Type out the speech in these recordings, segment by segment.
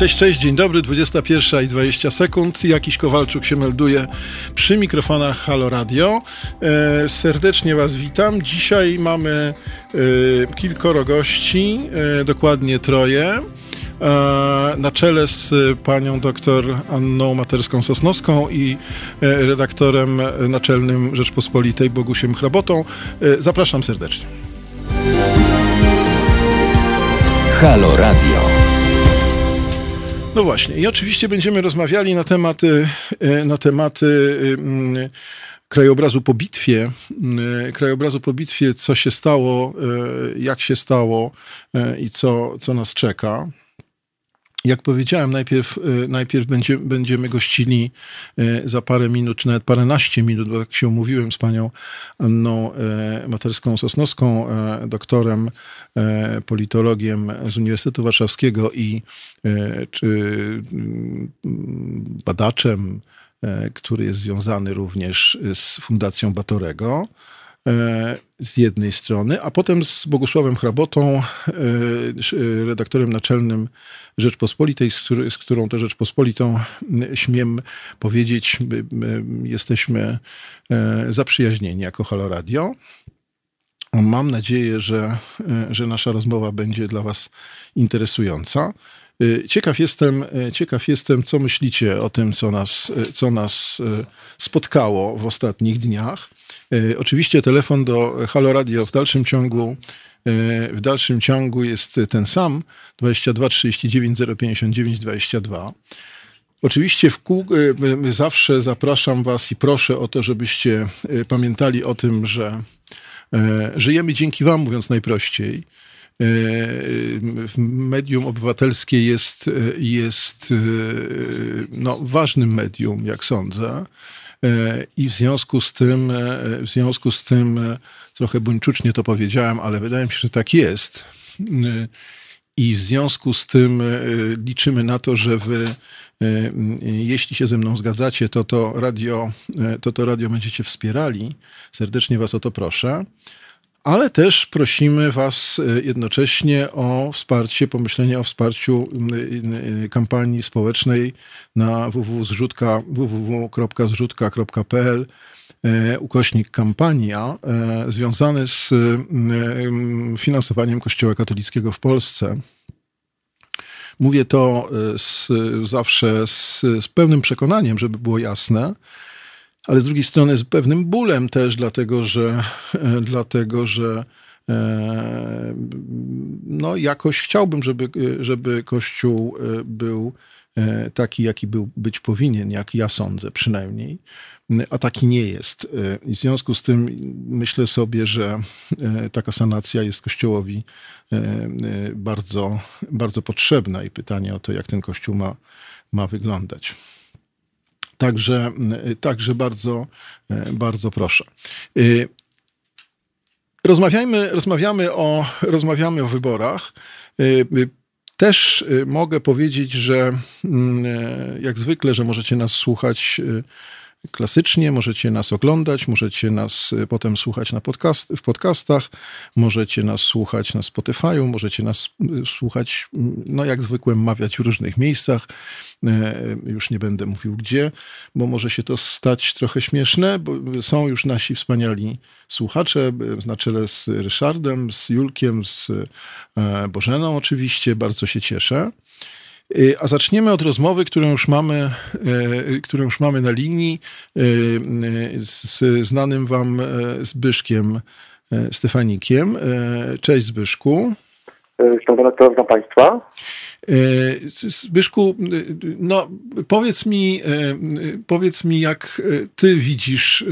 Cześć, cześć, dzień dobry, 21 i 20 sekund. Jakiś Kowalczuk się melduje przy mikrofonach Halo Radio. E, serdecznie Was witam. Dzisiaj mamy e, kilkoro gości, e, dokładnie troje. E, na czele z panią doktor Anną Materską-Sosnowską i e, redaktorem naczelnym Rzeczpospolitej Bogusiem Hrabotą. E, zapraszam serdecznie. Halo Radio. No właśnie, i oczywiście będziemy rozmawiali na tematy, e, na tematy mm, krajobrazu po bitwie, mm, krajobrazu po bitwie, co się stało, e, jak się stało e, i co, co nas czeka. Jak powiedziałem, najpierw, najpierw będzie, będziemy gościli za parę minut, czy nawet paręnaście minut, bo tak się umówiłem z panią Anną Materską-Sosnowską, doktorem, politologiem z Uniwersytetu Warszawskiego i czy mm, badaczem, który jest związany również z Fundacją Batorego z jednej strony, a potem z Bogusławem Hrabotą, redaktorem naczelnym Rzeczpospolitej, z, z którą to Rzeczpospolitą śmiem powiedzieć, jesteśmy zaprzyjaźnieni jako Halo Radio. Mam nadzieję, że, że nasza rozmowa będzie dla Was interesująca. Ciekaw jestem, ciekaw jestem, co myślicie o tym, co nas, co nas spotkało w ostatnich dniach. Oczywiście telefon do Halo Radio w dalszym ciągu w dalszym ciągu jest ten sam 22 39 059 22. Oczywiście kół, zawsze zapraszam Was i proszę o to, żebyście pamiętali o tym, że żyjemy dzięki Wam, mówiąc najprościej medium obywatelskie jest, jest no, ważnym medium, jak sądzę. I w związku z tym, w związku z tym, trochę buńczucznie to powiedziałem, ale wydaje mi się, że tak jest. I w związku z tym liczymy na to, że wy, jeśli się ze mną zgadzacie, to to radio, to to radio będziecie wspierali. Serdecznie was o to proszę ale też prosimy Was jednocześnie o wsparcie, pomyślenie o wsparciu kampanii społecznej na www.zrzutka.pl ukośnik kampania związany z finansowaniem Kościoła katolickiego w Polsce. Mówię to z, zawsze z, z pełnym przekonaniem, żeby było jasne, ale z drugiej strony z pewnym bólem też, dlatego że, dlatego, że no jakoś chciałbym, żeby, żeby Kościół był taki, jaki był być powinien, jak ja sądzę przynajmniej, a taki nie jest. I w związku z tym myślę sobie, że taka sanacja jest Kościołowi bardzo, bardzo potrzebna i pytanie o to, jak ten Kościół ma, ma wyglądać. Także, także bardzo, bardzo proszę. Rozmawiajmy, rozmawiamy, o, rozmawiamy o wyborach. Też mogę powiedzieć, że jak zwykle, że możecie nas słuchać klasycznie, możecie nas oglądać, możecie nas e, potem słuchać na podcast, w podcastach, możecie nas słuchać na Spotify'u, możecie nas e, słuchać, no jak zwykle mawiać w różnych miejscach. E, już nie będę mówił gdzie, bo może się to stać trochę śmieszne, bo są już nasi wspaniali słuchacze, na czele z Ryszardem, z Julkiem, z Bożeną oczywiście, bardzo się cieszę. Y, a zaczniemy od rozmowy, którą już mamy, y, którą już mamy na linii y, z znanym wam Zbyszkiem Stefanikiem. Cześć Zbyszku. Redaktor, witam Państwa. Zbyszku, no powiedz mi, powiedz mi, jak ty widzisz,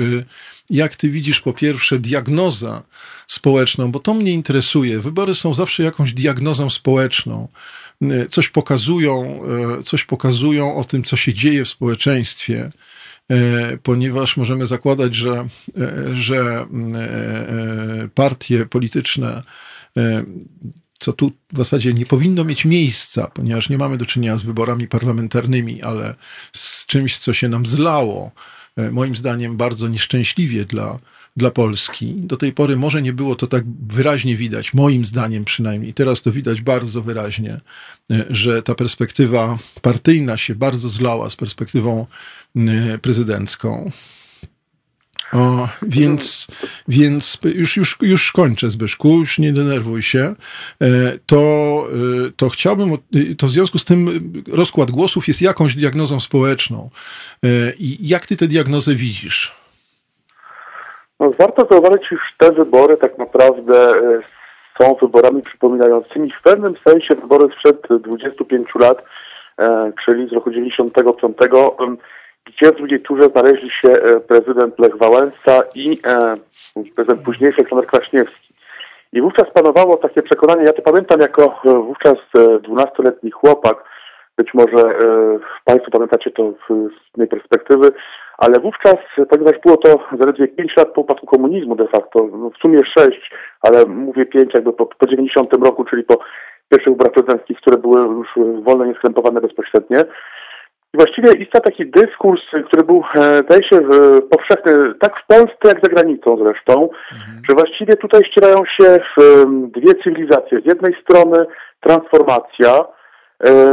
jak ty widzisz po pierwsze diagnoza społeczną, bo to mnie interesuje. Wybory są zawsze jakąś diagnozą społeczną. E, coś pokazują, e, coś pokazują o tym, co się dzieje w społeczeństwie, e, ponieważ możemy zakładać, że, że partie polityczne co tu w zasadzie nie powinno mieć miejsca, ponieważ nie mamy do czynienia z wyborami parlamentarnymi, ale z czymś, co się nam zlało moim zdaniem bardzo nieszczęśliwie dla, dla Polski. Do tej pory może nie było to tak wyraźnie widać, moim zdaniem przynajmniej. Teraz to widać bardzo wyraźnie, że ta perspektywa partyjna się bardzo zlała z perspektywą prezydencką. O, więc, więc już, już, już kończę, Zbyszku, już nie denerwuj się. E, to, e, to chciałbym, to w związku z tym rozkład głosów jest jakąś diagnozą społeczną. E, I jak ty tę diagnozę widzisz? No, warto zauważyć, iż te wybory tak naprawdę są wyborami przypominającymi w pewnym sensie wybory sprzed 25 lat, czyli z roku 95 gdzie w drugiej turze znaleźli się e, prezydent Lech Wałęsa i e, prezydent późniejszy Aleksander Kwaśniewski. I wówczas panowało takie przekonanie, ja to pamiętam jako e, wówczas dwunastoletni chłopak, być może Państwo pamiętacie to z innej perspektywy, ale wówczas, ponieważ było to zaledwie 5 lat po upadku komunizmu de facto, no w sumie 6, ale mówię 5 jakby po, po 90 roku, czyli po pierwszych wyborach prezydenckich, które były już wolno nieskrępowane bezpośrednio, i właściwie istniał taki dyskurs, który był, e, zdaje się, powszechny tak w Polsce, jak za granicą zresztą, mhm. że właściwie tutaj ścierają się dwie cywilizacje. Z jednej strony transformacja, e,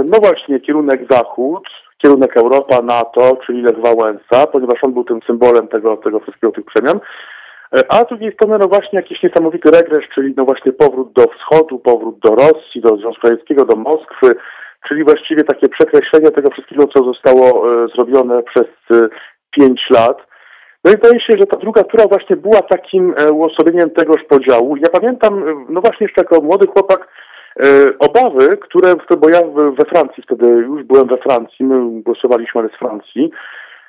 no właśnie kierunek Zachód, kierunek Europa, NATO, czyli Lech Wałęsa, ponieważ on był tym symbolem tego, tego wszystkiego, tych przemian, e, a z drugiej strony no właśnie jakiś niesamowity regres, czyli no właśnie powrót do wschodu, powrót do Rosji, do Związku Radzieckiego, do Moskwy, czyli właściwie takie przekreślenie tego wszystkiego, co zostało e, zrobione przez e, pięć lat. No i wydaje się, że ta druga tura właśnie była takim e, uosobieniem tegoż podziału. Ja pamiętam, no właśnie jeszcze jako młody chłopak, obawy, które, bo ja we Francji wtedy już byłem we Francji, my głosowaliśmy, ale z Francji.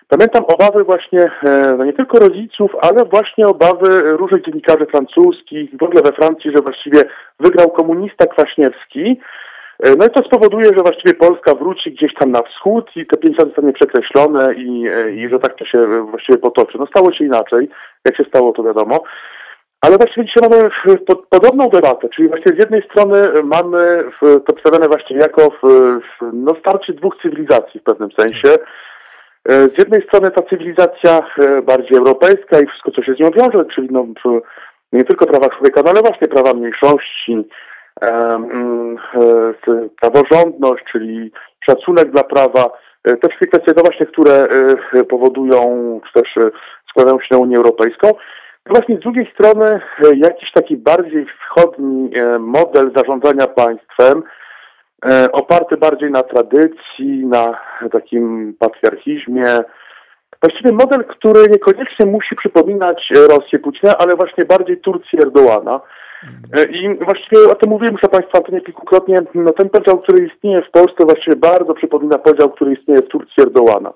Pamiętam obawy właśnie no nie tylko rodziców, ale właśnie obawy różnych dziennikarzy francuskich, w ogóle we Francji, że właściwie wygrał komunista Kwaśniewski, E, no i to spowoduje, że właściwie Polska wróci gdzieś tam na wschód i te pięć lat zostanie przekreślone i, e, i że tak to się właściwie potoczy. No stało się inaczej, jak się stało to wiadomo. Ale właściwie dzisiaj mamy podobną debatę, czyli właśnie z jednej strony mamy to przedstawione właściwie jako w, no, starcie dwóch cywilizacji w pewnym sensie. E, z jednej strony ta cywilizacja bardziej europejska i wszystko, co się z nią wiąże, czyli no, nie tylko prawa człowieka, no ale właśnie prawa mniejszości, e, praworządność, czyli szacunek dla prawa, e, te wszystkie kwestie to właśnie, które e, powodują, czy też składają się na Unię Europejską. Właśnie z drugiej strony jakiś taki bardziej wschodni model zarządzania państwem, oparty bardziej na tradycji, na takim patriarchizmie. Właściwie model, który niekoniecznie musi przypominać Rosję Putina, ale właśnie bardziej Turcję Erdołana. E, I właściwie o tym mówiłem już Państwa Antonie kilkukrotnie. No, ten podział, który istnieje w Polsce właściwie bardzo przypomina podział, który istnieje w Turcji Erdołana.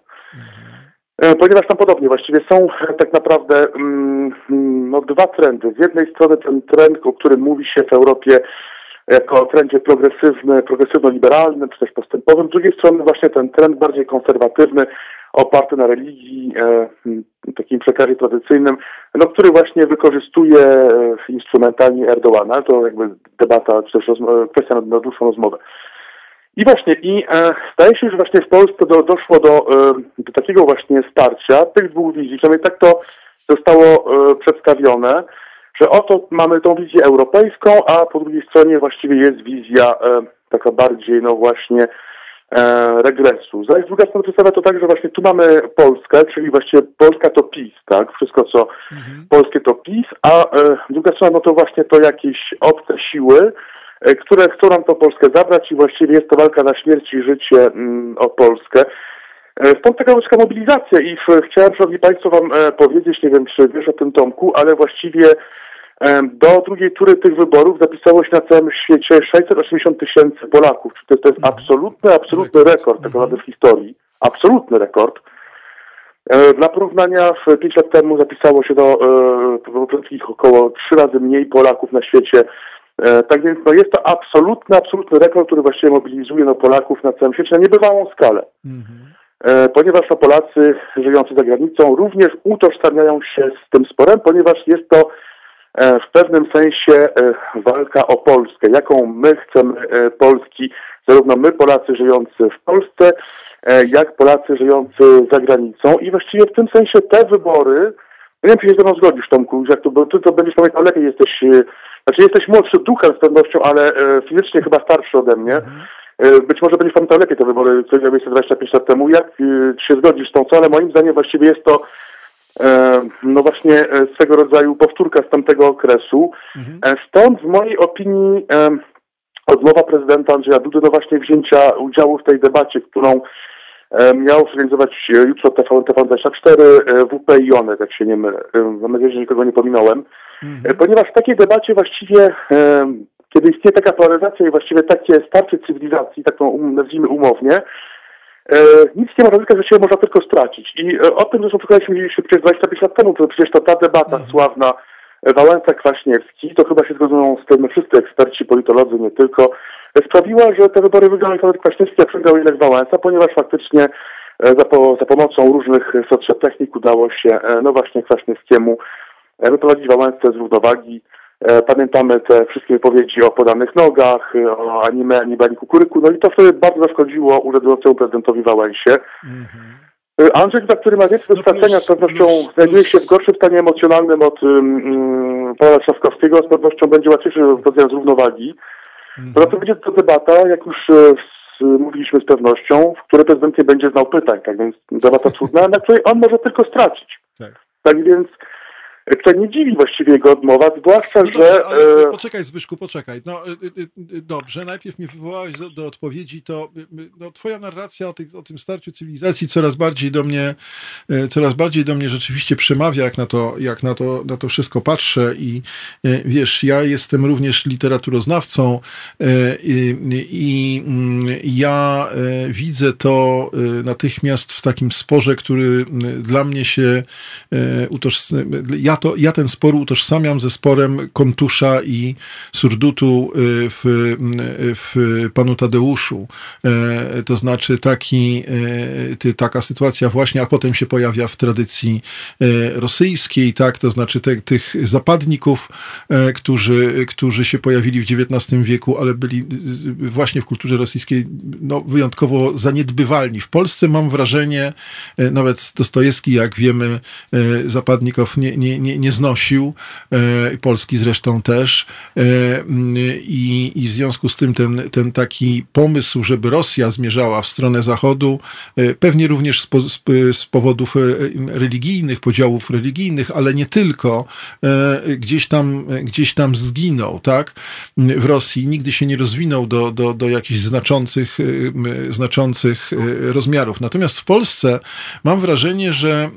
E, ponieważ tam podobnie właściwie są tak naprawdę mm, no, dwa trendy. Z jednej strony ten trend, o którym mówi się w Europie jako o trendzie progresywny, progresywno-liberalnym, czy też postępowym. Z drugiej strony właśnie ten trend bardziej konserwatywny, oparty na religii, e, takim przekazie tradycyjnym, no, który właśnie wykorzystuje e, instrumentalnie Erdoana. To jakby debata, czy też kwestia na dłuższą rozmowę. I właśnie, i e, zdaje się, że właśnie w Polsce do, doszło do, e, do takiego właśnie starcia tych dwóch wizji, przynajmniej tak to zostało e, przedstawione, że oto mamy tą wizję europejską, a po drugiej stronie właściwie jest wizja e, taka bardziej, no właśnie, e, regresu. Zaś druga strona przedstawia to tak, że właśnie tu mamy Polskę, czyli właściwie Polska to PiS, tak? Wszystko co mhm. polskie to PiS, a e, druga strona no to właśnie to jakieś obce siły, które chcą nam tą Polskę zabrać i właściwie jest to walka na śmierć i życie mm, o Polskę. E, stąd taka ludzka mobilizacja i chciałem, Szanowni Państwo, Wam e, powiedzieć, nie wiem, czy wiesz o tym Tomku, ale właściwie do drugiej tury tych wyborów zapisało się na całym świecie 680 tysięcy Polaków. To, to jest mhm. absolutny, absolutny rekord tak naprawdę w historii. Absolutny rekord. E, dla porównania, 5 lat temu zapisało się do e, około 3 razy mniej Polaków na świecie. E, tak więc no, jest to absolutny, absolutny rekord, który właściwie mobilizuje no, Polaków na całym świecie na niebywałą skalę. Mhm. Ponieważ no, Polacy żyjący za granicą również utożsamiają się z tym sporem, ponieważ jest to E, w pewnym sensie e, walka o Polskę. Jaką my chcemy e, Polski, zarówno my Polacy żyjący w Polsce, e, jak Polacy żyjący za granicą i właściwie w tym sensie te wybory, nie wiem, czy się ze mną zgodzisz, Tomku, jak to, bo ty to będziesz pamiętał lepiej, jesteś, e, znaczy jesteś młodszy duchem z pewnością, ale e, fizycznie chyba starszy ode mnie. Mhm. Być może będziesz pamiętał lepiej te wybory, które miały 25 lat temu. Jak się zgodzisz z tą co, ale moim zdaniem właściwie jest to no właśnie swego rodzaju powtórka z tamtego okresu. Mhm. Stąd w mojej opinii odmowa prezydenta Andrzeja Dudy do właśnie wzięcia udziału w tej debacie, którą e, miał zorganizować e, jutro TVN, TVN24, e, WP i Onet, jak się nie mylę. Mam nadzieję, że nikogo nie pominąłem. Mhm. Ponieważ w takiej debacie właściwie, kiedy istnieje taka polaryzacja i właściwie takie starcie cywilizacji, tak to um, nazwijmy umownie, nic nie ma ryzyka, że się można tylko stracić. I o tym zresztą przekonaliśmy przecież 25 lat temu, to przecież to ta debata mhm. sławna Wałęsa-Kwaśniewski, to chyba się zgodzą z tym wszyscy eksperci, politolodzy, nie tylko, sprawiła, że te wybory wygrał Aleksander Kwaśniewski, a przegrał Lech Wałęsa, ponieważ faktycznie e, za, po, za pomocą różnych technik udało się, e, no właśnie Kwaśniewskiemu e, wyprowadzić Wałęsę z równowagi. Pamiętamy te wszystkie wypowiedzi o podanych nogach, o anime, anime kukuryku, no i to wtedy bardzo zaszkodziło urzędującemu prezydentowi Wałęsie. Mm -hmm. Andrzej który ma więcej no doświadczenia, z pewnością plus, znajduje się w gorszym stanie emocjonalnym od um, pana Trzaskowskiego, z pewnością będzie łatwiejszy w z równowagi. Mhm. Poza tym będzie to debata, jak już z, mówiliśmy z pewnością, w której prezydent nie będzie znał pytań, tak więc debata trudna, na której on może tylko stracić. Tak, tak więc to nie dziwi właściwie jego odmowa, zwłaszcza, no dobrze, że... Ale, e, poczekaj Zbyszku, poczekaj. No, y, y, dobrze, najpierw mnie wywołałeś do, do odpowiedzi, to no, twoja narracja o, tych, o, tym starciu cywilizacji coraz bardziej do mnie, e, coraz bardziej do mnie rzeczywiście przemawia, jak na to, jak na to, na to wszystko patrzę i e, wiesz, ja jestem również literaturoznawcą i, i ja widzę to natychmiast w takim sporze, który dla mnie się utożsamia, ja to, ja ten spor utożsamiam ze sporem Kontusza i Surdutu y, w, y, w Panu Tadeuszu. E, to znaczy taki, e, taka sytuacja właśnie, a potem się pojawia w tradycji e, rosyjskiej, tak? To znaczy te, tych zapadników, którzy, którzy się pojawili w XIX wieku, ale byli właśnie w kulturze rosyjskiej no, wyjątkowo zaniedbywalni. W Polsce mam wrażenie, nawet Dostojewski, jak wiemy, zapadników nie, nie, nie, nie znosił, e, Polski zresztą też. E, I, I w związku z tym ten, ten taki pomysł, żeby Rosja zmierzała w stronę Zachodu, e, pewnie również z, z powodów religijnych, podziałów religijnych, ale nie tylko, gdzieś tam, gdzieś tam zginął, tak? W Rosji nigdy się nie rozwinął do, do, do jakichś znaczących, znaczących rozmiarów. Natomiast w Polsce mam wrażenie, że,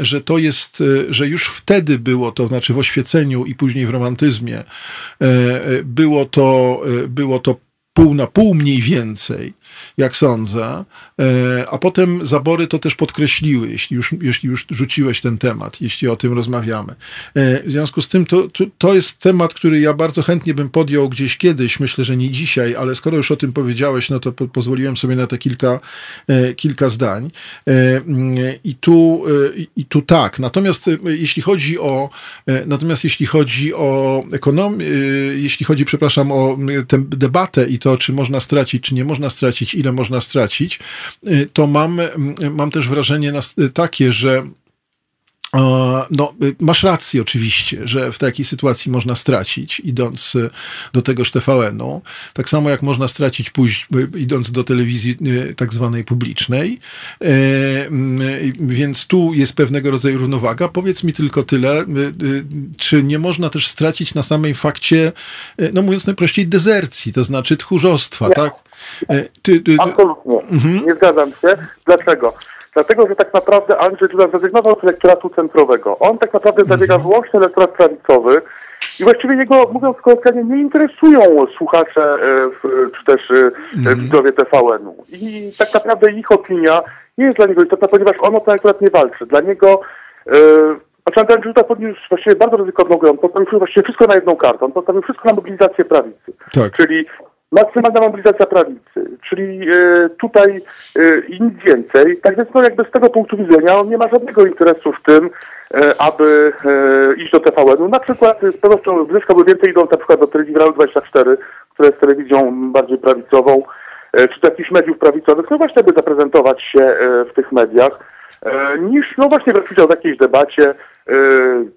że to jest, że już wtedy było to, znaczy w oświeceniu i później w romantyzmie, e, e, było to, e, było to pół na pół mniej więcej jak sądzę. E, a potem zabory to też podkreśliły, jeśli już, jeśli już rzuciłeś ten temat, jeśli o tym rozmawiamy. E, w związku z tym to, to, to jest temat, który ja bardzo chętnie bym podjął gdzieś kiedyś, myślę, że nie dzisiaj, ale skoro już o tym powiedziałeś, no to po, pozwoliłem sobie na te kilka, e, kilka zdań. I tu, I tu tak. Natomiast jeśli chodzi o natomiast jeśli chodzi o ekonomię, jeśli chodzi, przepraszam, o tę debatę i to, czy można stracić, czy nie można stracić, ile można stracić, y, to mam, mam też wrażenie takie, że no, y, masz rację oczywiście, że w takiej sytuacji można stracić, idąc y, do tegoż TVN-u. Tak samo jak można stracić pójść, idąc do telewizji tak zwanej publicznej. Więc tu jest pewnego rodzaju równowaga. Powiedz mi tylko tyle, czy nie można też stracić na samej fakcie, no mówiąc najprościej, dezercji, to znaczy tchórzostwa, nie. tak? E, ty, ty, Absolutnie. Mhm. Nie zgadzam się. Dlaczego? Dlatego, że tak naprawdę Andrzej Duda zrezygnował z elektoratu centrowego. On tak naprawdę mhm. zabiega wyłącznie elektorat prawicowy i właściwie jego, mówiąc kolokwialnie, nie interesują słuchacze e, czy też e, mhm. widzowie TVN-u. I tak naprawdę ich opinia nie jest dla niego istotna, ponieważ on o ten elektorat nie walczy. Dla niego znaczy Andrzej Duda podniósł właściwie bardzo ryzykowną grę. On postawił właściwie wszystko na jedną kartę. On postawił wszystko na mobilizację prawicy. Tak. Czyli maksymalna mobilizacja prawicy, czyli e, tutaj e, i nic więcej. Tak więc no jakby z tego punktu widzenia on nie ma żadnego interesu w tym, e, aby iść do TVN-u. Na przykład z pewnością zyskałby więcej idą na przykład do telewizji 24, która jest telewizją bardziej prawicową, czy to jakichś mediów prawicowych, no właśnie, by zaprezentować się w tych mediach, niż no właśnie brać udział w jakiejś debacie,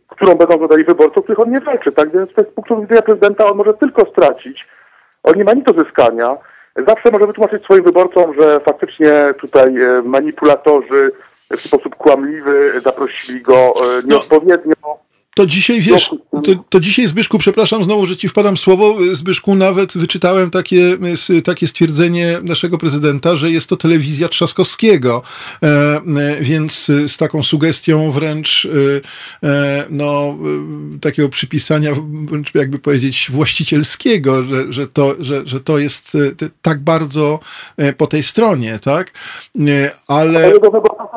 którą będą oglądali wyborcy, których on nie walczy. Tak więc z punktu widzenia prezydenta on może tylko stracić. On nie ma nic do zyskania. Zawsze może wytłumaczyć swoim wyborcom, że faktycznie tutaj manipulatorzy w sposób kłamliwy zaprosili go nieodpowiednio. No to dzisiaj, wiesz, to, to, dzisiaj Zbyszku, przepraszam znowu, że ci wpadam słowo, Zbyszku, nawet wyczytałem takie, takie stwierdzenie naszego prezydenta, że jest to telewizja Trzaskowskiego, e, e więc z taką sugestią wręcz e, e no, e, takiego przypisania, wręcz jakby powiedzieć, właścicielskiego, że, że, to, że, że to jest tak bardzo po tej stronie, tak? Ale... Ale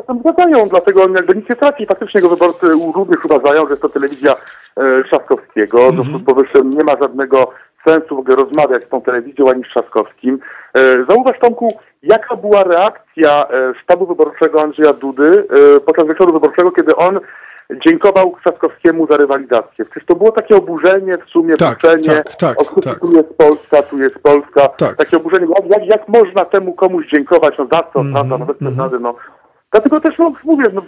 czasem zgadzają, dlatego on jakby nic nie traci. Faktycznie go wyborcy u różnych uważają, że jest to telewizja e, Trzaskowskiego. W związku z powyższym nie ma żadnego sensu w ogóle rozmawiać z tą telewizją ani z Trzaskowskim. E, zauważ Tomku, jaka była reakcja e, sztabu wyborczego Andrzeja Dudy podczas wieczoru wyborczego, kiedy on dziękował Trzaskowskiemu za rywalizację. Przecież to było takie oburzenie w sumie, tak, wkurzenie, tak, tak, tak. tu jest Polska, tu jest Polska. Tak. Takie oburzenie, jak, jak, można temu komuś dziękować, no za co, mm -hmm, prawda, no bez mm no Dlatego też no, mówię, no,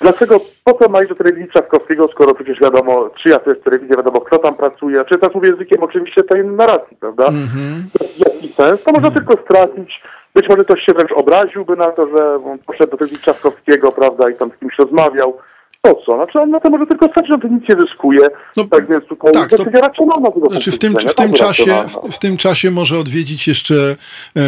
dlaczego, po co ma iść do telewizji Trzaskowskiego, skoro przecież wiadomo, czyja to jest telewizja, wiadomo kto tam pracuje, czy teraz mówię językiem oczywiście tej narracji, prawda? Mm -hmm. Jaki sens? To można mm tylko stracić. Być może ktoś się wręcz obraziłby na to, że on poszedł do telewizji Trzaskowskiego, prawda, i tam z kimś rozmawiał po co? Znaczy on na to może tylko stać, że to nic nie zyskuje. No, tak więc tutaj tak, to, racjonalna tego znaczy w tym, w, tym czasie, w, w, tym czasie może odwiedzić jeszcze e,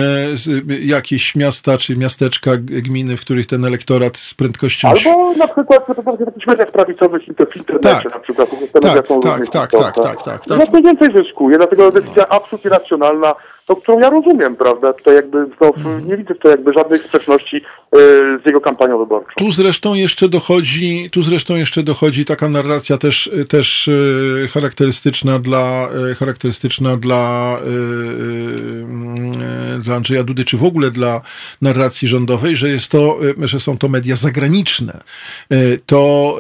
jakieś miasta czy miasteczka, gminy, w których ten elektorat z prędkością... Albo na przykład w jakichś mediach prawicowych i to w internecie tak, na przykład. Tak, tak, tak, tak, tak, tak, tak, tak. No więcej zyskuje, dlatego decyzja absolutnie racjonalna to, którą ja rozumiem, prawda? Tutaj jakby no, mhm. nie widzę tutaj jakby żadnych sprzeczności y, z jego kampanią wyborczą. Tu zresztą jeszcze dochodzi, tu zresztą jeszcze dochodzi taka narracja też, też y, charakterystyczna dla y, charakterystyczna dla, dla Andrzeja Dudy, czy w ogóle dla narracji rządowej, że jest to, że są to media zagraniczne. To,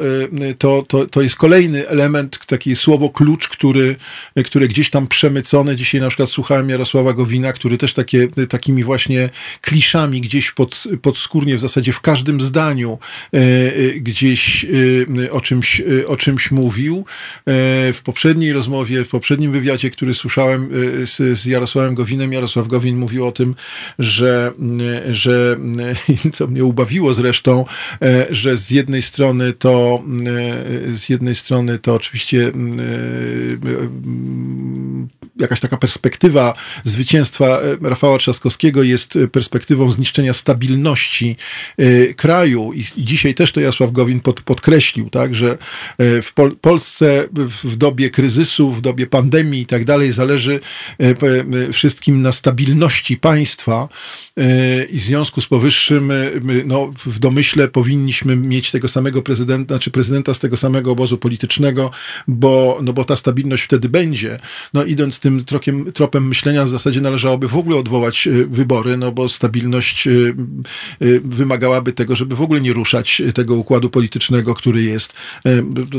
to, to, to jest kolejny element, taki słowo klucz, który, który gdzieś tam przemycone. Dzisiaj na przykład słuchałem Jarosława Gowina, który też takie, takimi właśnie kliszami gdzieś pod, podskórnie w zasadzie w każdym zdaniu e, e, gdzieś e, o czymś, o czymś mówił. W poprzedniej rozmowie, w poprzednim wywiadzie, który słyszałem z, z Jarosławem Gowinem, Jarosław Gowin mówił o tym, że, że co mnie ubawiło zresztą, że z jednej strony to z jednej strony to oczywiście jakaś taka perspektywa zwycięstwa e, Rafała Trzaskowskiego jest e, perspektywą zniszczenia stabilności e, kraju i dzisiaj też to Jasław Gowin pod, podkreślił, tak, że w Pol Polsce w dobie kryzysu, w dobie pandemii i tak dalej zależy wszystkim na stabilności państwa i w związku z powyższym no, w domyśle powinniśmy mieć tego samego prezydenta, czy prezydenta z tego samego obozu politycznego, bo, no, bo ta stabilność wtedy będzie. No idąc tym trokiem, tropem myślenia w zasadzie należałoby w ogóle odwołać e, wybory, no bo stabilność e, e, wymagałaby tego, żeby w ogóle nie ruszać tego układu politycznego, który jest.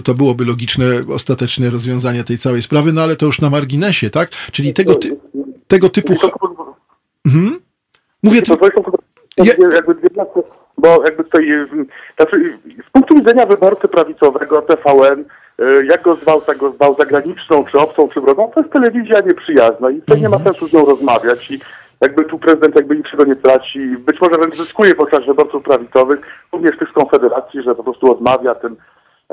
To byłoby logiczne, ostateczne rozwiązanie tej całej sprawy, no ale to już na marginesie, tak? Czyli tego, ty, tego typu... Mhm. Mówię... To... Ja... Jakby bo jakby tutaj, znaczy, z punktu widzenia wyborcy prawicowego TVN E, jak go zwał, tak go zwał zagraniczną, czy obcą, czy wrogą, to jest telewizja nieprzyjazna i to nie ma mhm. sensu z nią rozmawiać i jakby tu prezydent jakby niczego nie traci, być może wręcz zyskuje podczas wyborców prawicowych, również tych z Konfederacji, że po prostu odmawia tym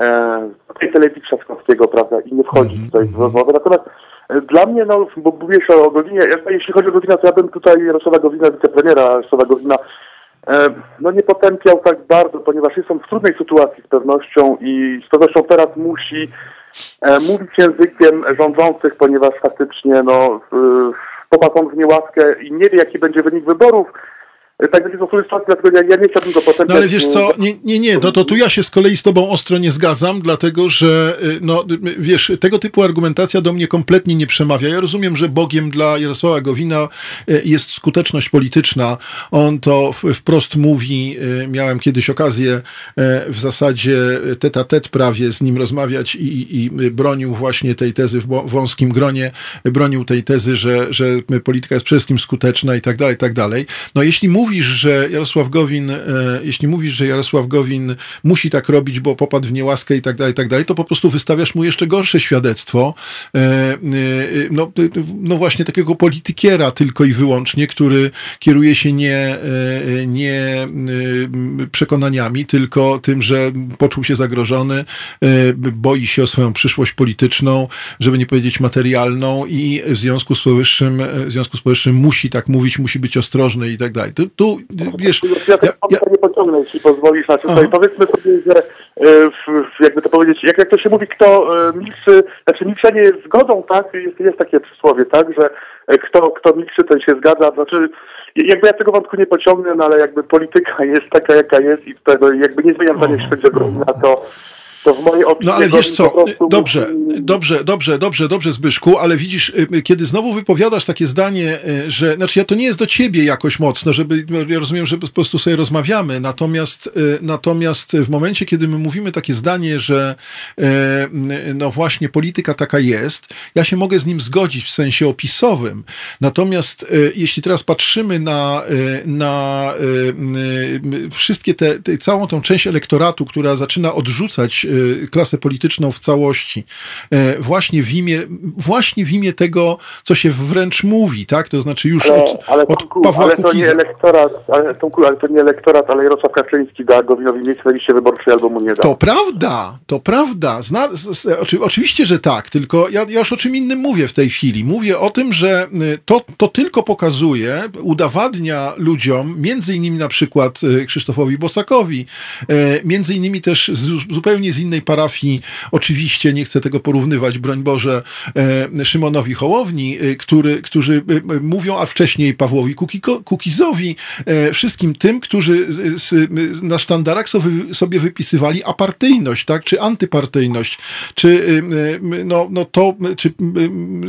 e, tej telewizji Trzaskowskiego, prawda, i nie wchodzi -hmm. tutaj w rozmowę. Natomiast e, dla mnie, no, bo mówię się o Gowinie, jeśli chodzi o Gowina, to ja bym tutaj Jarosława Gowina, wicepremiera Jarosława Gowina, E, no nie potępiał tak bardzo, ponieważ jest on w trudnej sytuacji z pewnością i z pewnością teraz musi e, mówić językiem rządzących, ponieważ faktycznie no, popadł on w niełaskę i nie wie, jaki będzie wynik wyborów. Tak będzie to dlatego ja, ja nie chciałbym go potępiać. No ale wiesz co, nie, nie, nie, no to tu ja się z kolei z tobą ostro nie zgadzam, dlatego że, y, no wiesz, tego typu argumentacja do mnie kompletnie nie przemawia. Ja rozumiem, że Bogiem dla Jarosława Gowina y, jest skuteczność polityczna. On to wprost mówi, y, miałem kiedyś okazję w zasadzie tet a tet prawie z nim rozmawiać i, i bronił właśnie tej tezy w wąskim gronie, bronił tej tezy, że, że polityka jest przede wszystkim skuteczna i tak dalej, i tak dalej. No jeśli mówisz, że Jarosław Gowin, e, jeśli mówisz, że Jarosław Gowin musi tak robić, bo popadł w niełaskę i tak dalej, i tak dalej, to po prostu wystawiasz mu jeszcze gorsze świadectwo, e, e, no, no właśnie takiego politykiera tylko i wyłącznie, który kieruje się nie, nie przekonaniami, tylko tym, że poczuł się zagrożony, boi się o swoją przyszłość polityczną, żeby nie powiedzieć materialną i w związku z powyższym, w związku z powyższym musi tak mówić, musi być ostrożny i tak dalej. Tu wiesz... Ja, ja, ja... nie pociągnę, jeśli pozwolisz. Znaczy, tutaj powiedzmy sobie, że e, jakby to powiedzieć, jak, jak to się mówi, kto e, milczy, znaczy milczenie jest zgodą, tak? Jest, jest takie przysłowie, tak? Że e, kto, kto milczy, ten się zgadza. Znaczy, jakby ja tego wątku nie pociągnę, no ale jakby polityka jest taka, jaka jest i tutaj jakby nie zmieniam zdania, jeśli chodzi o na to to w mojej opinii... No ale wiesz co, dobrze, dobrze, dobrze, dobrze, dobrze Zbyszku, ale widzisz, y, y, kiedy znowu wypowiadasz takie zdanie, y, że, znaczy ja to nie jest do ciebie jakoś mocno, żeby, ja rozumiem, że po prostu sobie rozmawiamy, natomiast, natomiast w momencie, kiedy my mówimy takie zdanie, że no właśnie polityka taka jest, ja się mogę z nim zgodzić w sensie opisowym, natomiast jeśli teraz patrzymy na, na wszystkie te, te, całą tą część elektoratu, która zaczyna odrzucać klasę polityczną w całości, y, właśnie w imię, właśnie w imię tego, co się wręcz mówi, tak? To znaczy już ale, od, ale od Tomku, Pawła ale to nie elektorat, ale, Tomku, ale to nie elektorat, ale Jarosław Kaczyński da Gowinowi miejsce na liście wyborczej albo mu nie da. To prawda, to prawda. Zna, z, oczy, oczywiście, że tak, tylko ja, ja już o czym innym mówię w tej chwili. Mówię o tym, że y, to, to tylko pokazuje, udowadnia ludziom, między innymi na przykład Krzysztofowi Bosakowi, między innymi też z, zupełnie z innej parafii, oczywiście nie chcę tego porównywać, broń Boże, e, Szymonowi Hołowni, e, który, którzy e, mówią, a wcześniej Pawłowi Kukizowi, wszystkim tym, którzy na sztandarach sobie wypisywali apartyjność, tak, czy antypartyjność, czy, no, no to, czy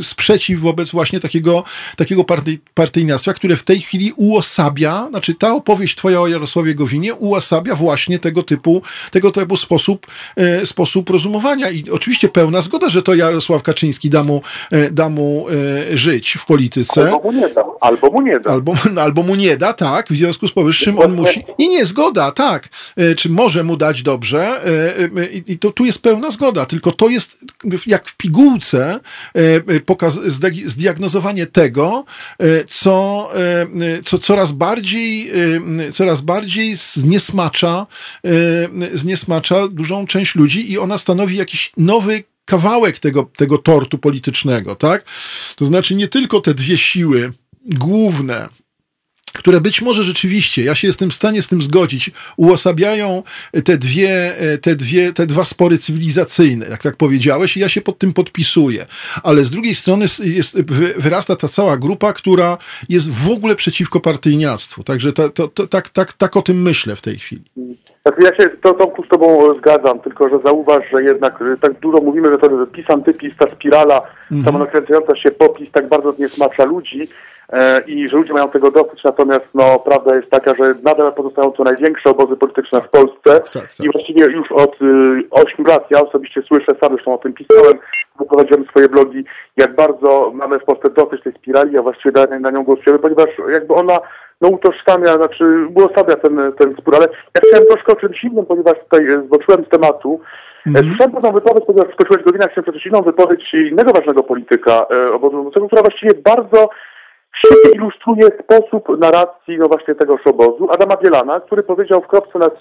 sprzeciw wobec właśnie takiego, takiego partyjniactwa, które w tej chwili uosabia, znaczy ta opowieść twoja o Jarosławie Gowinie uosabia właśnie tego typu, tego typu sposób sposób rozumowania. I oczywiście pełna zgoda, że to Jarosław Kaczyński da mu, e, da mu e, żyć w polityce. Albo mu nie da. Albo mu nie da. Albo, albo mu nie da, tak. W związku z powyższym on musi... Nie, nie, zgoda, tak. Czy może mu dać dobrze. I to tu jest pełna zgoda. Tylko to jest jak w pigułce pokaz, zdiagnozowanie tego, co, co coraz bardziej coraz bardziej zniesmacza, zniesmacza dużą część część ludzi i ona stanowi jakiś nowy kawałek tego, tego tortu politycznego, tak? To znaczy nie tylko te dwie siły główne, które być może rzeczywiście, ja się jestem w stanie z tym zgodzić, uosabiają te dwie, te dwie, te dwa spory cywilizacyjne, jak tak powiedziałeś, i ja się pod tym podpisuję. Ale z drugiej strony jest, wyrasta ta cała grupa, która jest w ogóle przeciwko partyjniactwu. Także to, to, to, tak, tak, tak o tym myślę w tej chwili. Znaczy ja się to, Tomku z Tobą zgadzam, tylko że zauważ, że jednak y, tak dużo mówimy, że to pis antypis, ta spirala mm. samonakręcająca się popis tak bardzo nie smacza ludzi e, i że ludzie mają tego dosyć, natomiast no, prawda jest taka, że nadal pozostają to największe obozy polityczne w Polsce tak, tak. i właściwie już od y, 8 lat ja osobiście słyszę, sam zresztą o tym pisałem, prowadziłem swoje blogi, jak bardzo mamy w Polsce dosyć tej spirali, a właściwie na, na nią głosujemy, ponieważ jakby ona no utożsamia, znaczy uosabia ten, ten spór, ale ja chciałem troszkę o czymś innym, ponieważ tutaj e, zboczyłem z tematu. Mm. Słyszałem pewną wypowiedź, ponieważ skoczyłeś godzinę, chciałem przeczytać inną wypowiedź innego ważnego polityka e, obozu która właściwie bardzo świetnie ilustruje sposób narracji no właśnie tegoż obozu, Adama Bielana, który powiedział w kropce na C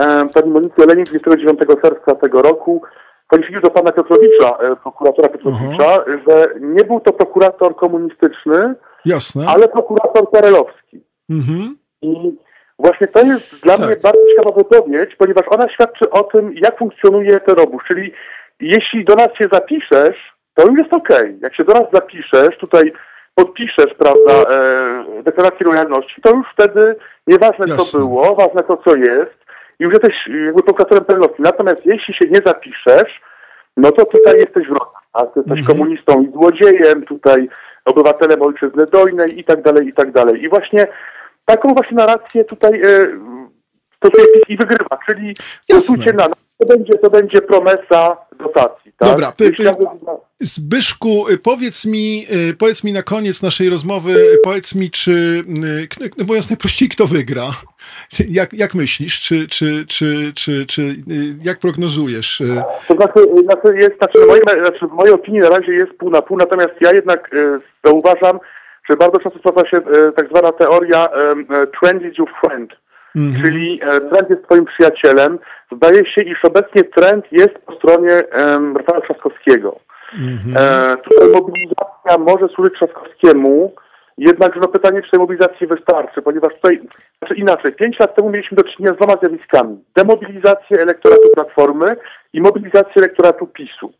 e, pani Lenin 29 czerwca tego roku, Policzyli do pana Piotrowicza, e, prokuratora Piotrowicza, uh -huh. że nie był to prokurator komunistyczny, Jasne. ale prokurator perelowski. Uh mhm. -huh. I właśnie to jest dla tak. mnie bardzo ciekawa wypowiedź, ponieważ ona świadczy o tym, jak funkcjonuje ten obóz. Czyli jeśli do nas się zapiszesz, to już jest okej. Okay. Jak się do nas zapiszesz, tutaj podpiszesz, prawda, e, deklarację lojalności, to już wtedy nieważne Jasne. co było, ważne to co jest i już jesteś jakby prokuratorem pewności. Natomiast jeśli się nie zapiszesz, no to tutaj jesteś wrogiem, a ty jesteś komunistą i złodziejem, tutaj obywatelem ojczyzny dojnej i tak dalej, i tak dalej. I właśnie taką właśnie narrację tutaj e, stosuje PiS i wygrywa, czyli głosujcie na nas, to będzie, to będzie promesa dotacji. Tak? Dobra, py- jakby- Zbyszku, y, powiedz mi, y, powiedz mi na koniec naszej rozmowy, y, powiedz mi, czy, no mówiąc najprościej, kto wygra? Jak, jak myślisz, czy, czy, czy, czy, czy jak prognozujesz? To znaczy, znaczy jest, znaczy, w mojej, znaczy w mojej opinii na razie jest pół na pół, natomiast ja jednak zauważam, że bardzo często sprawdza się tak zwana teoria e, trend is your friend, czyli e, trend jest twoim przyjacielem. Zdaje się, iż obecnie trend jest po stronie e, Rafała Trzaskowskiego. E, tutaj mobilizacja może służyć Trzaskowskiemu, jednakże no pytanie, czy tej mobilizacji wystarczy, ponieważ tutaj, znaczy inaczej, pięć lat temu mieliśmy do czynienia z dwoma zjawiskami. Demobilizację elektoratu Platformy i mobilizację elektoratu PiSu.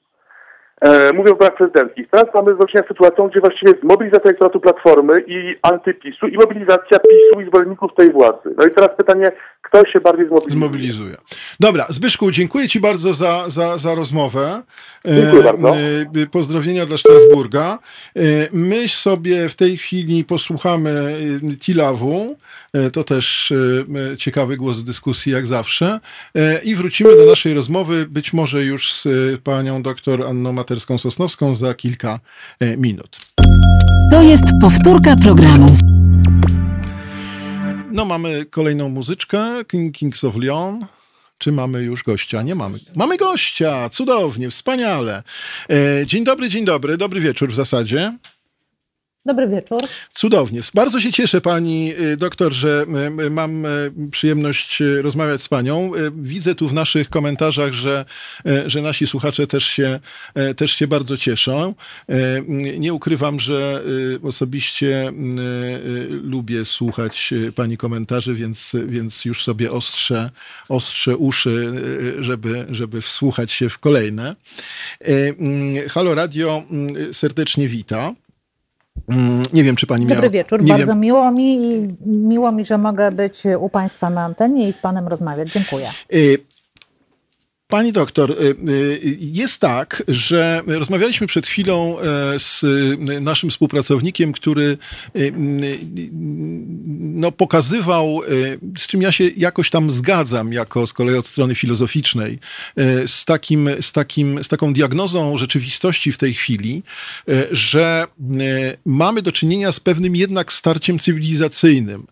E, mówię o wyborach prezydenckich. Teraz mamy do czynienia z sytuacją, gdzie właściwie jest mobilizacja elektoratu Platformy i antypisu i mobilizacja PiSu i zwolenników tej władzy. No i teraz pytanie, kto się bardziej zmobilizuje? Zmobilizuje. Dobra, Zbyszku, dziękuję Ci bardzo za, za, za rozmowę. E, Dziękuję bardzo. e, Pozdrowienia dla Strasburga. E, My sobie w tej chwili posłuchamy e, Tilawu. E, To też e, e, ciekawy głos w dyskusji, jak zawsze. E, I wrócimy do naszej rozmowy, być może już z e, panią doktor Anną Materską-Sosnowską za kilka e, minut. To jest powtórka programu. No, mamy kolejną muzyczkę, King, Kings of Leon. Czy mamy już gościa? Nie mamy. Mamy gościa! Cudownie, wspaniale. E, dzień dobry, dzień dobry, dobry wieczór w zasadzie. Dobry wieczór. Cudownie. Bardzo się cieszę pani y, doktor, że y, y, mam przyjemność rozmawiać z panią. Widzę tu w naszych komentarzach, że, że nasi słuchacze też się, też się bardzo cieszą. Nie ukrywam, że osobiście lubię słuchać pani komentarzy, więc, więc już sobie ostrzę, ostrzę uszy, żeby, żeby wsłuchać się w kolejne. Mm, Halo Radio mm, serdecznie wita. Mm, Nie wiem, czy pani miała. Dobry wieczór. Nie Bardzo wiem. miło mi i miło mi, że mogę być u Państwa na antenie i z Panem rozmawiać. Dziękuję. Pani doktor, y, y, jest tak, że rozmawialiśmy przed chwilą e, z y, naszym współpracownikiem, który no, pokazywał, z czym ja się jakoś tam zgadzam, jako z kolei od strony filozoficznej, z, takim, z, takim, z taką diagnozą rzeczywistości w tej chwili, że mamy do czynienia z pewnym jednak starciem cywilizacyjnym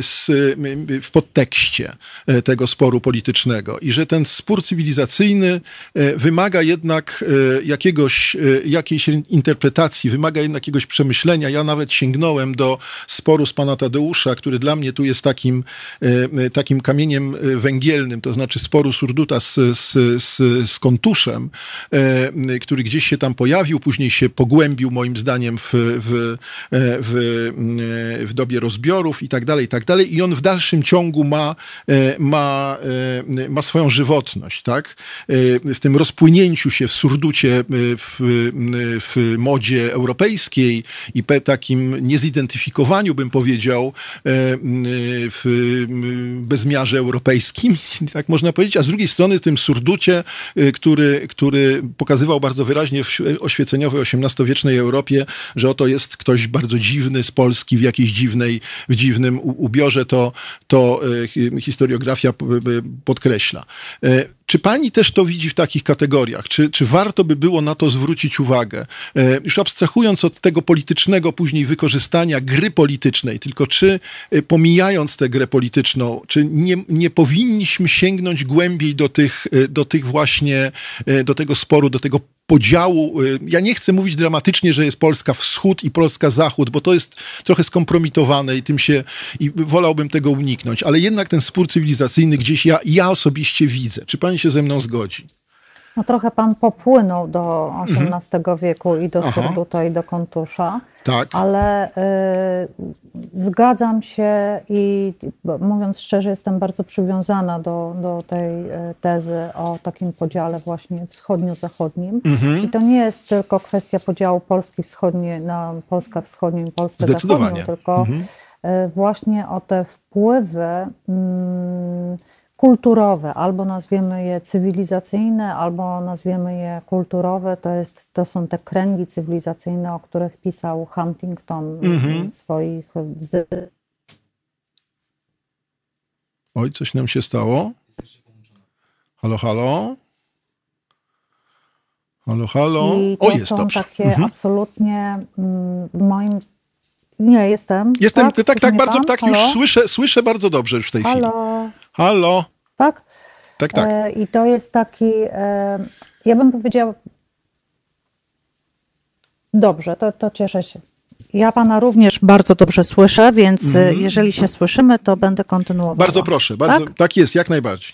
z, y, w podtekście y, tego sporu politycznego i że ten spór cywilizacyjny e, wymaga jednak e, jakiegoś, e, jakiejś interpretacji, wymaga jednak jakiegoś przemyślenia. Ja nawet sięgnąłem do sporu z pana Tadeusza, który dla mnie tu jest takim, e, takim kamieniem e, węgielnym, to znaczy sporu Surduta z, z, z, z Kontuszem, e, który gdzieś się tam pojawił, później się pogłębił moim zdaniem w, w, e, w, e, w dobie rozbiorów i tak dalej, i tak dalej. I on w dalszym ciągu ma, e, ma, e, ma swoją żywotność, tak? E, W tym rozpłynięciu się w surducie w, w modzie europejskiej i takim niezidentyfikowaniu, bym powiedział, w bezmiarze europejskim, tak można powiedzieć, a z drugiej strony tym surducie, który, który pokazywał bardzo wyraźnie w oświeceniowej XVIII-wiecznej Europie, że oto jest ktoś bardzo dziwny z Polski w jakiejś dziwnej, w dziwnym ubiorze, to, to e, hi- historiografia podkreśla. Czy pani też to widzi w takich kategoriach? Czy, czy warto by było na to zwrócić uwagę? E, Już abstrahując od tego politycznego później wykorzystania gry politycznej, tylko czy e, pomijając tę grę polityczną, czy nie, nie powinniśmy sięgnąć głębiej do tych, e, do tych właśnie, do tego sporu, do tego podziału. Ja nie chcę mówić dramatycznie, że jest Polska wschód i Polska zachód, bo to jest trochę skompromitowane i tym się i wolałbym tego uniknąć, ale jednak ten spór cywilizacyjny gdzieś ja, ja osobiście widzę. Czy pani się ze mną zgodzi? No trochę pan popłynął do XVIII wieku i do Mhm. Surduta i do Kontusza, Tak. ale y, zgadzam się i mówiąc szczerze, jestem bardzo przywiązana do, do tej y, tezy o takim podziale właśnie wschodnio-zachodnim. Mhm. I to nie jest tylko kwestia podziału Polski wschodniej na Polskę wschodnią i Polskę Zdecydowanie. zachodnią, tylko Mhm. y, właśnie o te wpływy mm, kulturowe, albo nazwiemy je cywilizacyjne, albo nazwiemy je kulturowe. To, jest, to są te kręgi cywilizacyjne, o których pisał Huntington Mhm. w swoich wzdy- Oj, coś nam się stało. Halo, halo. Halo, halo. I to O, jest są dobrze. takie Mhm. absolutnie mm, w moim... Nie, jestem. Jestem, tak, tak, tak bardzo, pan? tak, Halo? już słyszę, słyszę bardzo dobrze już w tej chwili. Halo, tak? Tak, tak. E, I to jest taki, e, ja bym powiedziała, dobrze, to, to cieszę się. Ja pana również bardzo dobrze słyszę, więc e, jeżeli się słyszymy, to będę kontynuowała. Mhm. Bardzo proszę, bardzo, tak? Tak? jest, jak najbardziej.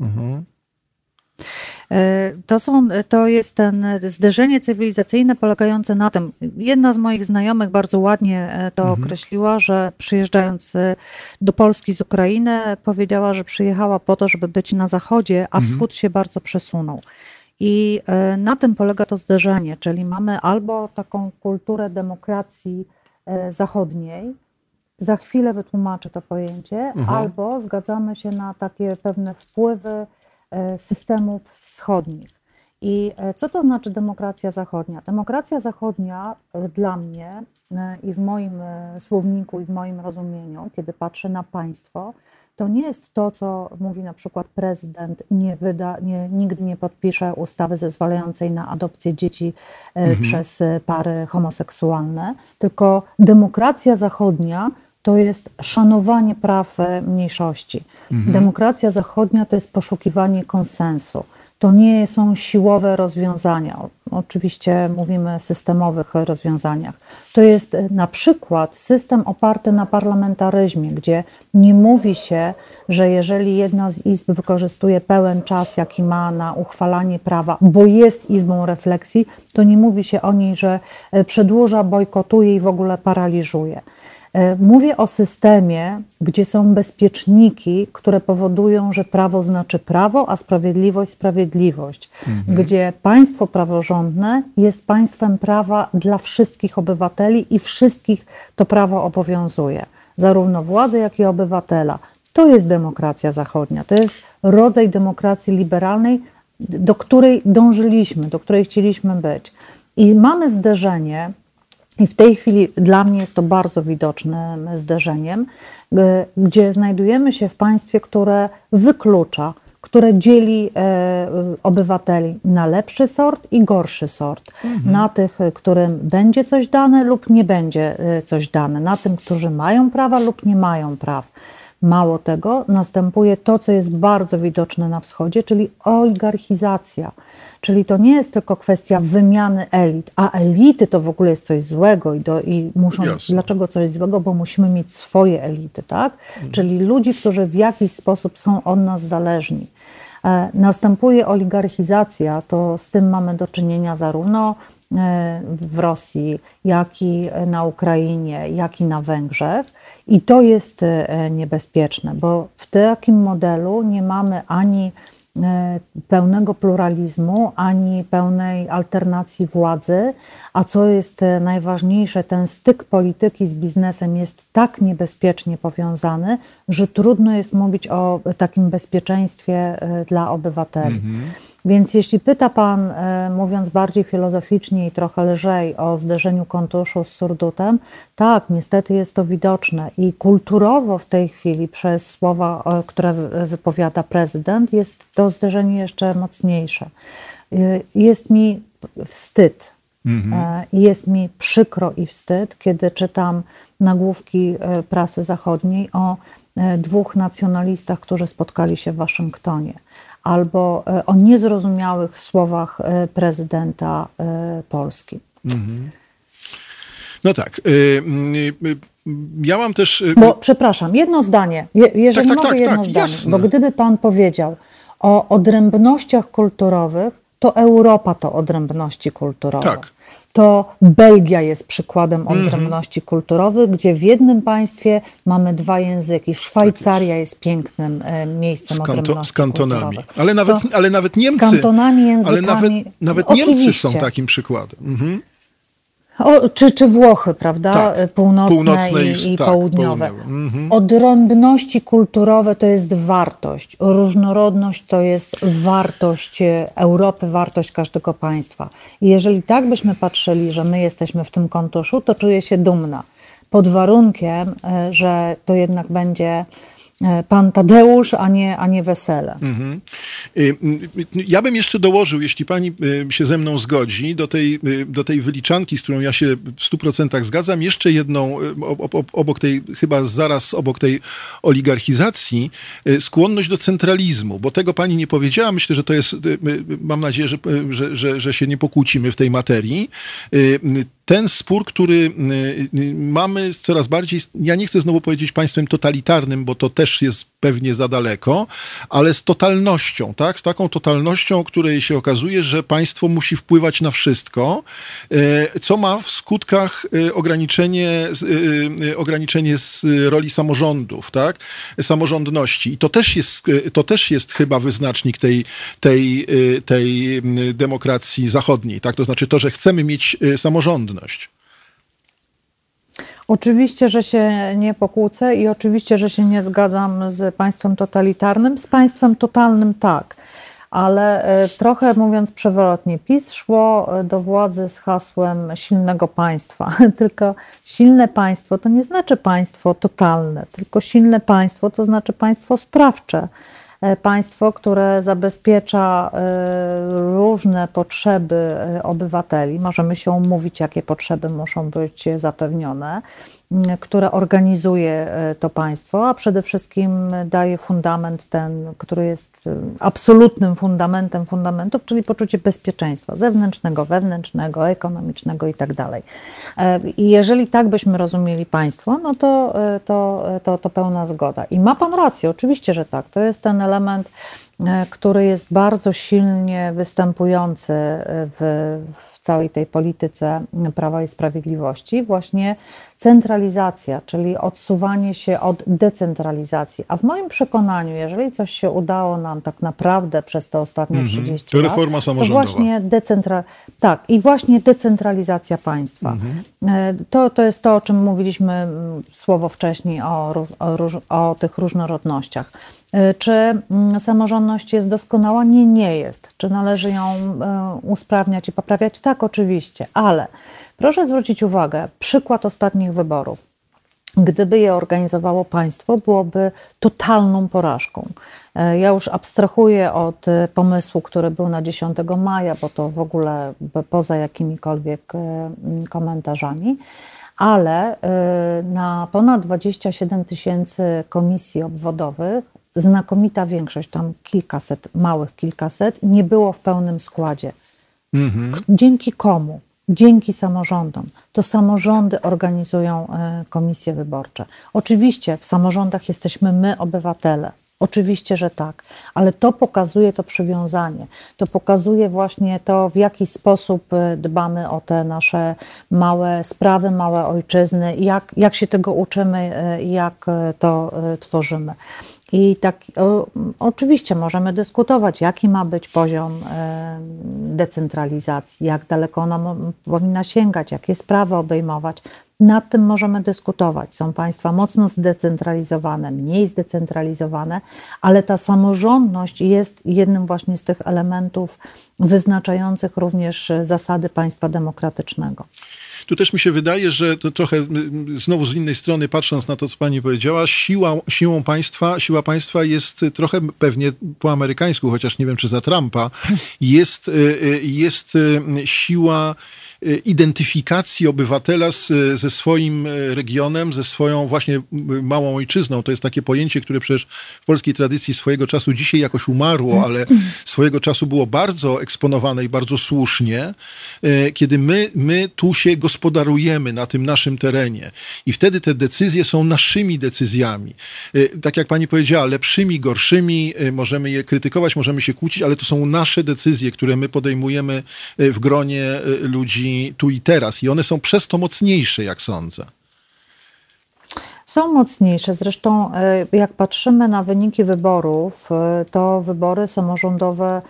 Mhm. E, To, są, to jest ten zderzenie cywilizacyjne polegające na tym. Jedna z moich znajomych bardzo ładnie e, to określiła, że przyjeżdżając e, do Polski z Ukrainy, powiedziała, że przyjechała po to, żeby być na zachodzie, a wschód się bardzo przesunął. I na tym polega to zderzenie, czyli mamy albo taką kulturę demokracji zachodniej, za chwilę wytłumaczę to pojęcie, albo zgadzamy się na takie pewne wpływy systemów wschodnich. I e, co to znaczy demokracja zachodnia? Demokracja zachodnia e, dla mnie e, i w moim e, słowniku, i w moim rozumieniu, kiedy patrzę na państwo, to nie jest to, co mówi na przykład prezydent, nie wyda, nie, nigdy nie podpisze ustawy zezwalającej na adopcję dzieci e, przez e, pary homoseksualne, tylko demokracja zachodnia to jest szanowanie praw e, mniejszości. Demokracja zachodnia to jest poszukiwanie konsensu. To nie są siłowe rozwiązania. Oczywiście mówimy o systemowych rozwiązaniach. To jest e, na przykład system oparty na parlamentaryzmie, gdzie nie mówi się, że jeżeli jedna z izb wykorzystuje pełen czas, jaki ma na uchwalanie prawa, bo jest izbą refleksji, to nie mówi się o niej, że e, przedłuża, bojkotuje i w ogóle paraliżuje. E, Mówię o systemie, gdzie są bezpieczniki, które powodują, że prawo znaczy prawo, a sprawiedliwość sprawiedliwość. Gdzie państwo praworządne jest państwem prawa dla wszystkich obywateli i wszystkich to prawo obowiązuje. Zarówno władzy, jak i obywatela. To jest demokracja zachodnia. To jest rodzaj demokracji liberalnej, do której dążyliśmy, do której chcieliśmy być. I mamy zderzenie i w tej chwili dla mnie jest to bardzo widocznym zderzeniem, y, gdzie znajdujemy się w państwie, które wyklucza, które dzieli e, obywateli na lepszy sort i gorszy sort. Na tych, y, którym będzie coś dane lub nie będzie coś dane. Na tym, którzy mają prawa lub nie mają praw. Mało tego, następuje to, co jest bardzo widoczne na wschodzie, czyli oligarchizacja. Czyli to nie jest tylko kwestia wymiany elit, a elity to w ogóle jest coś złego i, do, i muszą. Jasne. Dlaczego coś złego? Bo musimy mieć swoje elity, tak? Czyli ludzi, którzy w jakiś sposób są od nas zależni. E, Następuje oligarchizacja, to z tym mamy do czynienia zarówno e, w Rosji, jak i na Ukrainie, jak i na Węgrzech. I to jest e, niebezpieczne, bo w takim modelu nie mamy ani e, pełnego pluralizmu, ani pełnej alternacji władzy, a co jest e, najważniejsze, ten styk polityki z biznesem jest tak niebezpiecznie powiązany, że trudno jest mówić o takim bezpieczeństwie dla obywateli. Więc jeśli pyta Pan, e, mówiąc bardziej filozoficznie i trochę lżej, o zderzeniu kontuszu z surdutem, tak, niestety jest to widoczne i kulturowo w tej chwili przez słowa, e, które wy- wypowiada prezydent, jest to zderzenie jeszcze mocniejsze. E, Jest mi wstyd. I Jest mi przykro i wstyd, kiedy czytam nagłówki prasy zachodniej o dwóch nacjonalistach, którzy spotkali się w Waszyngtonie, albo e, o niezrozumiałych słowach e, prezydenta e, Polski. No tak. y, y, ja mam też... y, Bo przepraszam, jedno zdanie. Je, jeżeli Tak, tak, mogę tak, jedno tak, zdanie, jasne. bo gdyby pan powiedział o odrębnościach kulturowych, to Europa to odrębności kulturowe. Tak. Mhm. To Belgia jest przykładem odrębności kulturowych, gdzie w jednym państwie mamy dwa języki. Szwajcaria jest pięknym e, miejscem z, kanto, odrębności z kantonami. kulturowych. Ale nawet, To ale nawet Niemcy. z kantonami, ale językami. nawet, nawet Niemcy są takim przykładem. Mhm. O, czy, czy Włochy, prawda? Tak. Północne, Północne i, i- tak, południowe. Mhm. Odrębności kulturowe to jest wartość. Różnorodność to jest wartość e, Europy, wartość każdego państwa. I jeżeli tak byśmy patrzyli, że my jesteśmy w tym kontuszu, to czuję się dumna. Pod warunkiem, e, że to jednak będzie e, pan Tadeusz, a nie, a nie wesele. Y, y, Ja bym jeszcze dołożył, jeśli pani y, się ze mną zgodzi, do tej, y, do tej wyliczanki, z którą ja się w 100% zgadzam, jeszcze jedną, y, ob- ob- obok tej, chyba zaraz obok tej oligarchizacji, y, skłonność do centralizmu, bo tego pani nie powiedziała. Myślę, że to jest, y, y, mam nadzieję, że, y, że, że, że się nie pokłócimy w tej materii. Y, y, Ten spór, który y, y, mamy coraz bardziej, ja nie chcę znowu powiedzieć państwem totalitarnym, bo to też jest pewnie za daleko, ale z totalnością, tak? Z taką totalnością, której się okazuje, że państwo musi wpływać na wszystko, e, co ma w skutkach e, ograniczenie, e, ograniczenie z roli samorządów, tak? Samorządności. I to też jest, to też jest chyba wyznacznik tej, tej, tej demokracji zachodniej, tak? To znaczy to, że chcemy mieć samorządność. Oczywiście, że się nie pokłócę i oczywiście, że się nie zgadzam z państwem totalitarnym. Z państwem totalnym tak, ale e, trochę mówiąc przewrotnie, PiS szło e, do władzy z hasłem silnego państwa. Tylko silne państwo to nie znaczy państwo totalne, tylko silne państwo to znaczy państwo sprawcze. E, Państwo, które zabezpiecza e, różne potrzeby e, obywateli. Możemy się umówić, jakie potrzeby muszą być zapewnione, które organizuje e, to państwo, a przede wszystkim daje fundament ten, który jest e, absolutnym fundamentem fundamentów, czyli poczucie bezpieczeństwa zewnętrznego, wewnętrznego, ekonomicznego itd. E, I jeżeli tak byśmy rozumieli państwo, no to, to, to, to pełna zgoda. I ma pan rację, oczywiście, że tak. To jest ten element, który jest bardzo silnie występujący e, w, w całej tej polityce Prawa i Sprawiedliwości, właśnie centralizacja, czyli odsuwanie się od decentralizacji. A w moim przekonaniu, jeżeli coś się udało nam tak naprawdę przez te ostatnie 30 To lat, reforma to samorządowa. właśnie decentra... tak, i właśnie decentralizacja państwa. E, To, to jest to, o czym mówiliśmy mm, słowo wcześniej, o, o, o tych różnorodnościach. E, Czy mm, samorządność jest doskonała? Nie, nie jest. Czy należy ją e, usprawniać i poprawiać? Tak, oczywiście, ale proszę zwrócić uwagę, przykład ostatnich wyborów. Gdyby je organizowało państwo, byłoby totalną porażką. E, Ja już abstrahuję od pomysłu, który był na 10 maja, bo to w ogóle poza jakimikolwiek komentarzami, ale na ponad 27 tysięcy komisji obwodowych znakomita większość, tam kilkaset, małych kilkaset, nie było w pełnym składzie. K- Dzięki komu? Dzięki samorządom. To samorządy organizują e, komisje wyborcze. Oczywiście w samorządach jesteśmy my, obywatele. Oczywiście, że tak, ale to pokazuje to przywiązanie. To pokazuje właśnie to, w jaki sposób e, dbamy o te nasze małe sprawy, małe ojczyzny, jak, jak się tego uczymy e, jak to tworzymy. I tak, o, oczywiście możemy dyskutować, jaki ma być poziom e, decentralizacji, jak daleko ona powinna sięgać, jakie sprawy obejmować. Nad tym możemy dyskutować. Są państwa mocno zdecentralizowane, mniej zdecentralizowane, ale ta samorządność jest jednym właśnie z tych elementów wyznaczających również zasady państwa demokratycznego. Tu też mi się wydaje, że to trochę znowu z innej strony, patrząc na to, co pani powiedziała, siła, siłą państwa, siła państwa jest trochę pewnie po amerykańsku, chociaż nie wiem, czy za Trumpa, jest, y, y, jest y, siła y, identyfikacji obywatela z, ze swoim y, regionem, ze swoją właśnie y, małą ojczyzną. To jest takie pojęcie, które przecież w polskiej tradycji swojego czasu dzisiaj jakoś umarło, ale swojego czasu było bardzo eksponowane i bardzo słusznie, kiedy my, my tu się gospodarujemy na tym naszym terenie. I wtedy te decyzje są naszymi decyzjami. Tak jak pani powiedziała, lepszymi, gorszymi, możemy je krytykować, możemy się kłócić, ale to są nasze decyzje, które my podejmujemy w gronie ludzi tu i teraz. I one są przez to mocniejsze, jak sądzę. Są mocniejsze. Zresztą, e, jak patrzymy na wyniki wyborów, e, to wybory samorządowe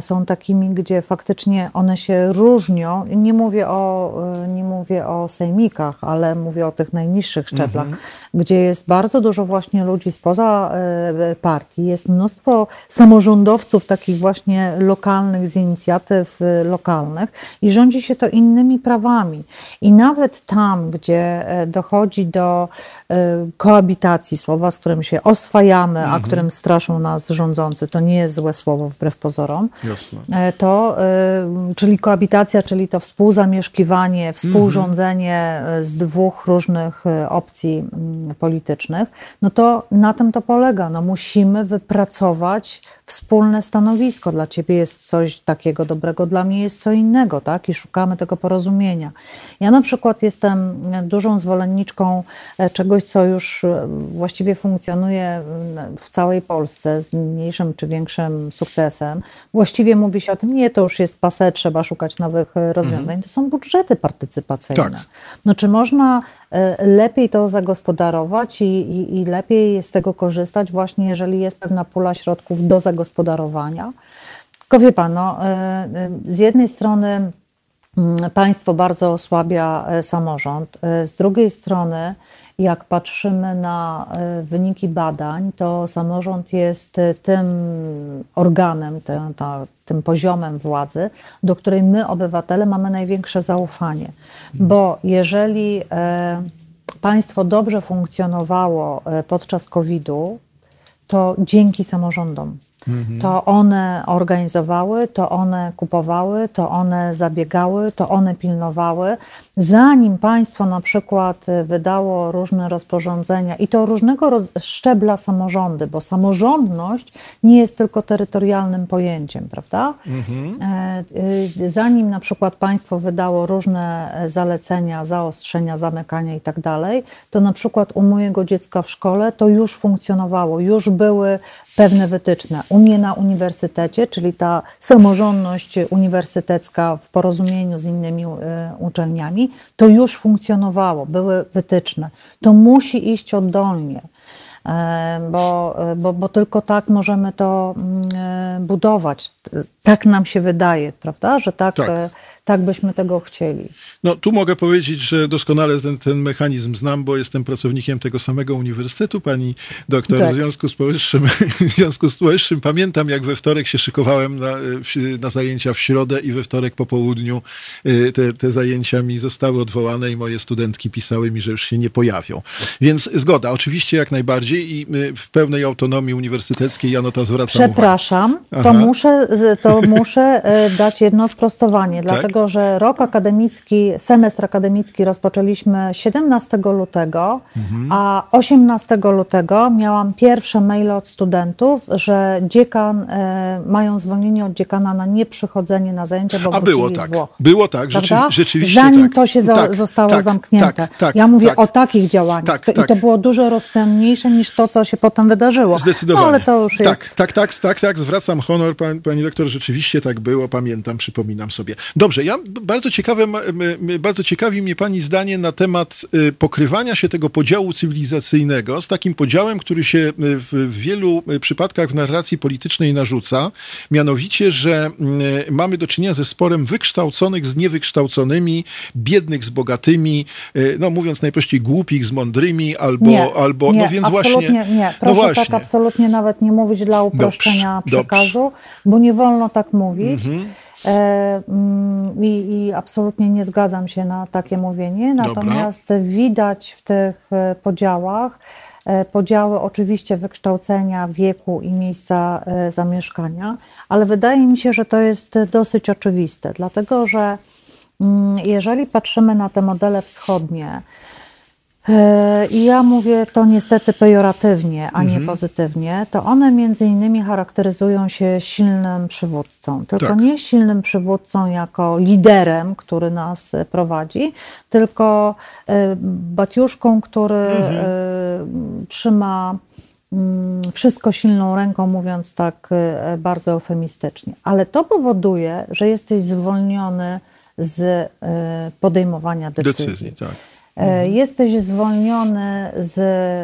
są takimi, gdzie faktycznie one się różnią. Nie mówię o, nie mówię o sejmikach, ale mówię o tych najniższych szczeblach, mhm. gdzie jest bardzo dużo właśnie ludzi spoza e, partii, jest mnóstwo samorządowców takich właśnie lokalnych, z inicjatyw e, lokalnych i rządzi się to innymi prawami. I nawet tam, gdzie e, dochodzi do koabitacji, słowa, z którym się oswajamy, mhm. a którym straszą nas rządzący, to nie jest złe słowo wbrew pozorom, Jasne. E, to, e, czyli koabitacja, czyli to współzamieszkiwanie, współrządzenie mhm. z dwóch różnych opcji mm, politycznych, no to na tym to polega. No musimy wypracować wspólne stanowisko. Dla ciebie jest coś takiego dobrego, dla mnie jest co innego, tak? I szukamy tego porozumienia. Ja na przykład jestem dużą zwolenniczką czegoś, co już właściwie funkcjonuje w całej Polsce z mniejszym czy większym sukcesem. Właściwie mówi się o tym, nie, to już jest pase, trzeba szukać nowych e, rozwiązań. Mhm. To są budżety partycypacyjne. Tak. No czy można lepiej to zagospodarować i, i, i lepiej z tego korzystać właśnie, jeżeli jest pewna pula środków do zagospodarowania. Tylko wie pan, no, e, e, z jednej strony mm, państwo bardzo osłabia e, samorząd, z drugiej strony, jak patrzymy na wyniki badań, to samorząd jest tym organem, tym, tym poziomem władzy, do której my, obywatele, mamy największe zaufanie. Bo jeżeli państwo dobrze funkcjonowało podczas COVID-u, to dzięki samorządom. To one organizowały, to one kupowały, to one zabiegały, to one pilnowały. Zanim państwo na przykład wydało różne rozporządzenia i to różnego szczebla samorządy, bo samorządność nie jest tylko terytorialnym pojęciem, prawda? Mhm. E, y, zanim na przykład państwo wydało różne zalecenia, zaostrzenia, zamykania i tak dalej, to na przykład u mojego dziecka w szkole to już funkcjonowało, już były pewne wytyczne. U mnie na uniwersytecie, czyli ta samorządność uniwersytecka w porozumieniu z innymi e, uczelniami, to już funkcjonowało, były wytyczne. To musi iść oddolnie. E, bo, bo, bo tylko tak możemy to mm, e, budować. Tak nam się wydaje, prawda, że tak, tak tak byśmy tego chcieli. No tu mogę powiedzieć, że doskonale ten, ten mechanizm znam, bo jestem pracownikiem tego samego uniwersytetu, pani doktor. Tak. W, związku z powyższym, w związku z powyższym pamiętam, jak we wtorek się szykowałem na, na zajęcia w środę i we wtorek po południu y, te, te zajęcia mi zostały odwołane i moje studentki pisały mi, że już się nie pojawią. Więc zgoda, oczywiście jak najbardziej i y, w pełnej autonomii uniwersyteckiej ja no to zwracam Przepraszam, to muszę, to muszę dać jedno sprostowanie, tak? dlatego dlatego że rok akademicki, semestr akademicki rozpoczęliśmy 17 lutego, mhm. a 18 lutego miałam pierwsze maile od studentów, że dziekan, e, mają zwolnienie od dziekana na nieprzychodzenie na zajęcia, bo A było tak, Włoch, było tak, rzeczy, rzeczywiście Zanim tak. to się za, tak, zostało tak, zamknięte. Tak, tak, ja mówię tak. o takich działaniach to, i to było dużo rozsądniejsze niż to, co się potem wydarzyło. Zdecydowanie. No, ale to już jest... Tak, tak, tak, tak, zwracam honor, pani, pani doktor, rzeczywiście tak było, pamiętam, przypominam sobie. Dobrze, ja bardzo, ciekawe, bardzo ciekawi mnie Pani zdanie na temat y, pokrywania się tego podziału cywilizacyjnego z takim podziałem, który się y, w wielu y, przypadkach w narracji politycznej narzuca, mianowicie, że mamy do czynienia ze sporem wykształconych z niewykształconymi, biednych z bogatymi, no mówiąc najprościej głupich z mądrymi, albo, nie, albo nie, no więc absolutnie właśnie. Nie, proszę no właśnie. tak absolutnie nawet nie mówić dla uproszczenia dobrze, przekazu, dobrze. bo nie wolno tak mówić. Mhm. E, mm, I, I, absolutnie nie zgadzam się na takie mówienie. Natomiast Dobra. widać w tych e, podziałach e, podziały oczywiście wykształcenia, wieku i miejsca zamieszkania, ale wydaje mi się, że to jest dosyć oczywiste, dlatego że mm, jeżeli patrzymy na te modele wschodnie, i ja mówię to niestety pejoratywnie, a nie pozytywnie, to one między innymi charakteryzują się silnym przywódcą. Tylko Tak. nie silnym przywódcą jako liderem, który nas e, prowadzi, tylko e, batiuszką, który e, trzyma mm, wszystko silną ręką, mówiąc tak e, bardzo eufemistycznie. Ale to powoduje, że jesteś zwolniony z e, podejmowania decyzji. Decyzji, tak. E, Jesteś zwolniony z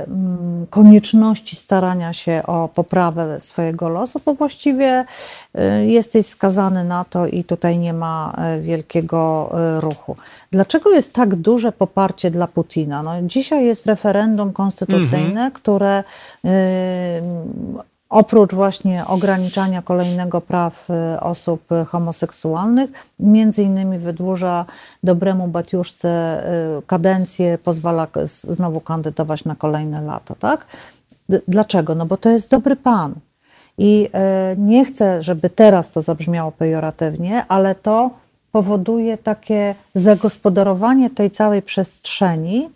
mm, konieczności starania się o poprawę swojego losu, bo właściwie e, jesteś skazany na to i tutaj nie ma e, wielkiego ruchu. Dlaczego jest tak duże poparcie dla Putina? No, dzisiaj jest referendum konstytucyjne, które e, oprócz właśnie ograniczania kolejnego praw y, osób y, homoseksualnych, między innymi wydłuża dobremu Batiuszce y, kadencję, pozwala znowu kandydować na kolejne lata, tak? Dlaczego? No bo to jest dobry pan. I e, nie chcę, żeby teraz to zabrzmiało pejoratywnie, ale to powoduje takie zagospodarowanie tej całej przestrzeni,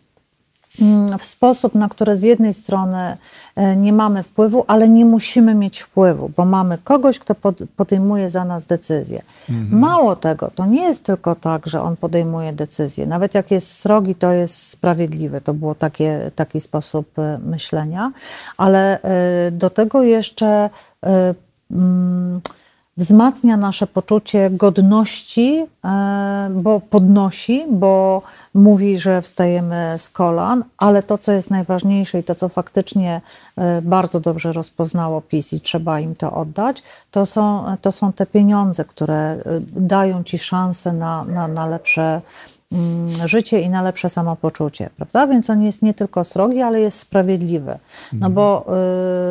w sposób, na który z jednej strony e, nie mamy wpływu, ale nie musimy mieć wpływu, bo mamy kogoś, kto pod, podejmuje za nas decyzje. Mało tego, to nie jest tylko tak, że on podejmuje decyzje. Nawet jak jest srogi, to jest sprawiedliwy. To było takie, taki sposób e, myślenia, ale e, do tego jeszcze e, mm, wzmacnia nasze poczucie godności, e, bo podnosi, bo mówi, że wstajemy z kolan, ale to, co jest najważniejsze i to, co faktycznie e, bardzo dobrze rozpoznało PiS i trzeba im to oddać, to są, to są te pieniądze, które e, dają ci szansę na, na, na lepsze życie i na lepsze samopoczucie, prawda? Więc on jest nie tylko srogi, ale jest sprawiedliwy. No bo,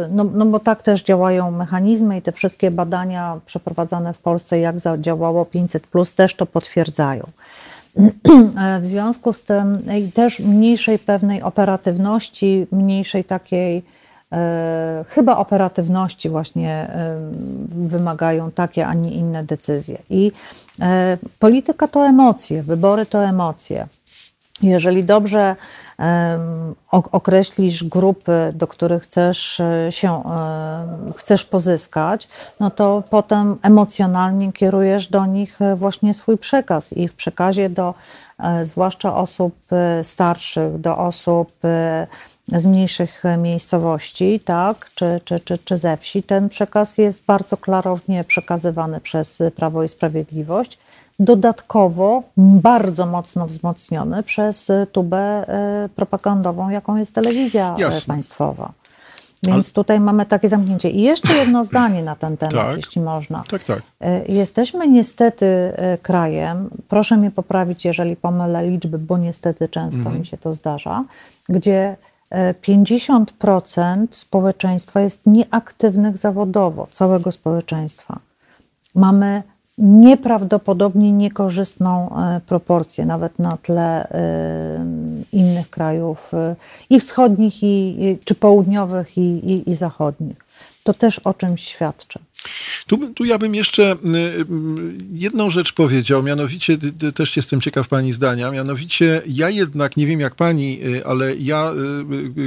y, no, no bo tak też działają mechanizmy i te wszystkie badania przeprowadzane w Polsce, jak zadziałało 500, też to potwierdzają. W związku z tym też mniejszej pewnej operatywności, mniejszej takiej chyba operatywności właśnie e, wymagają takie, a nie inne decyzje. I e, polityka to emocje, wybory to emocje. Jeżeli dobrze określisz grupy, do których chcesz e, się chcesz pozyskać, no to potem emocjonalnie kierujesz do nich e, właśnie swój przekaz i w przekazie do e, zwłaszcza osób e, starszych, do osób e, z mniejszych e, miejscowości, tak, czy, czy, czy, czy ze wsi, ten przekaz jest bardzo klarownie przekazywany przez Prawo i Sprawiedliwość dodatkowo bardzo mocno wzmocniony przez tubę e, propagandową, jaką jest telewizja e, Jasne. państwowa. Więc tutaj mamy takie zamknięcie. I jeszcze jedno zdanie na ten temat, Tak. jeśli można. Tak, tak. Jesteśmy niestety krajem, proszę mnie poprawić, jeżeli pomylę liczby, bo niestety często mi się to zdarza, gdzie 50% społeczeństwa jest nieaktywnych zawodowo, całego społeczeństwa. Mamy nieprawdopodobnie niekorzystną e, proporcję, nawet na tle e, innych krajów e, i wschodnich, i, czy południowych, i, i, i zachodnich. To też o czymś świadczy. Tu, tu ja bym jeszcze y, y, jedną rzecz powiedział, mianowicie y, też jestem ciekaw pani zdania, mianowicie ja jednak, nie wiem jak pani, ale ja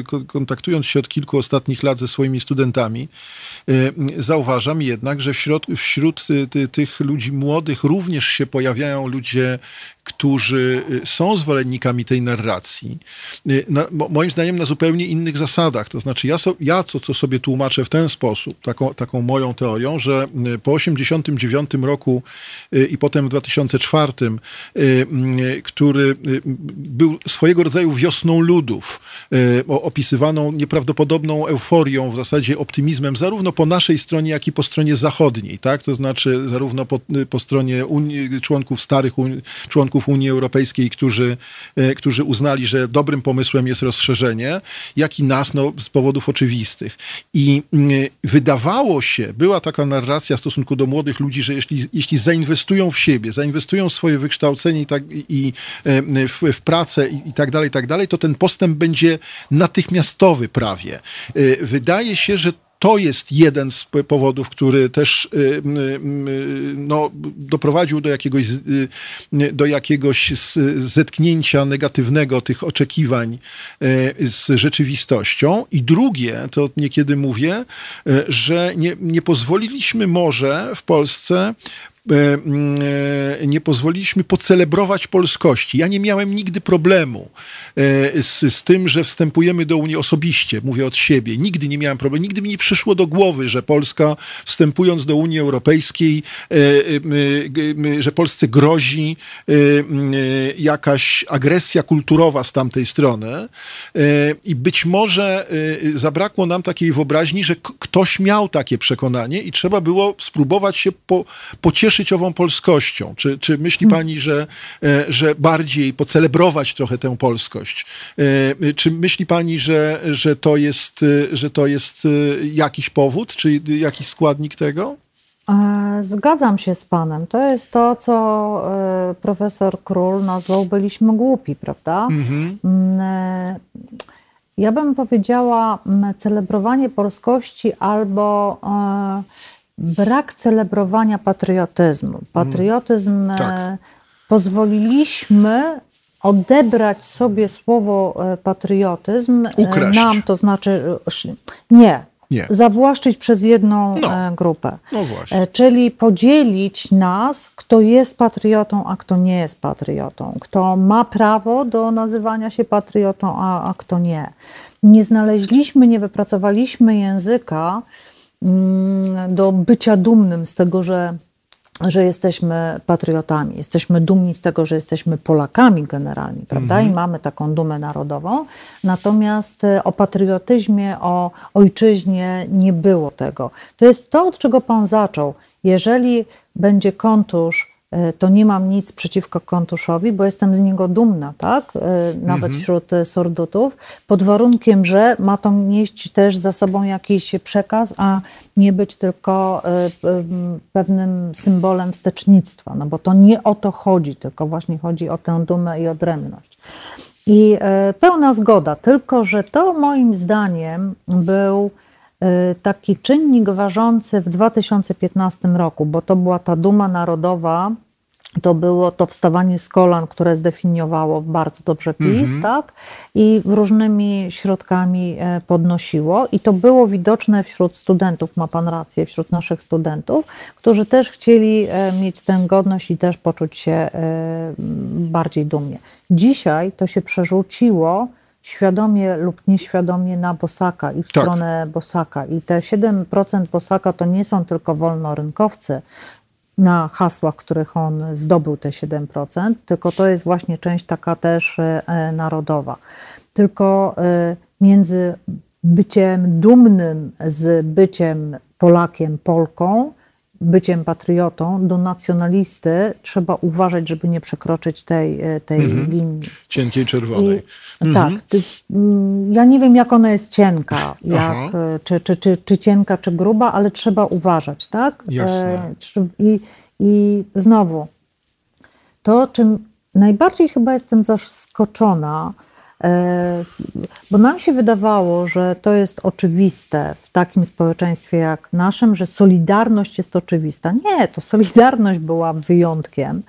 ko- kontaktując się od kilku ostatnich lat ze swoimi studentami, zauważam jednak, że wśród, wśród ty, tych ludzi młodych również się pojawiają ludzie, którzy y, są zwolennikami tej narracji, y, na, mo- moim zdaniem na zupełnie innych zasadach. To znaczy, ja, so, ja to, to sobie tłumaczę w ten sposób, taką, taką moją teorią, że y, po 1989 roku i potem w 2004, y, y, który był swojego rodzaju wiosną ludów, opisywaną nieprawdopodobną euforią, w zasadzie optymizmem, zarówno po naszej stronie, jak i po stronie zachodniej, tak? To znaczy zarówno po, po stronie Unii, członków starych Unii, członków Unii Europejskiej, którzy, e, którzy uznali, że dobrym pomysłem jest rozszerzenie, jak i nas no, z powodów oczywistych. I mm, wydawało się, była taka narracja w stosunku do młodych ludzi, że jeśli, jeśli zainwestują w siebie, zainwestują w swoje wykształcenie i, tak, i e, w, w pracę i, i tak dalej, i tak dalej, to ten postęp będzie natychmiastowy prawie. E, Wydaje się, że to jest jeden z powodów, który też y, no, doprowadził do jakiegoś, y, do jakiegoś zetknięcia negatywnego tych oczekiwań y, z rzeczywistością. I drugie, to niekiedy mówię, że nie, nie pozwoliliśmy może w Polsce nie pozwoliliśmy pocelebrować polskości. Ja nie miałem nigdy problemu e, z, z tym, że wstępujemy do Unii osobiście, mówię od siebie. Nigdy nie miałem problemu, nigdy mi nie przyszło do głowy, że Polska wstępując do Unii Europejskiej, że Polsce grozi jakaś agresja kulturowa z tamtej strony. I być może zabrakło nam takiej wyobraźni, że ktoś miał takie przekonanie i trzeba było spróbować się po, pocieszyć cieszyć ową polskością? Czy, czy myśli hmm. pani, że, e, że bardziej pocelebrować trochę tę polskość? E, czy myśli pani, że, że, to jest, e, że to jest jakiś powód, czy jakiś składnik tego? Zgadzam się z panem. To jest to, co profesor Król nazwał byliśmy głupi, prawda? Mhm. Mm, ja bym powiedziała celebrowanie polskości albo brak celebrowania patriotyzmu. Patriotyzm mm, tak. pozwoliliśmy odebrać sobie słowo e, patriotyzm e, Ukraść. nam, to znaczy nie, nie. zawłaszczyć przez jedną no. grupę. No właśnie. Czyli podzielić nas, kto jest patriotą, a kto nie jest patriotą. Kto ma prawo do nazywania się patriotą, a, a kto nie. Nie znaleźliśmy, nie wypracowaliśmy języka, do bycia dumnym z tego, że, że jesteśmy patriotami. Jesteśmy dumni z tego, że jesteśmy Polakami generalnie, prawda? Mhm. I mamy taką dumę narodową. Natomiast e, o patriotyzmie, o ojczyźnie nie było tego. To jest to, od czego Pan zaczął. Jeżeli będzie kontusz, to nie mam nic przeciwko kontuszowi, bo jestem z niego dumna, tak? E, nawet mhm. wśród e, sordutów, pod warunkiem, że ma to nieść też za sobą jakiś przekaz, a nie być tylko pewnym symbolem wstecznictwa, no bo to nie o to chodzi, tylko właśnie chodzi o tę dumę i odrębność. I pełna zgoda, tylko że to moim zdaniem był taki czynnik ważący w 2015 roku, bo to była ta duma narodowa, to było to wstawanie z kolan, które zdefiniowało bardzo dobrze PiS, mhm. tak? I różnymi środkami e, podnosiło. I to było widoczne wśród studentów, ma pan rację, wśród naszych studentów, którzy też chcieli e, mieć tę godność i też poczuć się e, bardziej dumnie. Dzisiaj to się przerzuciło świadomie lub nieświadomie na Bosaka i w tak. stronę Bosaka. I te 7% Bosaka to nie są tylko wolnorynkowcy na hasłach, których on zdobył te 7%, tylko to jest właśnie część taka też e, narodowa. Tylko e, między byciem dumnym z byciem Polakiem, Polką, byciem patriotą do nacjonalisty trzeba uważać, żeby nie przekroczyć tej, e, tej mhm. linii. Cienkiej czerwonej. I, mhm. Tak. Ty, mm, ja nie wiem, jak ona jest cienka, jak, e, czy, czy, czy, czy cienka, czy gruba, ale trzeba uważać, tak? Jasne. E, I, I znowu, to czym najbardziej chyba jestem zaskoczona, bo nam się wydawało, że to jest oczywiste w takim społeczeństwie jak naszym, że solidarność jest oczywista. Nie, to solidarność była wyjątkiem.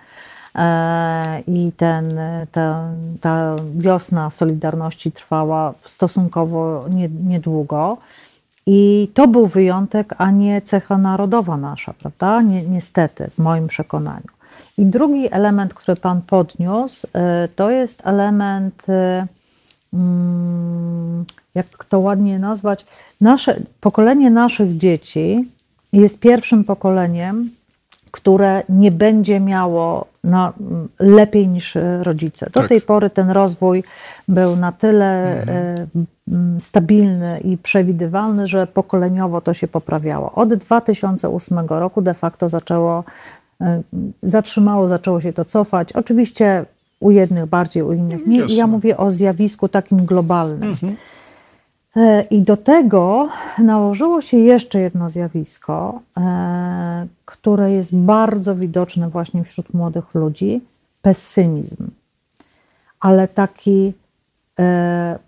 E, I ten, ta, ta wiosna Solidarności trwała stosunkowo niedługo. I to był wyjątek, a nie cecha narodowa nasza, prawda? Ni niestety, w moim przekonaniu. I drugi element, który Pan podniósł, e, to jest element jak to ładnie nazwać, nasze, pokolenie naszych dzieci jest pierwszym pokoleniem, które nie będzie miało na, lepiej niż rodzice. Do tak. tej pory ten rozwój był na tyle mhm. stabilny i przewidywalny, że pokoleniowo to się poprawiało. Od 2008 roku de facto zaczęło, e, zatrzymało, zaczęło się to cofać. Oczywiście u jednych bardziej, u innych nie. I ja mówię o zjawisku takim globalnym. Mhm. E, I do tego nałożyło się jeszcze jedno zjawisko, e, które jest bardzo widoczne właśnie wśród młodych ludzi pesymizm. Ale taki, e,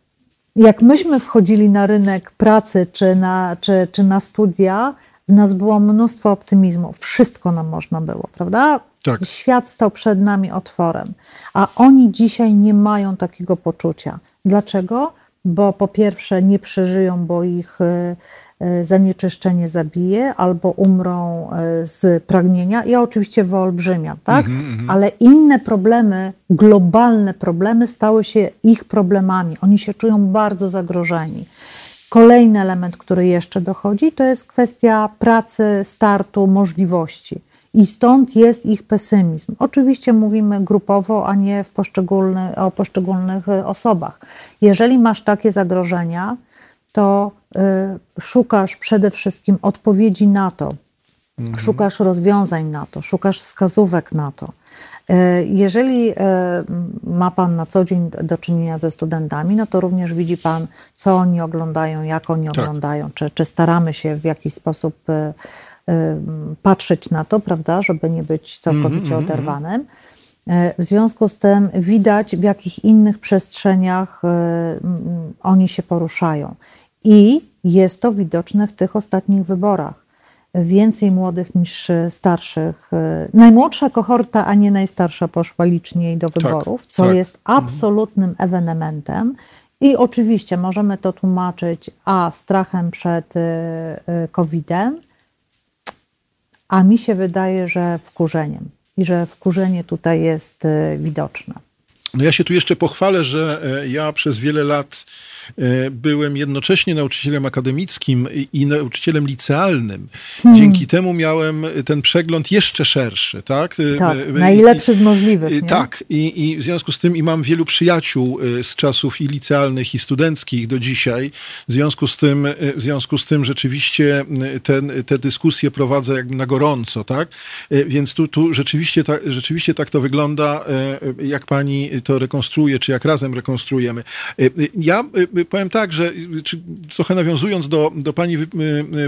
jak myśmy wchodzili na rynek pracy czy na, czy, czy na studia, w nas było mnóstwo optymizmu. Wszystko nam można było, prawda? Tak. Świat stał przed nami otworem. A oni dzisiaj nie mają takiego poczucia. Dlaczego? Bo po pierwsze nie przeżyją, bo ich y, y, zanieczyszczenie zabije, albo umrą y, z pragnienia. Ja oczywiście wyolbrzymiam, tak? Ale inne problemy, globalne problemy stały się ich problemami. Oni się czują bardzo zagrożeni. Kolejny element, który jeszcze dochodzi, to jest kwestia pracy, startu, możliwości. I stąd jest ich pesymizm. Oczywiście mówimy grupowo, a nie w poszczególny, o poszczególnych y, osobach. Jeżeli masz takie zagrożenia, to y, szukasz przede wszystkim odpowiedzi na to, szukasz rozwiązań na to, szukasz wskazówek na to. Y, Jeżeli y, ma Pan na co dzień do czynienia ze studentami, no to również widzi Pan, co oni oglądają, jak oni oglądają, czy, czy staramy się w jakiś sposób y, patrzeć na to, prawda, żeby nie być całkowicie oderwanym. Y, W związku z tym widać, w jakich innych przestrzeniach mm, oni się poruszają. I jest to widoczne w tych ostatnich wyborach więcej młodych niż starszych. E, Najmłodsza kohorta, a nie najstarsza poszła liczniej do wyborów, co tak. jest absolutnym ewenementem. I oczywiście możemy to tłumaczyć a strachem przed e, e, COVID-em, a mi się wydaje, że wkurzeniem. I że wkurzenie tutaj jest widoczne. No ja się tu jeszcze pochwalę, że e, ja przez wiele lat e, byłem jednocześnie nauczycielem akademickim i, nauczycielem licealnym. Hmm. Dzięki temu miałem ten przegląd jeszcze szerszy, tak? E, Tak, najlepszy z możliwych. Nie? Tak, i, i w związku z tym i mam wielu przyjaciół z czasów i licealnych, i studenckich do dzisiaj. W związku z tym, w związku z tym rzeczywiście ten, te dyskusje prowadzę jakby na gorąco, tak? Więc tu, tu rzeczywiście, tak, rzeczywiście tak to wygląda, jak pani to rekonstruuje, czy jak razem rekonstruujemy. E, e, Ja e, powiem tak, że trochę nawiązując do, do pani wy,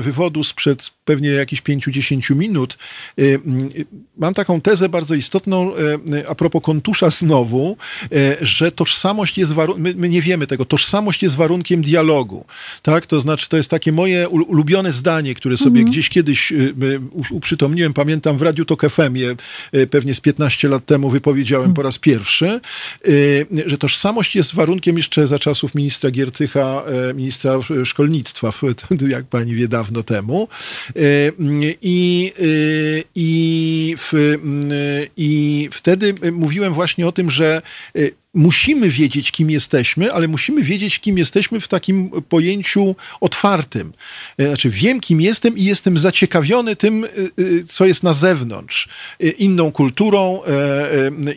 wywodu sprzed pewnie jakichś 5-10 minut, mam taką tezę bardzo istotną a propos kontusza znowu, że tożsamość jest warunkiem, my, my nie wiemy tego, tożsamość jest warunkiem dialogu. Tak? To znaczy, to jest takie moje ul- ulubione zdanie, które sobie gdzieś kiedyś uprzytomniłem, pamiętam w Radiu Tok FM je pewnie z 15 lat temu wypowiedziałem po raz pierwszy, że tożsamość jest warunkiem jeszcze za czasów ministra Giertycha, e, ministra e, szkolnictwa, jak pani wie, dawno temu. E, I, e, i, w, I wtedy mówiłem właśnie o tym, że musimy wiedzieć, kim jesteśmy, ale musimy wiedzieć, kim jesteśmy w takim pojęciu otwartym. E, Znaczy, wiem, kim jestem i jestem zaciekawiony tym, e, e, co jest na zewnątrz. Inną kulturą,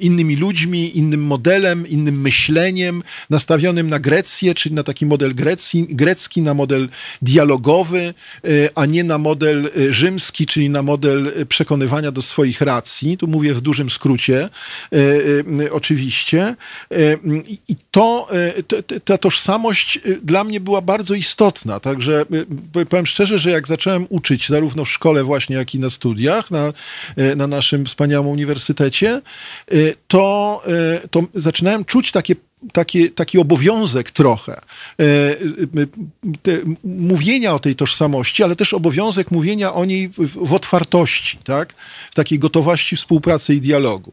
innymi ludźmi, innym modelem, innym myśleniem, nastawionym na Grecję, czyli na taki model Grecji, grecki, na model dialogowy, a nie na model rzymski, czyli na model przekonywania do swoich racji. Tu mówię w dużym skrócie, oczywiście. E, I i to, e, ta tożsamość e, dla mnie była bardzo istotna. Także powiem szczerze, że jak zacząłem uczyć zarówno w szkole właśnie, jak i na studiach, na, na naszym wspaniałym uniwersytecie, to, to zaczynałem czuć takie taki, taki obowiązek trochę mówienia o tej tożsamości, ale też obowiązek mówienia o niej w, w otwartości, tak? w takiej gotowości współpracy i dialogu.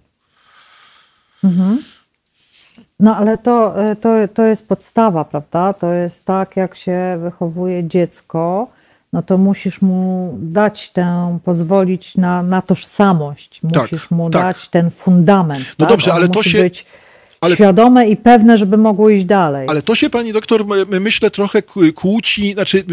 No ale to, e, to, to jest podstawa, prawda? To jest tak, jak się wychowuje dziecko, no to musisz mu dać tę, pozwolić na, na tożsamość. Tak, Musisz mu tak. dać ten fundament. No tak? dobrze, Ono ale to się- być ale- świadome i pewne, żeby mogło iść dalej. Ale to się pani doktor, myślę, trochę kłóci, znaczy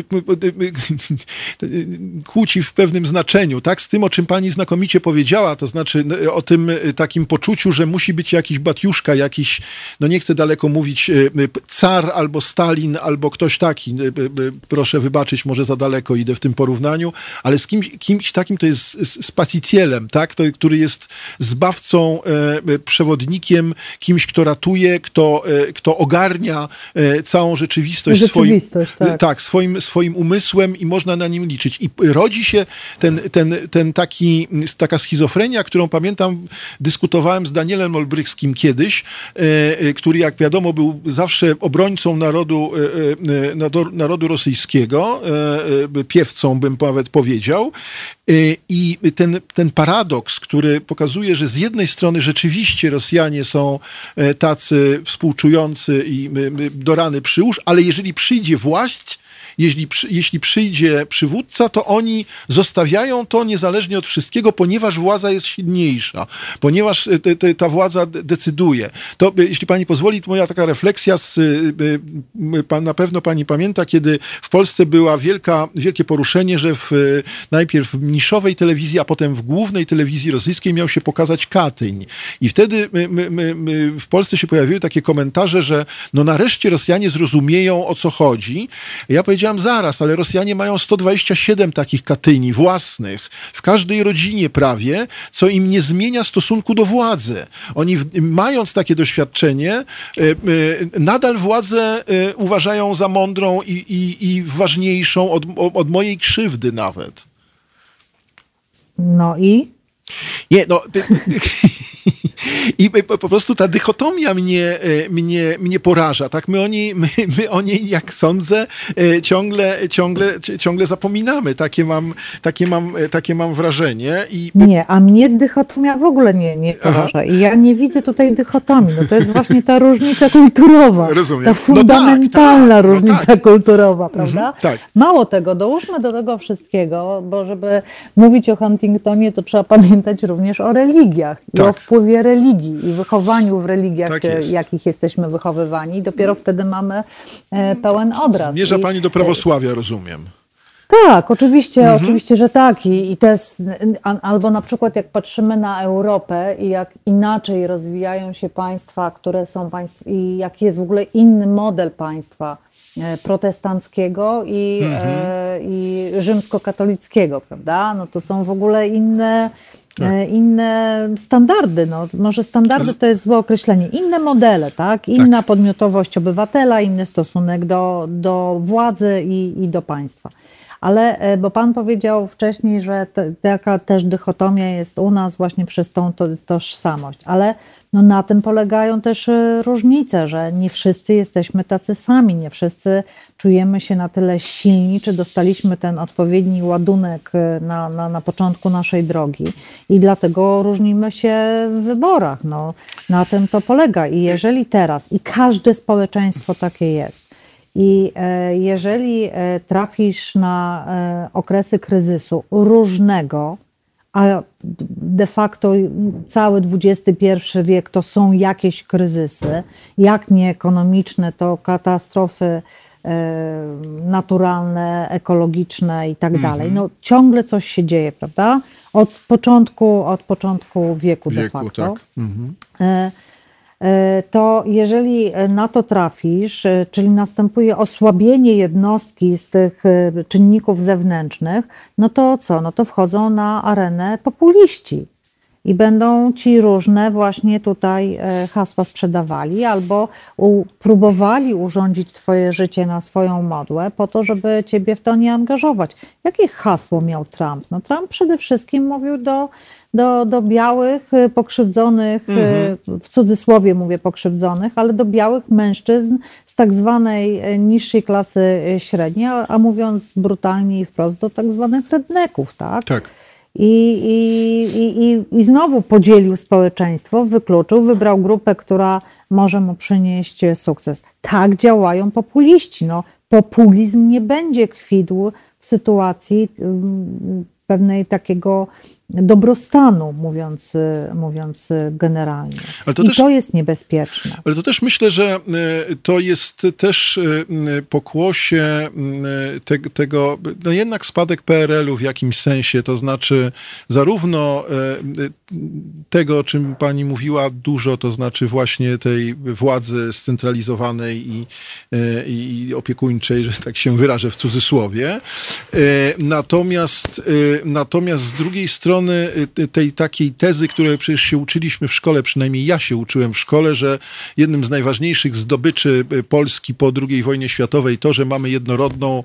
kłóci w pewnym znaczeniu, tak? Z tym, o czym pani znakomicie powiedziała, to znaczy n- o tym y, takim poczuciu, że musi być jakiś batiuszka, jakiś, no nie chcę daleko mówić, y, car albo Stalin, albo ktoś taki. y, Proszę wybaczyć, może za daleko idę w tym porównaniu, ale z kimś, kimś takim to jest s- spasicjelem, tak? To, który jest zbawcą, e, e, przewodnikiem, kimś, kto kto ratuje, kto, e, kto ogarnia e, całą rzeczywistość, Rzeczywistość, swoim, tak. tak, swoim, swoim umysłem i można na nim liczyć. I rodzi się ten, ten, ten taki, taka schizofrenia, którą pamiętam, dyskutowałem z Danielem Olbrychskim kiedyś, e, e, który jak wiadomo był zawsze obrońcą narodu, e, e, narodu rosyjskiego, e, e, piewcą bym nawet powiedział. E, I ten, ten paradoks, który pokazuje, że z jednej strony rzeczywiście Rosjanie są e, tacy współczujący i do rany przyłóż, ale jeżeli przyjdzie właść, jeśli, jeśli przyjdzie przywódca, to oni zostawiają to niezależnie od wszystkiego, ponieważ władza jest silniejsza, ponieważ e, te, te, ta władza de- decyduje. To, e, jeśli pani pozwoli, to moja taka refleksja, z, e, pan, na pewno pani pamięta, kiedy w Polsce była wielka, wielkie poruszenie, że w, najpierw w niszowej telewizji, a potem w głównej telewizji rosyjskiej miał się pokazać Katyń. I wtedy my, my, my w Polsce się pojawiły takie komentarze, że no nareszcie Rosjanie zrozumieją, o co chodzi. Ja powiedziałem zaraz, ale Rosjanie mają 127 takich Katyni własnych, w każdej rodzinie prawie, co im nie zmienia stosunku do władzy. Oni mając takie doświadczenie, e, e, nadal władzę e, uważają za mądrą i, i, i ważniejszą od, od mojej krzywdy nawet. No i? Nie, no. I po prostu ta dychotomia mnie, e, mnie, mnie poraża. Tak? My, o niej, my, my o niej, jak sądzę, e, ciągle, ciągle, ciągle zapominamy. Takie mam, takie mam, e, takie mam wrażenie. I Nie, a mnie dychotomia w ogóle nie, nie poraża. I ja nie widzę tutaj dychotomii. No to jest właśnie ta różnica kulturowa. Rozumiem. Ta No tak, fundamentalna tak, no różnica tak. kulturowa, prawda? tak. Mało tego, dołóżmy do tego wszystkiego, bo żeby mówić o Huntingtonie, to trzeba pamiętać również o religiach i Tak. o wpływie religii i wychowaniu w religiach, Tak e, jest. jakich jesteśmy wychowywani. Dopiero wtedy mamy e, pełen obraz. Zmierza I- pani do prawosławia, rozumiem. tak, oczywiście, oczywiście, że tak. I, i to jest, albo na przykład jak patrzymy na Europę i jak inaczej rozwijają się państwa, które są państw, i jaki jest w ogóle inny model państwa e, protestanckiego i, e, i rzymskokatolickiego, prawda? No to są w ogóle inne, e, inne standardy. No, może standardy to jest złe określenie. Inne modele, tak? Inna podmiotowość obywatela, inny stosunek do, do władzy i, i do państwa. Ale, e, bo pan powiedział wcześniej, że taka też dychotomia jest u nas właśnie przez tą to, tożsamość, ale no na tym polegają też e, różnice, że nie wszyscy jesteśmy tacy sami, nie wszyscy czujemy się na tyle silni, czy dostaliśmy ten odpowiedni ładunek e, na, na, na początku naszej drogi. I dlatego różnimy się w wyborach. No, na tym to polega. I jeżeli teraz, i każde społeczeństwo takie jest, i e, jeżeli e, trafisz na e, okresy kryzysu różnego, a de facto cały XXI wiek to są jakieś kryzysy, jak nie ekonomiczne, to katastrofy naturalne, ekologiczne i tak dalej. No ciągle coś się dzieje, prawda? Od początku, od początku wieku, de Wieku, facto. tak. Mhm. E, e, to jeżeli na to trafisz, e, czyli następuje osłabienie jednostki z tych e, czynników zewnętrznych, no to co? No to wchodzą na arenę populiści i będą ci różne właśnie tutaj e, hasła sprzedawali albo próbowali urządzić twoje życie na swoją modłę po to, żeby ciebie w to nie angażować. Jakie hasło miał Trump? No Trump przede wszystkim mówił do, do, do białych, e, pokrzywdzonych, e, w cudzysłowie mówię pokrzywdzonych, ale do białych mężczyzn z tak zwanej e, niższej klasy średniej, a, a mówiąc brutalnie i wprost, do tak zwanych redneków, tak? Tak. I, i, i, i, znowu podzielił społeczeństwo, wykluczył, wybrał grupę, która może mu przynieść sukces. Tak działają populiści. No, populizm nie będzie kwitł w sytuacji pewnej takiego dobrostanu, mówiąc, mówiąc generalnie. To I też- to jest niebezpieczne. Ale to też myślę, że e, to jest też e, pokłosie te, tego, no jednak spadek PRL-u w jakimś sensie, to znaczy zarówno e, tego, o czym pani mówiła dużo, to znaczy właśnie tej władzy scentralizowanej i, e, i opiekuńczej, że tak się wyrażę w cudzysłowie. E, Natomiast, e, natomiast z drugiej strony tej takiej tezy, której przecież się uczyliśmy w szkole, przynajmniej ja się uczyłem w szkole, że jednym z najważniejszych zdobyczy Polski po II wojnie światowej to, że mamy jednorodną,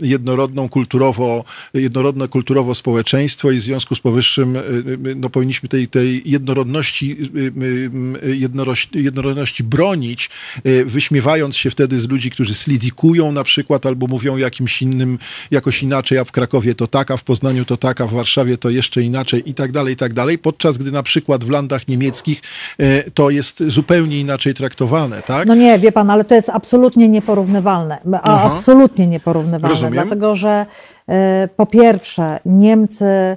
jednorodną kulturowo, jednorodne kulturowo społeczeństwo i w związku z powyższym no, powinniśmy tej, tej jednorodności, jednorości, jednorodności bronić, wyśmiewając się wtedy z ludzi, którzy slidikują na przykład albo mówią jakimś innym, jakoś inaczej, a w Krakowie to taka, w Poznaniu to taka, w Warszawie to jeszcze inaczej i tak dalej, i tak dalej, podczas gdy na przykład w landach niemieckich to jest zupełnie inaczej traktowane, tak? No nie, wie pan, ale to jest absolutnie nieporównywalne, a absolutnie nieporównywalne, Rozumiem. dlatego że po pierwsze Niemcy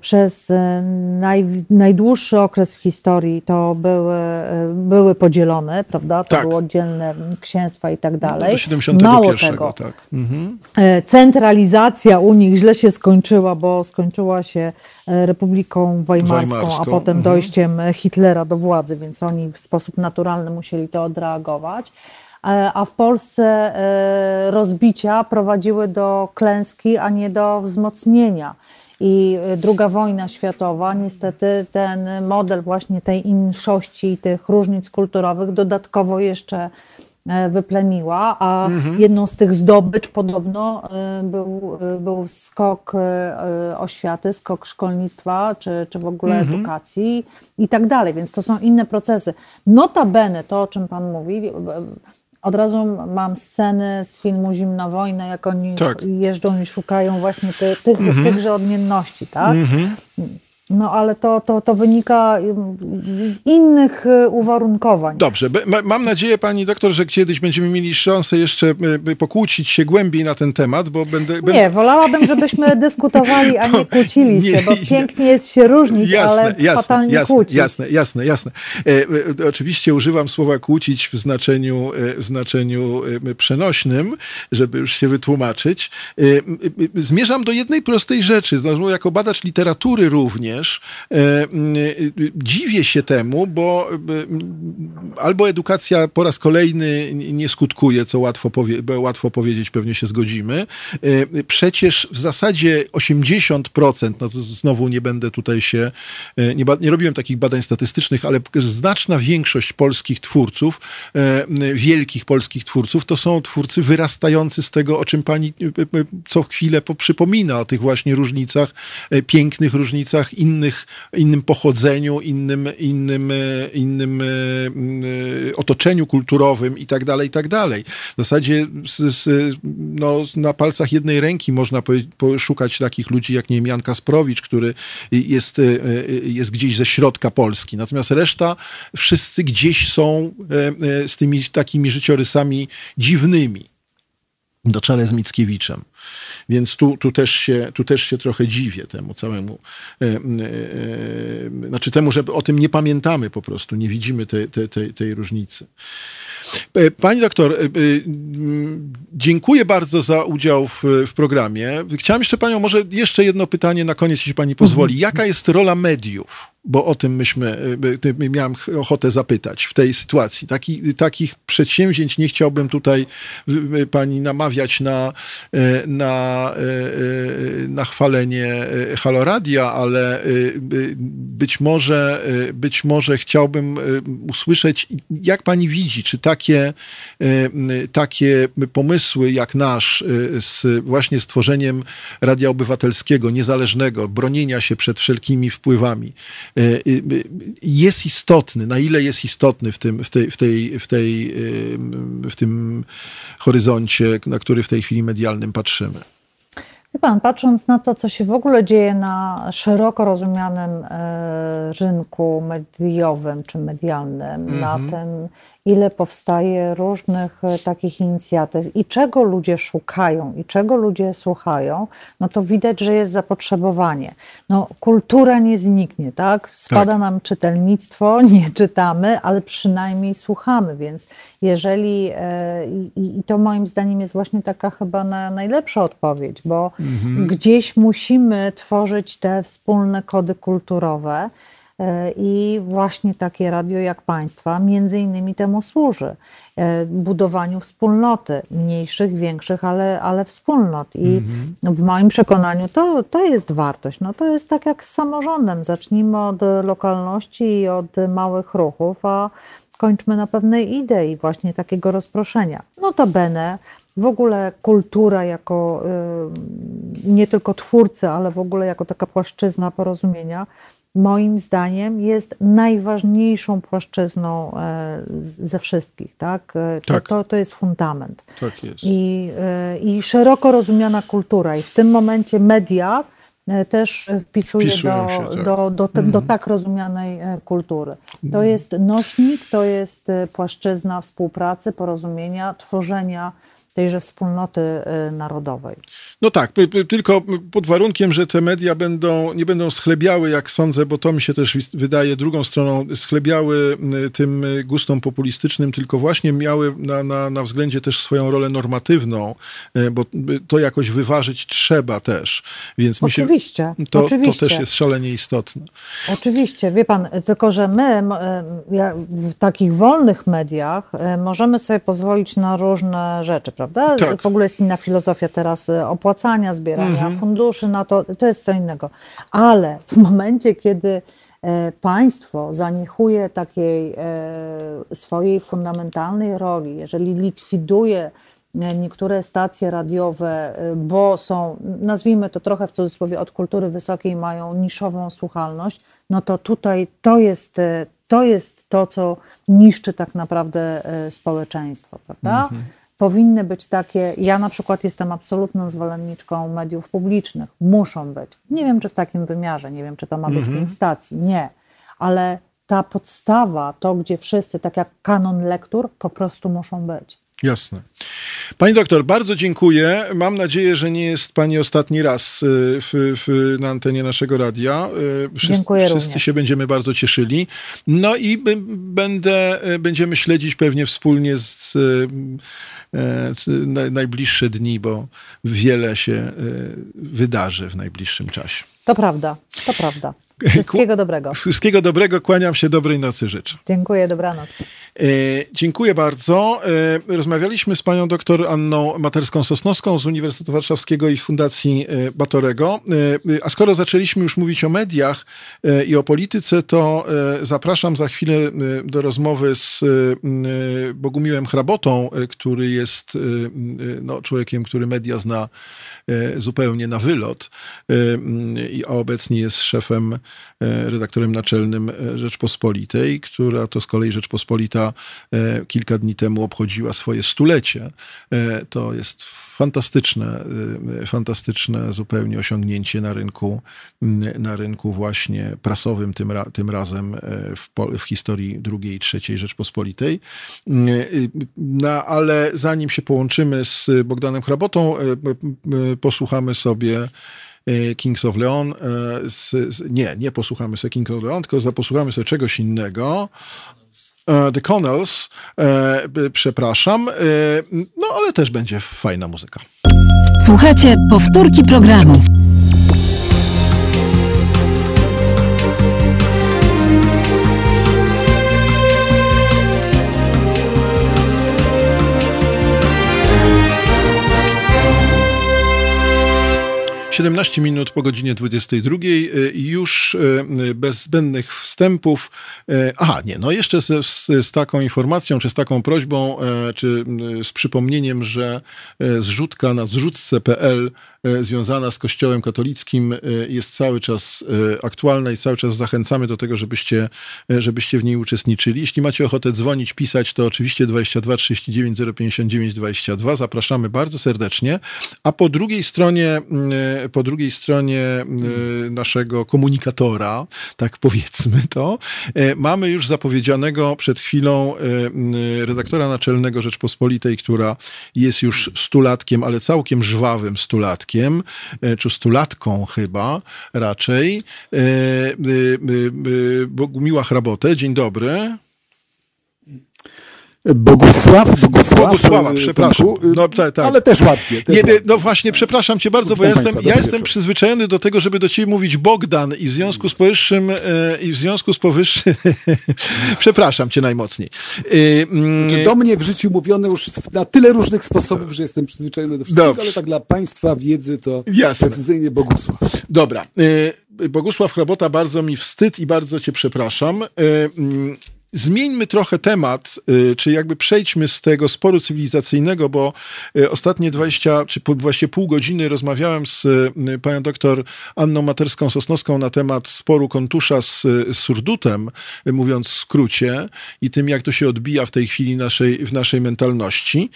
przez e, naj, najdłuższy okres w historii to były, e, były podzielone, prawda? To tak. były oddzielne księstwa i tak dalej. Do 71, Mało tego, tak. Mhm. centralizacja u nich źle się skończyła, bo skończyła się Republiką Weimarską, Weimarską. a potem mhm. dojściem Hitlera do władzy, więc oni w sposób naturalny musieli to odreagować a w Polsce rozbicia prowadziły do klęski, a nie do wzmocnienia. I druga wojna światowa, niestety ten model właśnie tej inszości i tych różnic kulturowych dodatkowo jeszcze e, wyplemiła, a mhm. jedną z tych zdobycz podobno e, był, e, był skok oświaty, skok szkolnictwa, czy, czy w ogóle mhm. edukacji i tak dalej, więc to są inne procesy. Notabene, to o czym Pan mówi, od razu mam sceny z filmu Zimna Wojna, jak oni tak. jeżdżą i szukają właśnie ty, tych, mhm. tychże odmienności, tak? Mhm. No ale to, to, to wynika z innych y, uwarunkowań. Dobrze, mam nadzieję pani doktor, że kiedyś będziemy mieli szansę jeszcze y, pokłócić się głębiej na ten temat, bo będę... Nie, będę... wolałabym, żebyśmy dyskutowali, a nie kłócili się, bo pięknie jest się różnić, jasne, ale jasne, fatalnie jasne, kłócić. Jasne, jasne, jasne. E, e, oczywiście używam słowa kłócić w znaczeniu, e, w znaczeniu e, przenośnym, żeby już się wytłumaczyć. E, zmierzam do jednej prostej rzeczy, no, jako badacz literatury również, również. E, e, dziwię się temu, bo e, albo edukacja po raz kolejny nie skutkuje, co łatwo, powie, łatwo powiedzieć, pewnie się zgodzimy. Przecież w zasadzie 80%, no znowu nie będę tutaj się, nie, nie robiłem takich badań statystycznych, ale znaczna większość polskich twórców, wielkich polskich twórców, to są twórcy wyrastający z tego, o czym pani co chwilę przypomina, o tych właśnie różnicach, pięknych różnicach innych, innym pochodzeniu, innym, innym, e, innym e, e, otoczeniu kulturowym i tak dalej, i tak dalej. W zasadzie z, z, no, na palcach jednej ręki można poszukać takich ludzi jak nie wiem, Jan Kasprowicz, który jest, jest gdzieś ze środka Polski. Natomiast reszta, wszyscy gdzieś są z tymi takimi życiorysami dziwnymi do czele z Mickiewiczem. Więc tu, tu, też się, tu też się trochę dziwię temu całemu, e, e, e, znaczy temu, że o tym nie pamiętamy po prostu, nie widzimy tej, tej, tej, tej różnicy. E, pani doktor, e, dziękuję bardzo za udział w, w, programie. Chciałem jeszcze panią, może jeszcze jedno pytanie na koniec, jeśli pani pozwoli. Mhm. Jaka jest rola mediów? Bo o tym myśmy, miałem ochotę zapytać w tej sytuacji. Taki, takich przedsięwzięć nie chciałbym tutaj pani namawiać na, na, na chwalenie Haloradia, ale być może, być może chciałbym usłyszeć, jak pani widzi, czy tak takie, e, takie pomysły jak nasz e, z właśnie stworzeniem radia obywatelskiego, niezależnego, bronienia się przed wszelkimi wpływami, e, jest istotny, na ile jest istotny w tym, w tej, w tej, w tej, w tym horyzoncie, na który w tej chwili medialnym patrzymy. Wie pan, patrząc na to, co się w ogóle dzieje na szeroko rozumianym rynku mediowym czy medialnym, mm -hmm. na mhm. tym, ile powstaje różnych e, takich inicjatyw i czego ludzie szukają i czego ludzie słuchają, no to widać, że jest zapotrzebowanie. No, kultura nie zniknie, tak? Spada tak. nam czytelnictwo, nie czytamy, ale przynajmniej słuchamy, więc jeżeli, e, i, i to moim zdaniem jest właśnie taka chyba na, najlepsza odpowiedź, bo mhm. gdzieś musimy tworzyć te wspólne kody kulturowe, I właśnie takie radio jak Państwa między innymi temu służy. E, budowaniu wspólnoty, mniejszych, większych, ale, ale wspólnot. I w moim przekonaniu to, to jest wartość. No to jest tak jak z samorządem. Zacznijmy od lokalności i od małych ruchów, a kończmy na pewnej idei właśnie takiego rozproszenia. No to bene, w ogóle kultura jako y, nie tylko twórcy, ale w ogóle jako taka płaszczyzna porozumienia, moim zdaniem jest najważniejszą płaszczyzną e, ze wszystkich. Tak? E, To, Tak. To, to jest fundament. Tak jest. I, e, I szeroko rozumiana kultura. I w tym momencie media też wpisuje Wpisują do, się, tak. do, do, te, do tak rozumianej kultury. To jest nośnik, to jest płaszczyzna współpracy, porozumienia, tworzenia tejże wspólnoty e, narodowej. No tak, tylko pod warunkiem, że te media będą, nie będą schlebiały, jak sądzę, bo to mi się też wydaje drugą stroną, schlebiały y, tym y, gustom populistycznym, tylko właśnie miały na, na, na względzie też swoją rolę normatywną, y, bo y, to jakoś wyważyć trzeba też. Więc się, Oczywiście, to, oczywiście. to też jest szalenie istotne. Oczywiście, wie pan, tylko że my w takich wolnych mediach możemy sobie pozwolić na różne rzeczy, prawda? Tak. W ogóle jest inna filozofia teraz e, opłacania, zbierania Mhm. funduszy na to, to jest co innego. Ale w momencie, kiedy e, państwo zaniechuje takiej e, swojej fundamentalnej roli, jeżeli likwiduje e, niektóre stacje radiowe, bo są, nazwijmy to trochę w cudzysłowie, od kultury wysokiej, mają niszową słuchalność, no to tutaj to jest, to jest to, co niszczy tak naprawdę społeczeństwo, prawda? Powinny być takie, ja na przykład jestem absolutną zwolenniczką mediów publicznych, muszą być. Nie wiem, czy w takim wymiarze, nie wiem, czy to ma być pięć stacji, nie, ale ta podstawa, to gdzie wszyscy, tak jak kanon lektur, po prostu muszą być. Jasne. Pani doktor, bardzo dziękuję. Mam nadzieję, że nie jest pani ostatni raz y, w, w, na antenie naszego radia. Y, Wszyscy, Dziękuję wszyscy również. się będziemy bardzo cieszyli. No i będę, y, będziemy śledzić pewnie wspólnie z, z naj- najbliższe dni, bo wiele się wydarzy w najbliższym czasie. To prawda, to prawda. Wszystkiego dobrego. Wszystkiego dobrego, kłaniam się, dobrej nocy życzę. Dziękuję, dobranoc. E, dziękuję bardzo. E, rozmawialiśmy z panią doktor Anną Materską-Sosnowską z Uniwersytetu Warszawskiego i Fundacji e, Batorego. E, a skoro zaczęliśmy już mówić o mediach e, i o polityce, to e, zapraszam za chwilę e, do rozmowy z e, e, Bogumiłem Hrabotą, e, który jest e, e, no, człowiekiem, który media zna e, zupełnie na wylot, e, a obecnie jest szefem, e, redaktorem naczelnym e, Rzeczpospolitej, która to z kolei Rzeczpospolita e, kilka dni temu obchodziła swoje stulecie. E, To jest fantastyczne, e, fantastyczne zupełnie osiągnięcie na rynku, na rynku właśnie prasowym, tym, ra, tym razem e, w, w historii II i III Rzeczpospolitej. E, No, ale zanim się połączymy z Bogdanem Hrabotą, e, posłuchamy sobie e, Kings of Leon. e, Z, z, nie, nie posłuchamy sobie Kings of Leon, tylko posłuchamy sobie czegoś innego. E, The Connells, e, przepraszam, e, no ale też będzie fajna muzyka. Słuchajcie powtórki programu. Siedemnaście minut po godzinie 22 e, już e, bez zbędnych wstępów. e, Aha, nie, no jeszcze z, z, z taką informacją, czy z taką prośbą, czy z przypomnieniem, że zrzutka na zrzutce.pl związana z Kościołem katolickim e, jest cały czas e, aktualna i cały czas zachęcamy do tego, żebyście, e, żebyście w niej uczestniczyli. Jeśli macie ochotę dzwonić, pisać, to oczywiście 22 39 059 22. Zapraszamy bardzo serdecznie. A po drugiej stronie, po drugiej stronie naszego komunikatora, tak powiedzmy to, e, mamy już zapowiedzianego przed chwilą e, redaktora naczelnego Rzeczpospolitej, która jest już stulatkiem, ale całkiem żwawym stulatkiem, e, czy stulatką chyba raczej. E, e, Bogumiła Hrabotę, dzień dobry. Bogusław, Bogusław Bogusława, e, przepraszam. Tomku, e, No, tak, tak. Ale też ładnie. Też Nie, nie, ładnie. no właśnie, przepraszam cię bardzo, bo ja jestem, ja jestem przyzwyczajony do tego, żeby do ciebie mówić Bogdan i w związku z powyższym e, i w związku z powyższym przepraszam cię najmocniej. E, mm, Znaczy, do mnie w życiu mówiono już na tyle różnych sposobów, że jestem przyzwyczajony do wszystkiego, Dobrze. ale tak dla państwa wiedzy to Jasne. precyzyjnie Bogusław. Dobra. Bogusław Hrabota, bardzo mi wstyd i bardzo cię przepraszam. Mm, Zmieńmy trochę temat, y, czy jakby przejdźmy z tego sporu cywilizacyjnego, bo y, ostatnie 20, czy właściwie pół godziny rozmawiałem z y, panią doktor Anną Materską-Sosnowską na temat sporu Kontusza z, z Surdutem, mówiąc w skrócie, i tym, jak to się odbija w tej chwili naszej, w naszej mentalności.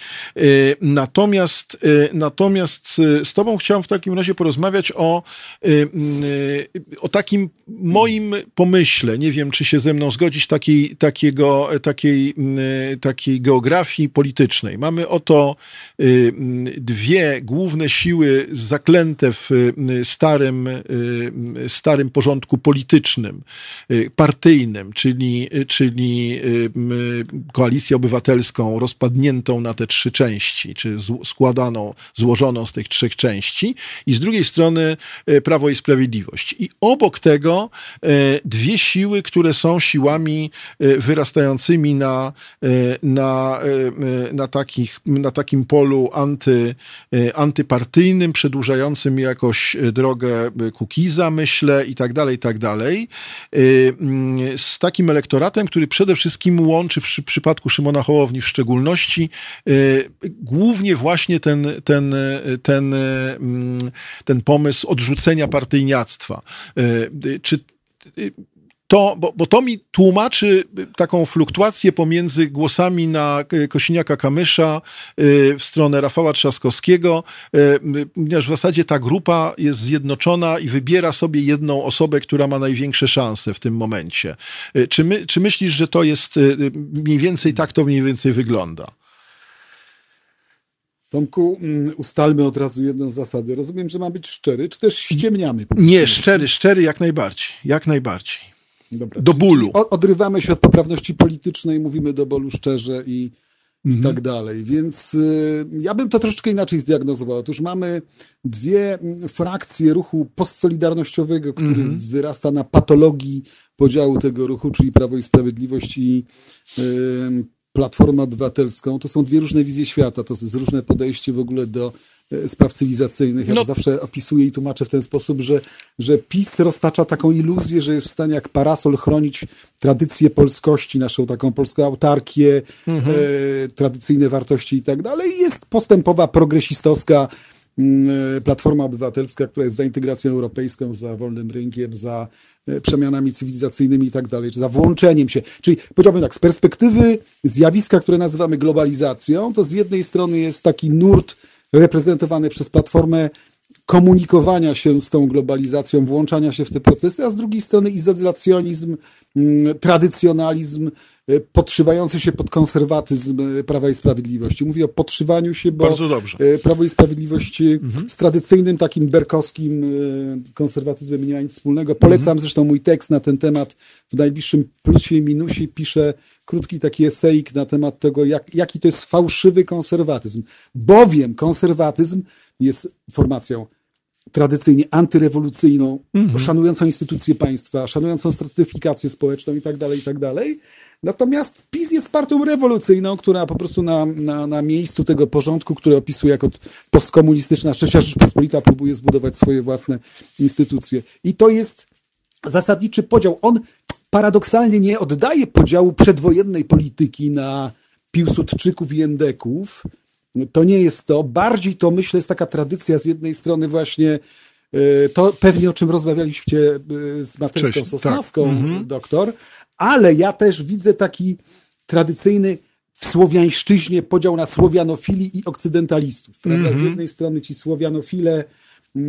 Natomiast, natomiast z tobą chciałem w takim razie porozmawiać o, y, o takim moim pomyśle, nie wiem, czy się ze mną zgodzić, takiej, takiego, takiej, takiej geografii politycznej. Mamy oto y, dwie główne siły zaklęte w starym, y, starym porządku politycznym, y, partyjnym, czyli, czyli koalicję obywatelską rozpadniętą na te trzy części, czy składaną, złożoną z tych trzech części, i z drugiej strony Prawo i Sprawiedliwość. I obok tego dwie siły, które są siłami wyrastającymi na, e, na, e, e, na, takich, na takim polu anty, antypartyjnym, przedłużającym jakoś drogę Kukiza, myślę, i tak dalej, i tak dalej. Mm, Z takim elektoratem, który przede wszystkim łączy w przy- przypadku Szymona Hołowni w szczególności głównie właśnie ten, ten, ten, mm, ten pomysł odrzucenia partyjniactwa. Czy to, bo, bo to mi tłumaczy taką fluktuację pomiędzy głosami na e, Kosiniaka-Kamysza e, w stronę Rafała Trzaskowskiego, ponieważ w zasadzie ta grupa jest zjednoczona i wybiera sobie jedną osobę, która ma największe szanse w tym momencie. Czy, my, czy myślisz, że to jest mniej więcej tak to mniej więcej wygląda? Tomku, mm, ustalmy od razu jedną zasadę. Rozumiem, że ma być szczery, czy też ściemniamy? Nie, szczery, szczery jak najbardziej. Jak najbardziej. Dobra, Do bólu. Odrywamy się od poprawności politycznej, mówimy do bólu szczerze i, i Mhm. tak dalej. Więc y, ja bym to troszeczkę inaczej zdiagnozował. Otóż mamy dwie mm, frakcje ruchu postsolidarnościowego, który Mhm. wyrasta na patologii podziału tego ruchu, czyli Prawo i Sprawiedliwość i y, Platformę Obywatelską. To są dwie różne wizje świata, to jest różne podejście w ogóle do spraw cywilizacyjnych. Ja No- to zawsze opisuję i tłumaczę w ten sposób, że, że PiS roztacza taką iluzję, że jest w stanie jak parasol chronić tradycję polskości, naszą taką polską autarkię, e, tradycyjne wartości i tak dalej. Jest postępowa, progresistowska mm, e, Platforma Obywatelska, która jest za integracją europejską, za wolnym rynkiem, za e, przemianami cywilizacyjnymi i tak dalej, czy za włączeniem się. Czyli powiedziałbym tak, z perspektywy zjawiska, które nazywamy globalizacją, to z jednej strony jest taki nurt reprezentowany przez Platformę komunikowania się z tą globalizacją, włączania się w te procesy, a z drugiej strony izolacjonizm, mm, tradycjonalizm e, podszywający się pod konserwatyzm e, Prawa i Sprawiedliwości. Mówię o podszywaniu się, bo e, Prawo i Sprawiedliwość e, z tradycyjnym takim berkowskim konserwatyzmem nie ma nic wspólnego. Polecam zresztą mój tekst na ten temat w najbliższym plusie i minusie. Piszę krótki taki eseik na temat tego, jak, jaki to jest fałszywy konserwatyzm. Bowiem konserwatyzm jest formacją tradycyjnie antyrewolucyjną, szanującą instytucje państwa, szanującą stratyfikację społeczną i tak dalej, i tak dalej. Natomiast PiS jest partią rewolucyjną, która po prostu na, na, na miejscu tego porządku, który opisuje jako postkomunistyczna trzecia Rzeczpospolita, próbuje zbudować swoje własne instytucje. I to jest zasadniczy podział. On paradoksalnie nie oddaje podziału przedwojennej polityki na Piłsudczyków i Endeków. To nie jest to. Bardziej to, myślę, jest taka tradycja z jednej strony właśnie e, to pewnie o czym rozmawialiście e, z Cześć, Sosnowską, tak. doktor, ale ja też widzę taki tradycyjny w słowiańszczyźnie podział na słowianofili i okcydentalistów. Prawda? Z jednej strony ci słowianofile,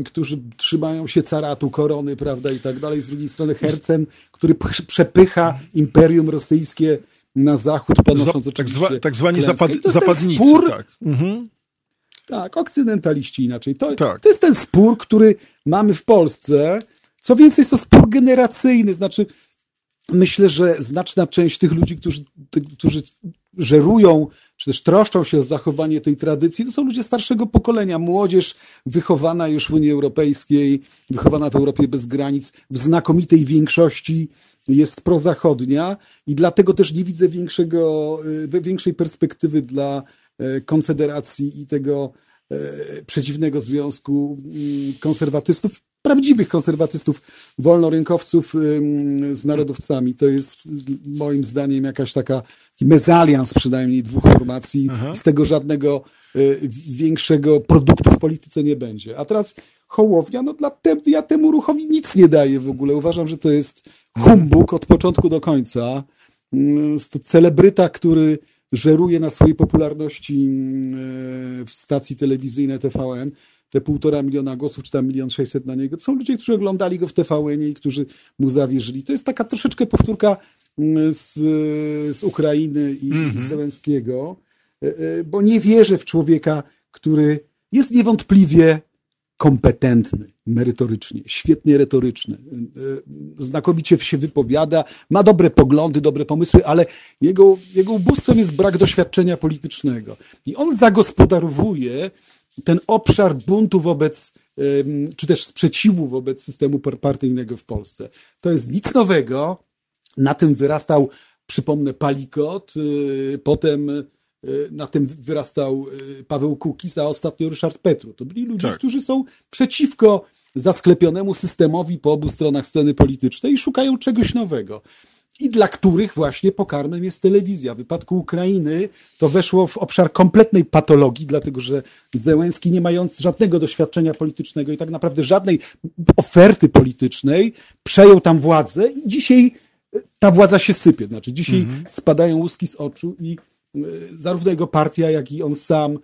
którzy trzymają się caratu, korony, prawda, i tak dalej. Z drugiej strony Hercen, który przepycha imperium rosyjskie na zachód, ponosząc Za, tak, zwa, tak zwani zapad, zapadnicy. spór, Tak. Mhm. tak, okcydentaliści inaczej. To, Tak. to jest ten spór, który mamy w Polsce. Co więcej, jest to spór generacyjny. Znaczy, myślę, że znaczna część tych ludzi, którzy, którzy żerują, czy też troszczą się o zachowanie tej tradycji, to są ludzie starszego pokolenia, młodzież wychowana już w Unii Europejskiej, wychowana w Europie bez granic, w znakomitej większości jest prozachodnia i dlatego też nie widzę większego, y, większej perspektywy dla y, Konfederacji i tego y, przeciwnego związku mm, konserwatystów prawdziwych konserwatystów, wolnorynkowców z narodowcami. To jest moim zdaniem jakaś taka mezalians przynajmniej dwóch formacji. Aha. Z tego żadnego y, większego produktu w polityce nie będzie. A teraz Hołownia, no dla te, ja temu ruchowi nic nie daję w ogóle. Uważam, że to jest humbug od początku do końca. Jest to celebryta, który żeruje na swojej popularności w stacji telewizyjnej TVN te półtora miliona głosów, czy tam milion sześćset na niego, to są ludzie, którzy oglądali go w tvn i którzy mu zawierzyli. To jest taka troszeczkę powtórka mm, z, z Ukrainy i mm -hmm. z Zelenskiego, e, e, bo nie wierzę w człowieka, który jest niewątpliwie kompetentny, merytorycznie, świetnie retoryczny, e, znakomicie się wypowiada, ma dobre poglądy, dobre pomysły, ale jego, jego ubóstwem jest brak doświadczenia politycznego. I on zagospodarowuje ten obszar buntu wobec, czy też sprzeciwu wobec systemu partyjnego w Polsce. To jest nic nowego. Na tym wyrastał, przypomnę, Palikot, y, potem y, na tym wyrastał y, Paweł Kukiz, a ostatnio Ryszard Petru. To byli ludzie, tak. którzy są przeciwko zasklepionemu systemowi po obu stronach sceny politycznej i szukają czegoś nowego i dla których właśnie pokarmem jest telewizja. W wypadku Ukrainy to weszło w obszar kompletnej patologii, dlatego że Zełenski, nie mając żadnego doświadczenia politycznego i tak naprawdę żadnej oferty politycznej, przejął tam władzę i dzisiaj e, ta władza się sypie. Znaczy, dzisiaj mhm. spadają łuski z oczu i e, zarówno jego partia, jak i on sam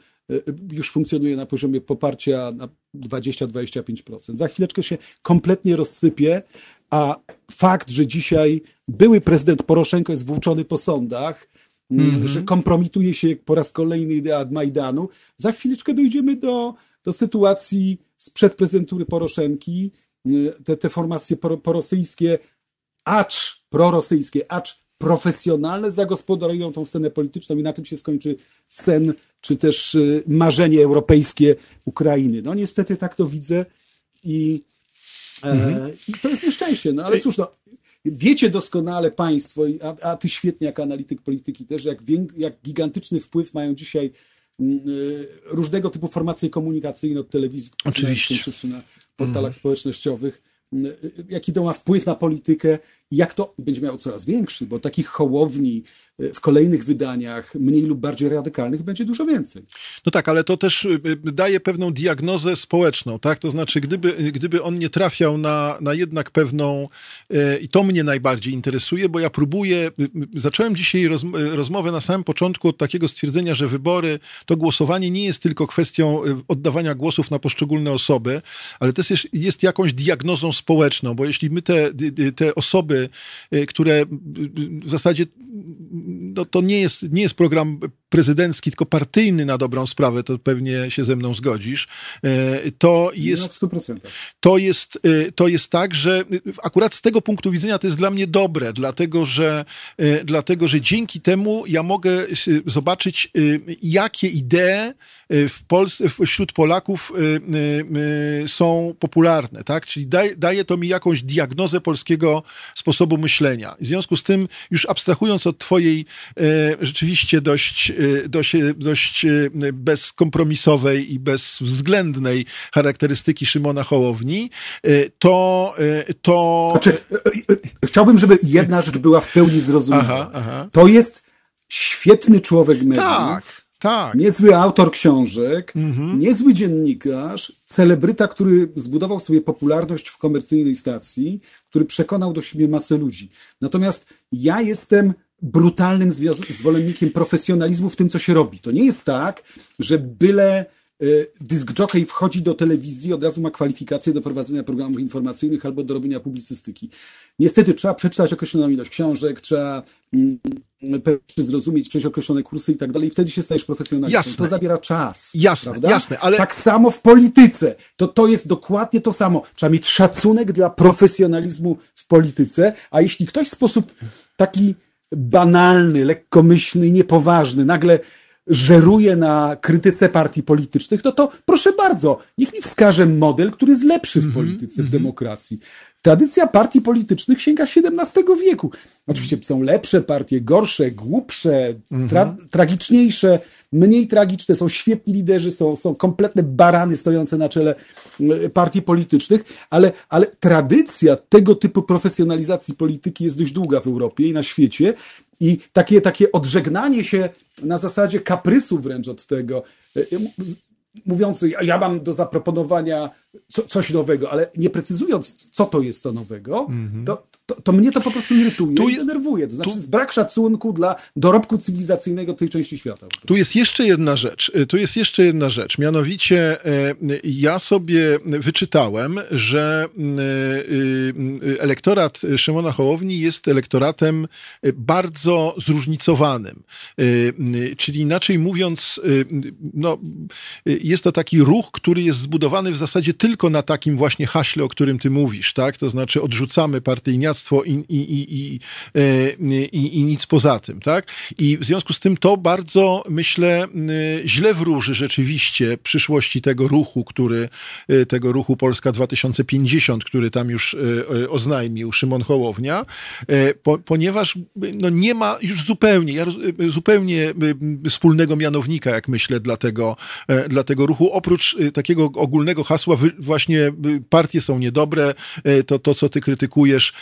już funkcjonuje na poziomie poparcia na 20-25%. Za chwileczkę się kompletnie rozsypie, a fakt, że dzisiaj były prezydent Poroszenko jest włóczony po sądach, mm -hmm. że kompromituje się po raz kolejny idea Majdanu, za chwileczkę dojdziemy do, do sytuacji sprzed prezydentury Poroszenki, mm, te, te formacje porosyjskie, acz prorosyjskie, acz profesjonalne zagospodarują tą scenę polityczną i na tym się skończy sen, czy też y, marzenie europejskie Ukrainy. No niestety tak to widzę i Mhm. I to jest nieszczęście, no ale cóż, no, wiecie doskonale Państwo, a, a Ty świetnie jako analityk polityki też, jak, jak gigantyczny wpływ mają dzisiaj mm, y, różnego typu formacje komunikacyjne od telewizji, Oczywiście. czy na portalach mm. społecznościowych, mm, y, jaki to ma wpływ na politykę jak to będzie miało coraz większy, bo takich hołowni e, w kolejnych wydaniach, mniej lub bardziej radykalnych, będzie dużo więcej. No tak, ale to też e, e, daje pewną diagnozę społeczną, tak? To znaczy, gdyby, gdyby on nie trafiał na, na jednak pewną, i to mnie najbardziej interesuje, bo ja próbuję, zacząłem dzisiaj roz, rozmowę na samym początku od takiego stwierdzenia, że wybory, to głosowanie nie jest tylko kwestią oddawania głosów na poszczególne osoby, ale też jest, jest jakąś diagnozą społeczną, bo jeśli my te, te osoby które w zasadzie no, to nie jest, nie jest program prezydencki, tylko partyjny na dobrą sprawę, to pewnie się ze mną zgodzisz, y, to jest, to jest, y, to jest tak, że akurat z tego punktu widzenia to jest dla mnie dobre, dlatego że, dlatego, że dzięki temu ja mogę zobaczyć, jakie idee w Polsce, wśród Polaków są popularne, tak? Czyli daje, daje to mi jakąś diagnozę polskiego sposobu myślenia. W związku z tym, już abstrahując od twojej e, rzeczywiście dość, e, dość, dość e, bezkompromisowej i bezwzględnej charakterystyki Szymona Hołowni, to... to... Znaczy, chciałbym, żeby jedna rzecz była w pełni zrozumiała. Aha, aha. To jest świetny człowiek mediów. Tak. Tak. Niezły autor książek, mhm. niezły dziennikarz, celebryta, który zbudował sobie popularność w komercyjnej stacji, który przekonał do siebie masę ludzi. Natomiast ja jestem brutalnym zwolennikiem profesjonalizmu w tym, co się robi. To nie jest tak, że byle Y, dysk jockey wchodzi do telewizji, od razu ma kwalifikacje do prowadzenia programów informacyjnych albo do robienia publicystyki. Niestety trzeba przeczytać określoną ilość książek, trzeba mm, zrozumieć, przejść określone kursy i tak dalej i wtedy się stajesz profesjonalistą. Jasne. To zabiera czas. Jasne, prawda? jasne, ale... Tak samo w polityce. To, to jest dokładnie to samo. Trzeba mieć szacunek dla profesjonalizmu w polityce, a jeśli ktoś w sposób taki banalny, lekkomyślny, niepoważny, nagle żeruje na krytyce partii politycznych, no to proszę bardzo, niech mi wskaże model, który jest lepszy w Mhm, polityce, w demokracji. Tradycja partii politycznych sięga XVII wieku. Oczywiście są lepsze partie, gorsze, głupsze, tra tragiczniejsze, mniej tragiczne, są świetni liderzy, są, są kompletne barany stojące na czele e, partii politycznych, ale, ale tradycja tego typu profesjonalizacji polityki jest dość długa w Europie i na świecie. I takie, takie odżegnanie się na zasadzie kaprysu wręcz od tego, e, mówiący, ja mam do zaproponowania co, coś nowego, ale nie precyzując, co to jest to nowego, mm -hmm. to, to, to, mnie to po prostu irytuje tu i denerwuje. To znaczy, tu, brak szacunku dla dorobku cywilizacyjnego tej części świata. Tu jest jeszcze jedna rzecz. Tu jest jeszcze jedna rzecz. Mianowicie ja sobie wyczytałem, że elektorat Szymona Hołowni jest elektoratem bardzo zróżnicowanym. Czyli inaczej mówiąc, no, jest to taki ruch, który jest zbudowany w zasadzie tylko na takim właśnie haśle, o którym ty mówisz, tak? To znaczy odrzucamy partyjniactwo i, i, i, i, i nic poza tym, tak? I w związku z tym to bardzo, myślę, źle wróży rzeczywiście przyszłości tego ruchu, który, tego ruchu Polska 2050, który tam już oznajmił Szymon Hołownia, po, ponieważ no, nie ma już zupełnie, zupełnie wspólnego mianownika, jak myślę, dla tego, dla tego ruchu, oprócz takiego ogólnego hasła właśnie partie są niedobre, to, to co ty krytykujesz,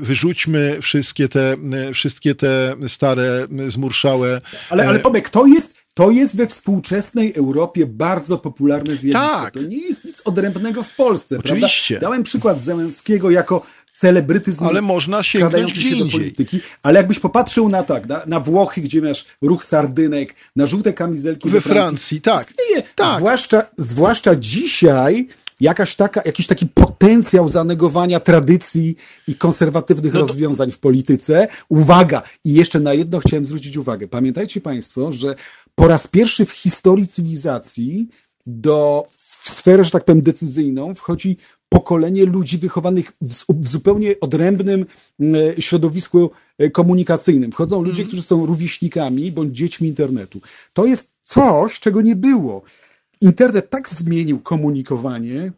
wyrzućmy wszystkie te, wszystkie te stare, zmurszałe... Ale, ale Tomek, to jest to jest we współczesnej Europie bardzo popularne zjawisko. Tak. To nie jest nic odrębnego w Polsce. Oczywiście. Prawda? Dałem przykład Zełenskiego jako celebrytyzm ale można sięgnąć gdzie się do indziej. polityki. Ale jakbyś popatrzył na tak, na, na Włochy, gdzie masz ruch sardynek, na żółte kamizelki we Francji, tak. Istnieje, tak. Zwłaszcza, zwłaszcza dzisiaj jakaś taka, jakiś taki potencjał zanegowania tradycji i konserwatywnych No to- rozwiązań w polityce. Uwaga! I jeszcze na jedno chciałem zwrócić uwagę. Pamiętajcie Państwo, że po raz pierwszy w historii cywilizacji do w sferę, że tak powiem, decyzyjną wchodzi pokolenie ludzi wychowanych w, zupełnie odrębnym mm, środowisku e, komunikacyjnym. Wchodzą ludzie, którzy są rówieśnikami bądź dziećmi internetu. To jest coś, czego nie było. Internet tak zmienił komunikowanie,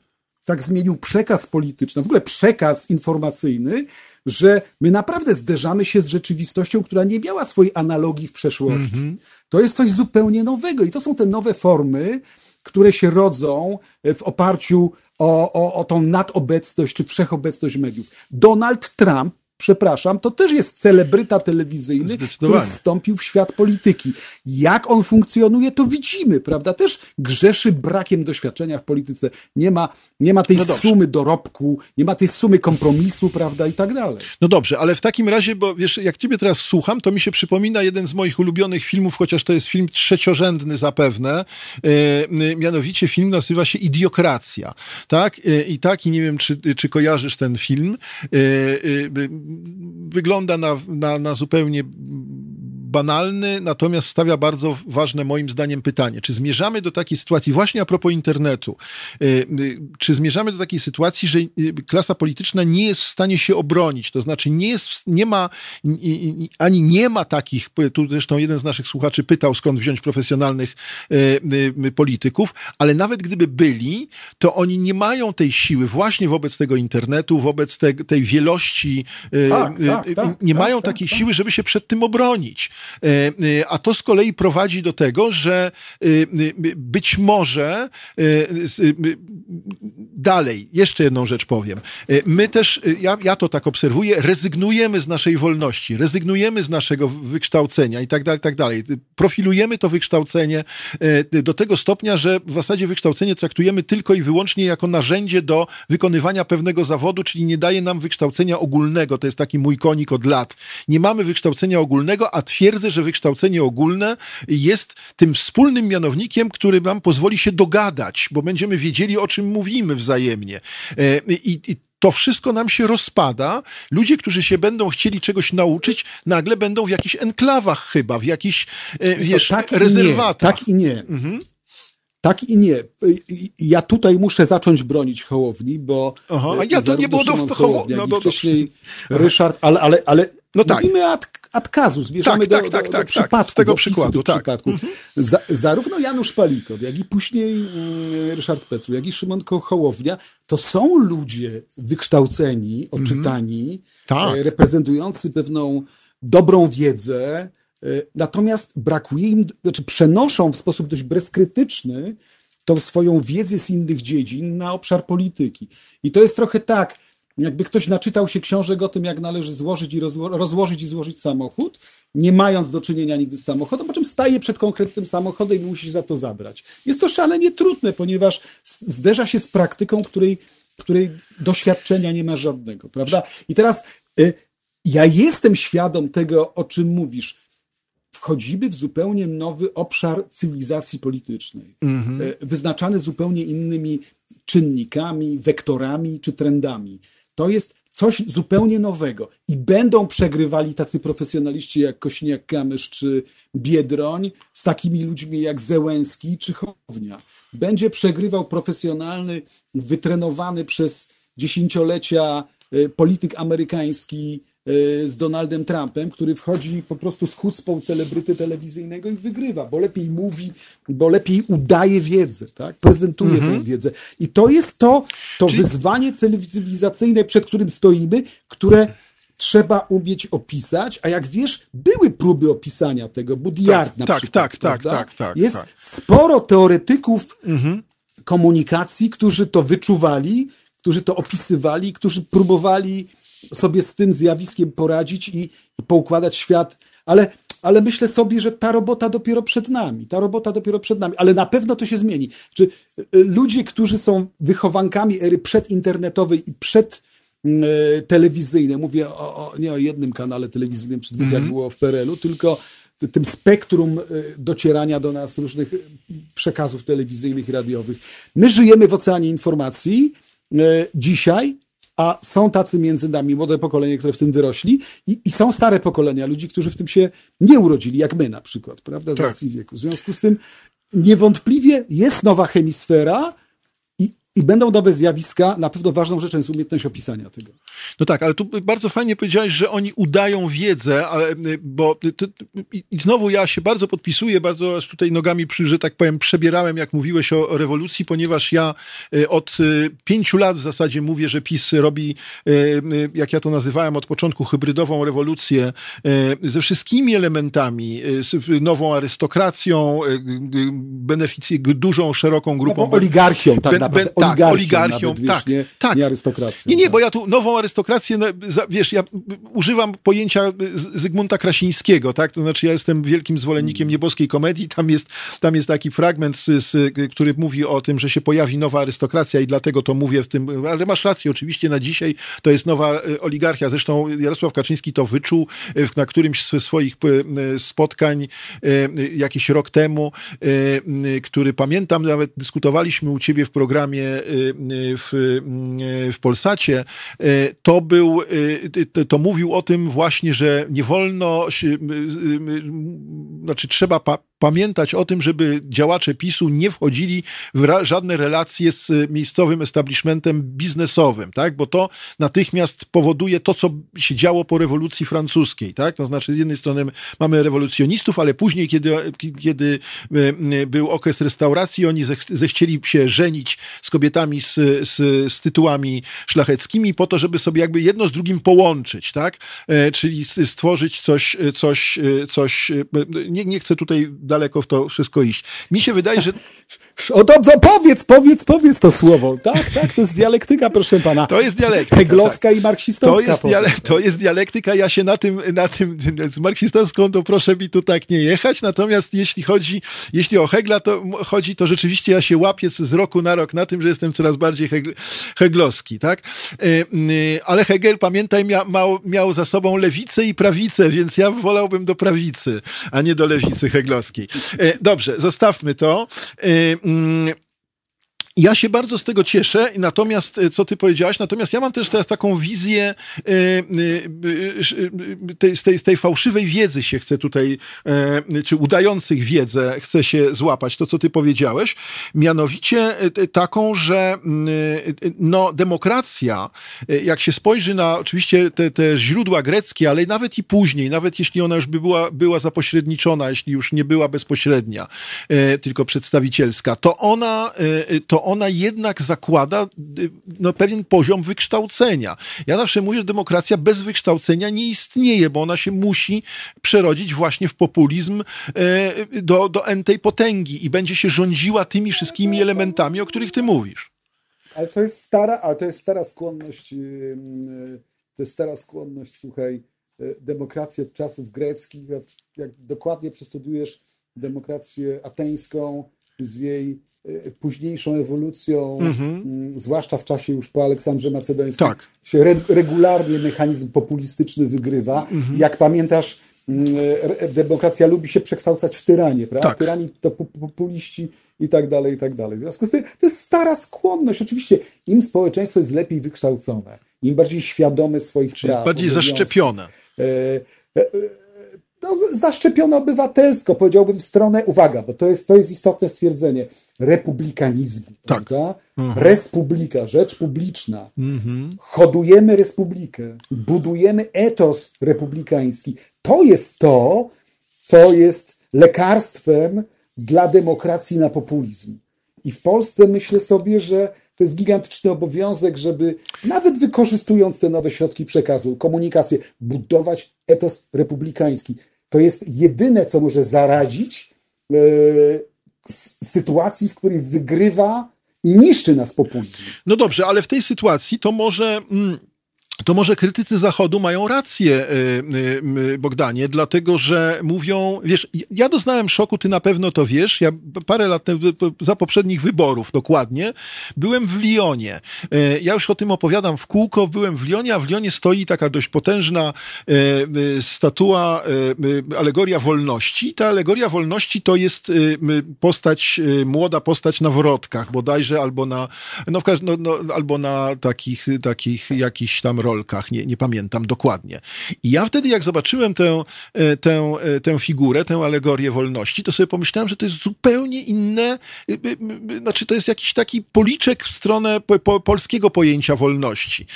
tak zmienił przekaz polityczny, w ogóle przekaz informacyjny, że my naprawdę zderzamy się z rzeczywistością, która nie miała swojej analogii w przeszłości. To jest coś zupełnie nowego i to są te nowe formy, które się rodzą w oparciu o, o, o tą nadobecność czy wszechobecność mediów. Donald Trump, przepraszam, to też jest celebryta telewizyjny, który wstąpił w świat polityki. Jak on funkcjonuje, to widzimy, prawda? Też grzeszy brakiem doświadczenia w polityce. Nie ma, nie ma tej No sumy dorobku, nie ma tej sumy kompromisu, prawda? I tak dalej. No dobrze, ale w takim razie, bo wiesz, jak ciebie teraz słucham, to mi się przypomina jeden z moich ulubionych filmów, chociaż to jest film trzeciorzędny zapewne, e, mianowicie film nazywa się Idiokracja, tak? E, I tak, i nie wiem, czy, czy kojarzysz ten film. E, wygląda na, na, na zupełnie banalny, natomiast stawia bardzo ważne moim zdaniem pytanie. Czy zmierzamy do takiej sytuacji, właśnie a propos internetu, y, y, czy zmierzamy do takiej sytuacji, że y, klasa polityczna nie jest w stanie się obronić, to znaczy nie jest, nie ma, ani nie ma takich, tu zresztą jeden z naszych słuchaczy pytał, skąd wziąć profesjonalnych polityków, ale nawet gdyby byli, to oni nie mają tej siły właśnie wobec tego internetu, wobec te, tej wielości, Tak, tak, tak, nie tak, mają tak, takiej tak. siły, żeby się przed tym obronić. E, e, A to z kolei prowadzi do tego, że e, być może dalej, jeszcze jedną rzecz powiem. E, My też, e, ja, ja to tak obserwuję, rezygnujemy z naszej wolności, rezygnujemy z naszego wykształcenia i tak dalej, tak dalej. Profilujemy to wykształcenie do tego stopnia, że w zasadzie wykształcenie traktujemy tylko i wyłącznie jako narzędzie do wykonywania pewnego zawodu, czyli nie daje nam wykształcenia ogólnego. To jest taki mój konik od lat. Nie mamy wykształcenia ogólnego, a twierdzę, że wykształcenie ogólne jest tym wspólnym mianownikiem, który nam pozwoli się dogadać, bo będziemy wiedzieli, o czym mówimy wzajemnie. E, I, i to wszystko nam się rozpada. Ludzie, którzy się będą chcieli czegoś nauczyć, nagle będą w jakichś enklawach chyba, w jakichś, e, wiesz, tak i rezerwatach. Nie, tak i nie. Tak i nie. Ja tutaj muszę zacząć bronić Hołowni, bo Aha, a ja to nie było do- Hołowni, no i wcześniej Ryszard, ale, ale, ale No tak. Mówimy ad, ad casus, bierzemy Tak, do, tak, tak, do, tak, do tak. przypadku, Z tego do przykładu, tak. przypadków. Za, zarówno Janusz Palikot, jak i później mm, Ryszard Petru, jak i Szymon Hołownia, to są ludzie wykształceni, oczytani, Tak. e, reprezentujący pewną dobrą wiedzę, e, natomiast brakuje im, znaczy przenoszą w sposób dość bezkrytyczny tą swoją wiedzę z innych dziedzin na obszar polityki. I to jest trochę tak, jakby ktoś naczytał się książek o tym, jak należy złożyć i rozło- rozłożyć i złożyć samochód, nie mając do czynienia nigdy z samochodem, po czym staje przed konkretnym samochodem i musi za to zabrać. Jest to szalenie trudne, ponieważ zderza się z praktyką, której, której doświadczenia nie ma żadnego, prawda? I teraz y, ja jestem świadom tego, o czym mówisz wchodzimy w zupełnie nowy obszar cywilizacji politycznej, e, wyznaczany zupełnie innymi czynnikami, wektorami czy trendami. To jest coś zupełnie nowego i będą przegrywali tacy profesjonaliści jak Kośniak-Kamysz czy Biedroń z takimi ludźmi jak Zełenski czy Hołownia. Będzie przegrywał profesjonalny, wytrenowany przez dziesięciolecia e, polityk amerykański z Donaldem Trumpem, który wchodzi po prostu z chucpą celebryty telewizyjnego i wygrywa, bo lepiej mówi, bo lepiej udaje wiedzę, tak? prezentuje tę wiedzę. I to jest to, to wyzwanie cywilizacyjne, przed którym stoimy, które trzeba umieć opisać, a jak wiesz, były próby opisania tego, Budiard na tak, przykład. tak, tak, prawda? tak, tak, Jest tak. sporo teoretyków komunikacji, którzy to wyczuwali, którzy to opisywali, którzy próbowali sobie z tym zjawiskiem poradzić i, i poukładać świat, ale, ale myślę sobie, że ta robota dopiero przed nami, ta robota dopiero przed nami, ale na pewno to się zmieni. Czy y, y, ludzie, którzy są wychowankami ery przedinternetowej i przed mm, e, telewizyjnej, mówię o, o, nie o jednym kanale telewizyjnym czy dwóch, jak było w PRL-u, tylko tym spektrum e, docierania do nas różnych e, przekazów telewizyjnych i radiowych. My żyjemy w oceanie informacji dzisiaj, a są tacy między nami młode pokolenie, które w tym wyrośli i, i są stare pokolenia ludzi, którzy w tym się nie urodzili, jak my na przykład, prawda, z Tak. racji wieku. W związku z tym niewątpliwie jest nowa hemisfera i, i będą nowe zjawiska. Na pewno ważną rzeczą jest umiejętność opisania tego. No tak, ale tu bardzo fajnie powiedziałeś, że oni udają wiedzę, ale, y, bo ty- ty- i znowu ja się bardzo podpisuję, bardzo tutaj nogami, przy, że tak powiem, przebierałem, jak mówiłeś o, o rewolucji, ponieważ ja y, od y, pięciu lat w zasadzie mówię, że PiS robi, y, y, jak ja to nazywałem od początku, hybrydową rewolucję y, ze wszystkimi elementami, y, z nową arystokracją, y, y, beneficje, dużą, szeroką grupą. Nową oligarchią, tak naprawdę. ben- tak, oligarchią, oligarchią, nawet, tak, wiesz, nie, tak. nie arystokracją. Nie, nie, tak. bo ja tu nową arystokrację, no, wiesz, ja używam pojęcia Zygmunta Krasińskiego, tak? To znaczy ja jestem wielkim zwolennikiem nieboskiej komedii, tam jest, tam jest taki fragment, z, z, który mówi o tym, że się pojawi nowa arystokracja i dlatego to mówię w tym, ale masz rację, oczywiście na dzisiaj to jest nowa y, oligarchia, zresztą Jarosław Kaczyński to wyczuł w- na którymś ze swoich y, spotkań jakiś rok temu, który pamiętam, nawet dyskutowaliśmy u ciebie w programie w, w Polsacie, to był, y, to, to mówił o tym właśnie, że nie wolno, y, y, y, znaczy trzeba pamiętać o tym, żeby działacze PiSu nie wchodzili w żadne relacje z y, miejscowym establishmentem biznesowym, tak? Bo to natychmiast powoduje to, co się działo po rewolucji francuskiej, tak? To znaczy z jednej strony mamy rewolucjonistów, ale później, kiedy, kiedy y, y, był okres restauracji, oni zech, zechcieli się żenić z kobietami z, z, z tytułami szlacheckimi po to, żeby sobie jakby jedno z drugim połączyć, tak? E, Czyli stworzyć coś, coś, coś, nie, nie chcę tutaj daleko w to wszystko iść. Mi się wydaje, że O, to powiedz, powiedz, powiedz to słowo. Tak, tak, to jest dialektyka, proszę pana. To jest dialektyka, Heglowska i marksistowska. To jest, diale- to jest dialektyka, ja się na tym, na tym, z marksistowską to proszę mi tu tak nie jechać, natomiast jeśli chodzi, jeśli o Hegla to chodzi, to rzeczywiście ja się łapię z roku na rok na tym, że jestem coraz bardziej hegl- heglowski, tak? Y, y, Ale Hegel, pamiętaj, mia, miał, miał za sobą lewicę i prawicę, więc ja wolałbym do prawicy, a nie do lewicy heglowskiej. Y, Dobrze, zostawmy to. Mm, ja się bardzo z tego cieszę, natomiast, e, co ty powiedziałaś, natomiast ja mam też teraz taką wizję e, e, z, tej, tej fałszywej wiedzy się chcę tutaj, czy udających wiedzę chcę się złapać, to co ty powiedziałeś, mianowicie taką, że no, demokracja, jak się spojrzy na oczywiście te, te źródła greckie, ale nawet i później, nawet jeśli ona już by była, była zapośredniczona, jeśli już nie była bezpośrednia, tylko przedstawicielska, to ona, to ona jednak zakłada y, no, pewien poziom wykształcenia. Ja zawsze mówię, że demokracja bez wykształcenia nie istnieje, bo ona się musi przerodzić właśnie w populizm e, do, do entej potęgi i będzie się rządziła tymi wszystkimi elementami, o których ty mówisz. Ale to jest stara, ale to jest stara skłonność, to jest stara skłonność, słuchaj, e, demokracji od czasów greckich, jak, dokładnie przestudiujesz demokrację ateńską z jej późniejszą ewolucją, mhm. Mm, zwłaszcza w czasie już po Aleksandrze Macedońskim, tak. się re regularnie mechanizm populistyczny wygrywa. Mhm. Jak pamiętasz, mm, demokracja lubi się przekształcać w tyranię, prawda? Tak. Tyrani to populiści i tak dalej, i tak dalej. W związku z tym to jest stara skłonność. Oczywiście im społeczeństwo jest lepiej wykształcone, im bardziej świadome swoich Czyli praw. bardziej zaszczepione. E, e, e, no, zaszczepiono obywatelsko, powiedziałbym, w stronę, uwaga, bo to jest, to jest istotne stwierdzenie, republikanizmu. Tak. Prawda? Mhm. Respublika, rzecz publiczna. Mhm. Hodujemy republikę, budujemy etos republikański. To jest to, co jest lekarstwem dla demokracji na populizm. I w Polsce myślę sobie, że to jest gigantyczny obowiązek, żeby nawet wykorzystując te nowe środki przekazu, komunikację, budować etos republikański to jest jedyne, co może zaradzić e, sytuacji, w której wygrywa i niszczy nas populizm. No dobrze, ale w tej sytuacji to może. Mm to może krytycy Zachodu mają rację, y, y, Bogdanie, dlatego że mówią, wiesz, ja doznałem szoku, ty na pewno to wiesz, ja parę lat za poprzednich wyborów dokładnie, byłem w Lyonie. Ja już o tym opowiadam w kółko, byłem w Lyonie, a w Lyonie stoi taka dość potężna statua, alegoria wolności. Ta alegoria wolności to jest postać, młoda postać na wrotkach bodajże, albo na, no, no, no albo na takich, takich jakichś tam rolkach, nie, nie pamiętam dokładnie. I ja wtedy, jak zobaczyłem tę, e, tę, e, tę figurę, tę alegorię wolności, to sobie pomyślałem, że to jest zupełnie inne, e, znaczy to jest jakiś taki policzek w stronę po, po, polskiego pojęcia wolności.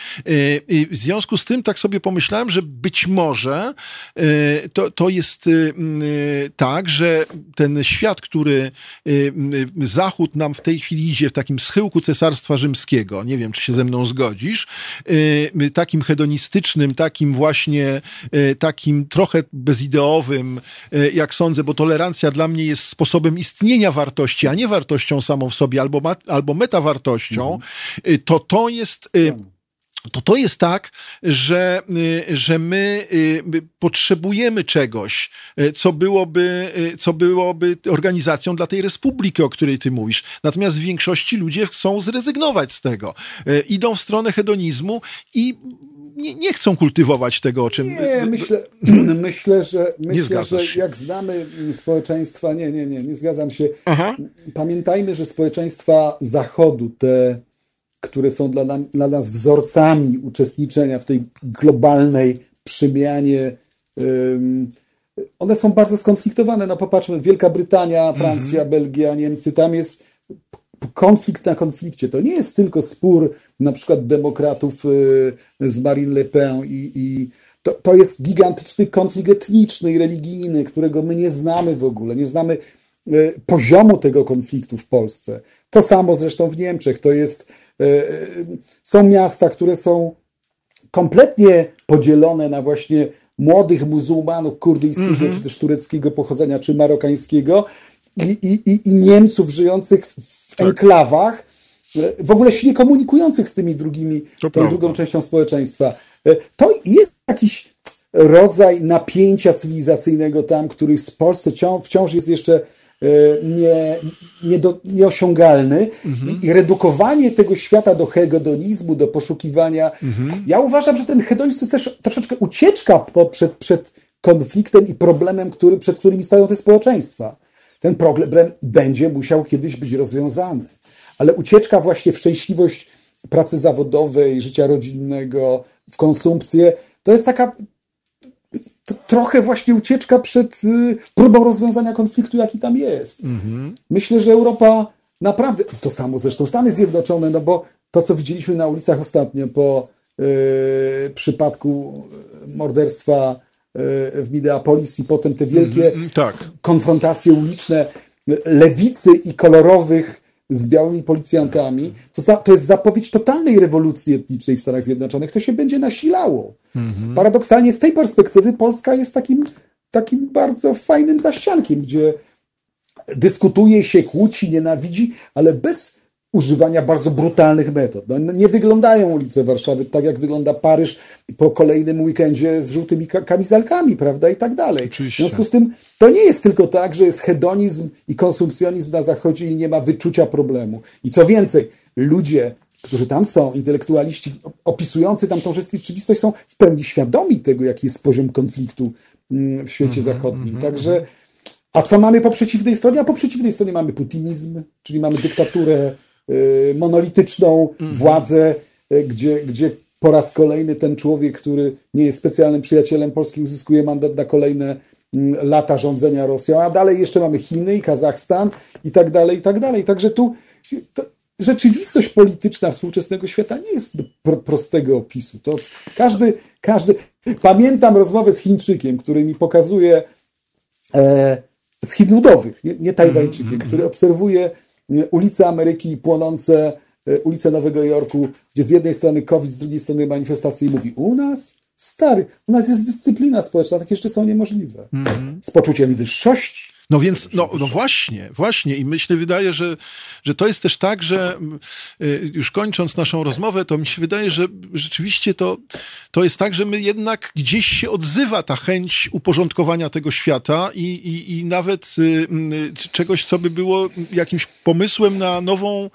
W związku z tym tak sobie pomyślałem, że być może to, to jest tak, że ten świat, który Zachód nam w tej chwili idzie w takim schyłku Cesarstwa Rzymskiego, nie wiem, czy się ze mną zgodzisz, takim hedonistycznym, takim właśnie, e, takim trochę bezideowym, e, jak sądzę, bo tolerancja dla mnie jest sposobem istnienia wartości, a nie wartością samą w sobie, albo, albo metawartością, mhm. to to jest to to jest tak, że, że my potrzebujemy czegoś, co byłoby, co byłoby organizacją dla tej republiki, o której ty mówisz. Natomiast w większości ludzie chcą zrezygnować z tego. Idą w stronę hedonizmu i nie, nie chcą kultywować tego, o czym. Nie, myślę, myślę że, myślę, że jak znamy społeczeństwa, nie, nie, nie, nie zgadzam się. Aha. Pamiętajmy, że społeczeństwa Zachodu, te które są dla, nam, dla nas wzorcami uczestniczenia w tej globalnej przemianie. one są bardzo skonfliktowane. No popatrzmy, Wielka Brytania, Francja, mhm. Belgia, Niemcy, tam jest konflikt na konflikcie. To nie jest tylko spór na przykład demokratów y, z Marine Le Pen i, i to, to jest gigantyczny konflikt etniczny i religijny, którego my nie znamy w ogóle. Nie znamy y, poziomu tego konfliktu w Polsce. To samo zresztą w Niemczech. To jest są miasta, które są kompletnie podzielone na właśnie młodych muzułmanów kurdyjskiego, mm -hmm. czy też tureckiego pochodzenia, czy marokańskiego i, i, i Niemców żyjących w tak. enklawach, e, w ogóle się nie komunikujących z tymi drugimi, to tą drugą częścią społeczeństwa. To jest jakiś rodzaj napięcia cywilizacyjnego tam, który w Polsce wciąż jest jeszcze E, nie, nie do, nieosiągalny mhm. I, i, redukowanie tego świata do hedonizmu, do poszukiwania. Mhm. Ja uważam, że ten hedonizm to jest też troszeczkę ucieczka po, przed, przed konfliktem i problemem, który, przed którymi stoją te społeczeństwa. Ten problem będzie musiał kiedyś być rozwiązany. ale ucieczka właśnie w szczęśliwość pracy zawodowej, życia rodzinnego, w konsumpcję, to jest taka trochę właśnie ucieczka przed y, próbą rozwiązania konfliktu, jaki tam jest. Mhm. Myślę, że Europa naprawdę, to samo zresztą Stany Zjednoczone, no bo to, co widzieliśmy na ulicach ostatnio po y, przypadku morderstwa y, w Minneapolis i potem te wielkie mm, tak. konfrontacje uliczne lewicy i kolorowych z białymi policjantami, to, za, to jest zapowiedź totalnej rewolucji etnicznej w Stanach Zjednoczonych. To się będzie nasilało. Mhm. Paradoksalnie z tej perspektywy Polska jest takim, takim bardzo fajnym zaściankiem, gdzie dyskutuje się, kłóci, nienawidzi, ale bez używania bardzo brutalnych metod. No, nie wyglądają ulice Warszawy tak, jak wygląda Paryż po kolejnym weekendzie z żółtymi kamizelkami, prawda, i tak dalej. Oczywiście. W związku z tym to nie jest tylko tak, że jest hedonizm i konsumpcjonizm na Zachodzie i nie ma wyczucia problemu. I co więcej, ludzie, którzy tam są, intelektualiści opisujący tam tą rzeczywistość są w pełni świadomi tego, jaki jest poziom konfliktu mm, w świecie mm -hmm, zachodnim. Mm -hmm. Także a co mamy po przeciwnej stronie? A po przeciwnej stronie mamy putinizm, czyli mamy dyktaturę monolityczną mhm. władzę, y, gdzie, gdzie po raz kolejny ten człowiek, który nie jest specjalnym przyjacielem Polski, uzyskuje mandat na kolejne mm, lata rządzenia Rosją, a dalej jeszcze mamy Chiny i Kazachstan i tak dalej, i tak dalej. Także tu rzeczywistość polityczna współczesnego świata nie jest pro, prostego opisu. To każdy, każdy... Pamiętam rozmowę z Chińczykiem, który mi pokazuje e, z Chin Ludowych, nie, nie Tajwańczykiem, -hmm. który obserwuje ulice Ameryki płonące, e, ulice Nowego Jorku, gdzie z jednej strony COVID, z drugiej strony manifestacje i mówi u nas? Stary, u nas jest dyscyplina społeczna, takie jeszcze są niemożliwe. Mm. Z poczuciem wyższości. No więc, no, no właśnie, właśnie. I myślę, wydaje, że, że to jest też tak, że y, już kończąc naszą rozmowę, to mi się wydaje, że rzeczywiście to, to jest tak, że my jednak gdzieś się odzywa ta chęć uporządkowania tego świata i, i, i nawet y, y, czegoś, co by było jakimś pomysłem na nową,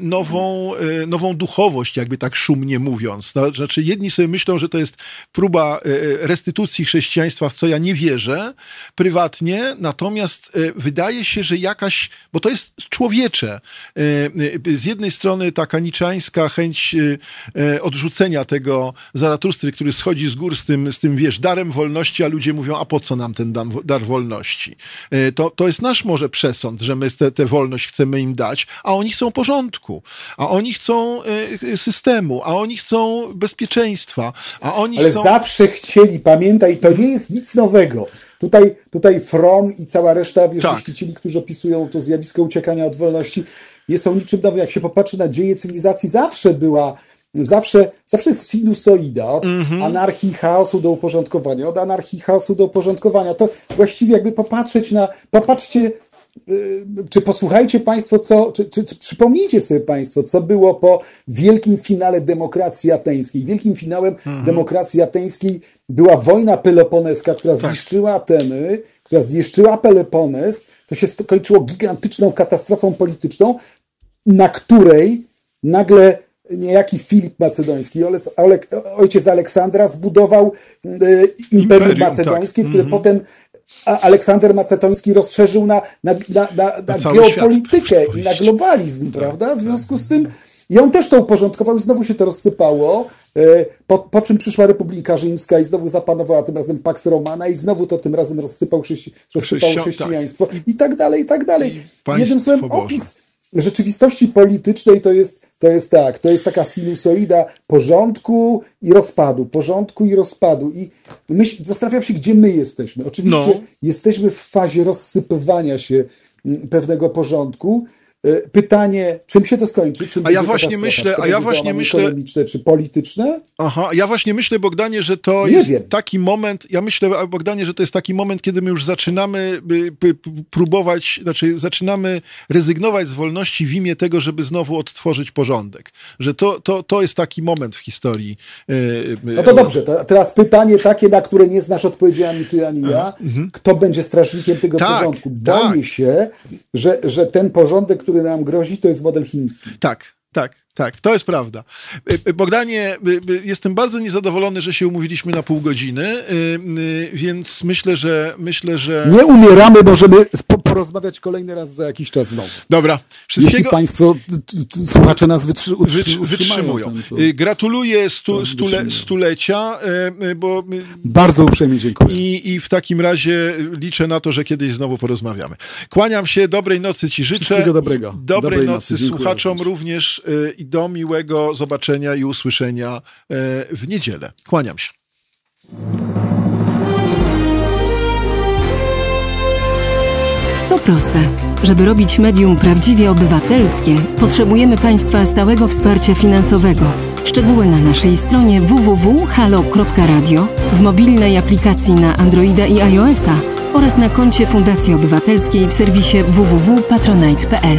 nową, nową duchowość, jakby tak szumnie mówiąc. No, znaczy jedni sobie myślą, że to jest próba restytucji chrześcijaństwa, w co ja nie wierzę prywatnie, natomiast wydaje się, że jakaś, bo to jest człowiecze, z jednej strony taka niczańska chęć odrzucenia tego Zaratrustry, który schodzi z gór z tym, z tym, wiesz, darem wolności, a ludzie mówią, a po co nam ten dar wolności? To, to jest nasz może przesąd, że my tę wolność chcemy im dać, a oni chcą porządku, a oni chcą systemu, a oni chcą bezpieczeństwa, a oni Ale chcą... zawsze chcieli, pamiętaj, to nie jest nic nowego. Tutaj, tutaj From i cała reszta wiesz, tak. myślicieli, którzy opisują to zjawisko uciekania od wolności, nie są niczym nowym. Jak się popatrzy na dzieje cywilizacji, zawsze była Zawsze, zawsze jest sinusoida od mm -hmm. anarchii chaosu do uporządkowania, od anarchii chaosu do uporządkowania. To właściwie jakby popatrzeć na, popatrzcie czy posłuchajcie Państwo, co, czy, czy, czy, przypomnijcie sobie Państwo, co było po wielkim finale demokracji ateńskiej. Wielkim finałem mhm. demokracji ateńskiej była wojna peloponeska, która tak. zniszczyła Ateny, która zniszczyła Pelopones. To się skończyło gigantyczną katastrofą polityczną, na której nagle niejaki Filip Macedoński, ojciec Aleksandra, zbudował y, Imperium, Imperium Macedońskie, tak. które mm -hmm. potem a Aleksander Macetoński rozszerzył na, na, na, na, na geopolitykę i na globalizm, tak, prawda? W związku z tym i on też to uporządkował i znowu się to rozsypało, e, po, po czym przyszła Republika Rzymska i znowu zapanowała tym razem Pax Romana i znowu to tym razem rozsypał, chrześci rozsypało chrześcijaństwo tak. i tak dalej, i tak dalej. I Jednym słowem, opis rzeczywistości politycznej to jest to jest tak, to jest taka sinusoida porządku i rozpadu, porządku i rozpadu. I myśl, zastanawiam się, gdzie my jesteśmy. Oczywiście no. jesteśmy w fazie rozsypywania się mm, pewnego porządku, pytanie, czym się to skończy? Czym a ja właśnie myślę, a ja właśnie myślę, ekonomiczne czy polityczne? Aha, ja właśnie myślę, Bogdanie, że to Nie jest wiem. taki moment, ja myślę, Bogdanie, że to jest taki moment, kiedy my już zaczynamy próbować, znaczy zaczynamy rezygnować z wolności w imię tego, żeby znowu odtworzyć porządek. Że to, to, to jest taki moment w historii. E, no to dobrze, to teraz pytanie takie, na które nie znasz odpowiedzi ani ty, ani ja. Mhm. Kto będzie strażnikiem tego tak, porządku? Boję tak. się, że, że ten porządek, który który nam grozi, to jest model chiński. Tak, tak. Tak, to jest prawda. Y, y, Bogdanie, y, jestem bardzo niezadowolony, że się umówiliśmy na pół godziny, więc myślę, że myślę, że. Nie umieramy, możemy po- porozmawiać kolejny raz za jakiś czas znowu. Dobra, Jeśli wszystkiego Państwo, t- t- słuchacze nas wytrzy, wytrzymują. ten, to Gratuluję stu, stule, stulecia, bo Bardzo uprzejmie dziękuję. i, i w takim razie liczę na to, że kiedyś znowu porozmawiamy. Kłaniam się, dobrej nocy Ci życzę. Wszystkiego dobrego. Dobrej, Dobrej nocy, nocy, słuchaczom również. Do miłego zobaczenia i usłyszenia y, w niedzielę. Kłaniam się. To proste. Żeby robić medium prawdziwie obywatelskie, potrzebujemy Państwa stałego wsparcia finansowego. Szczegóły na naszej stronie www.halo.radio, w mobilnej aplikacji na Androida i iOS-a oraz na koncie Fundacji Obywatelskiej w serwisie www.patronite.pl.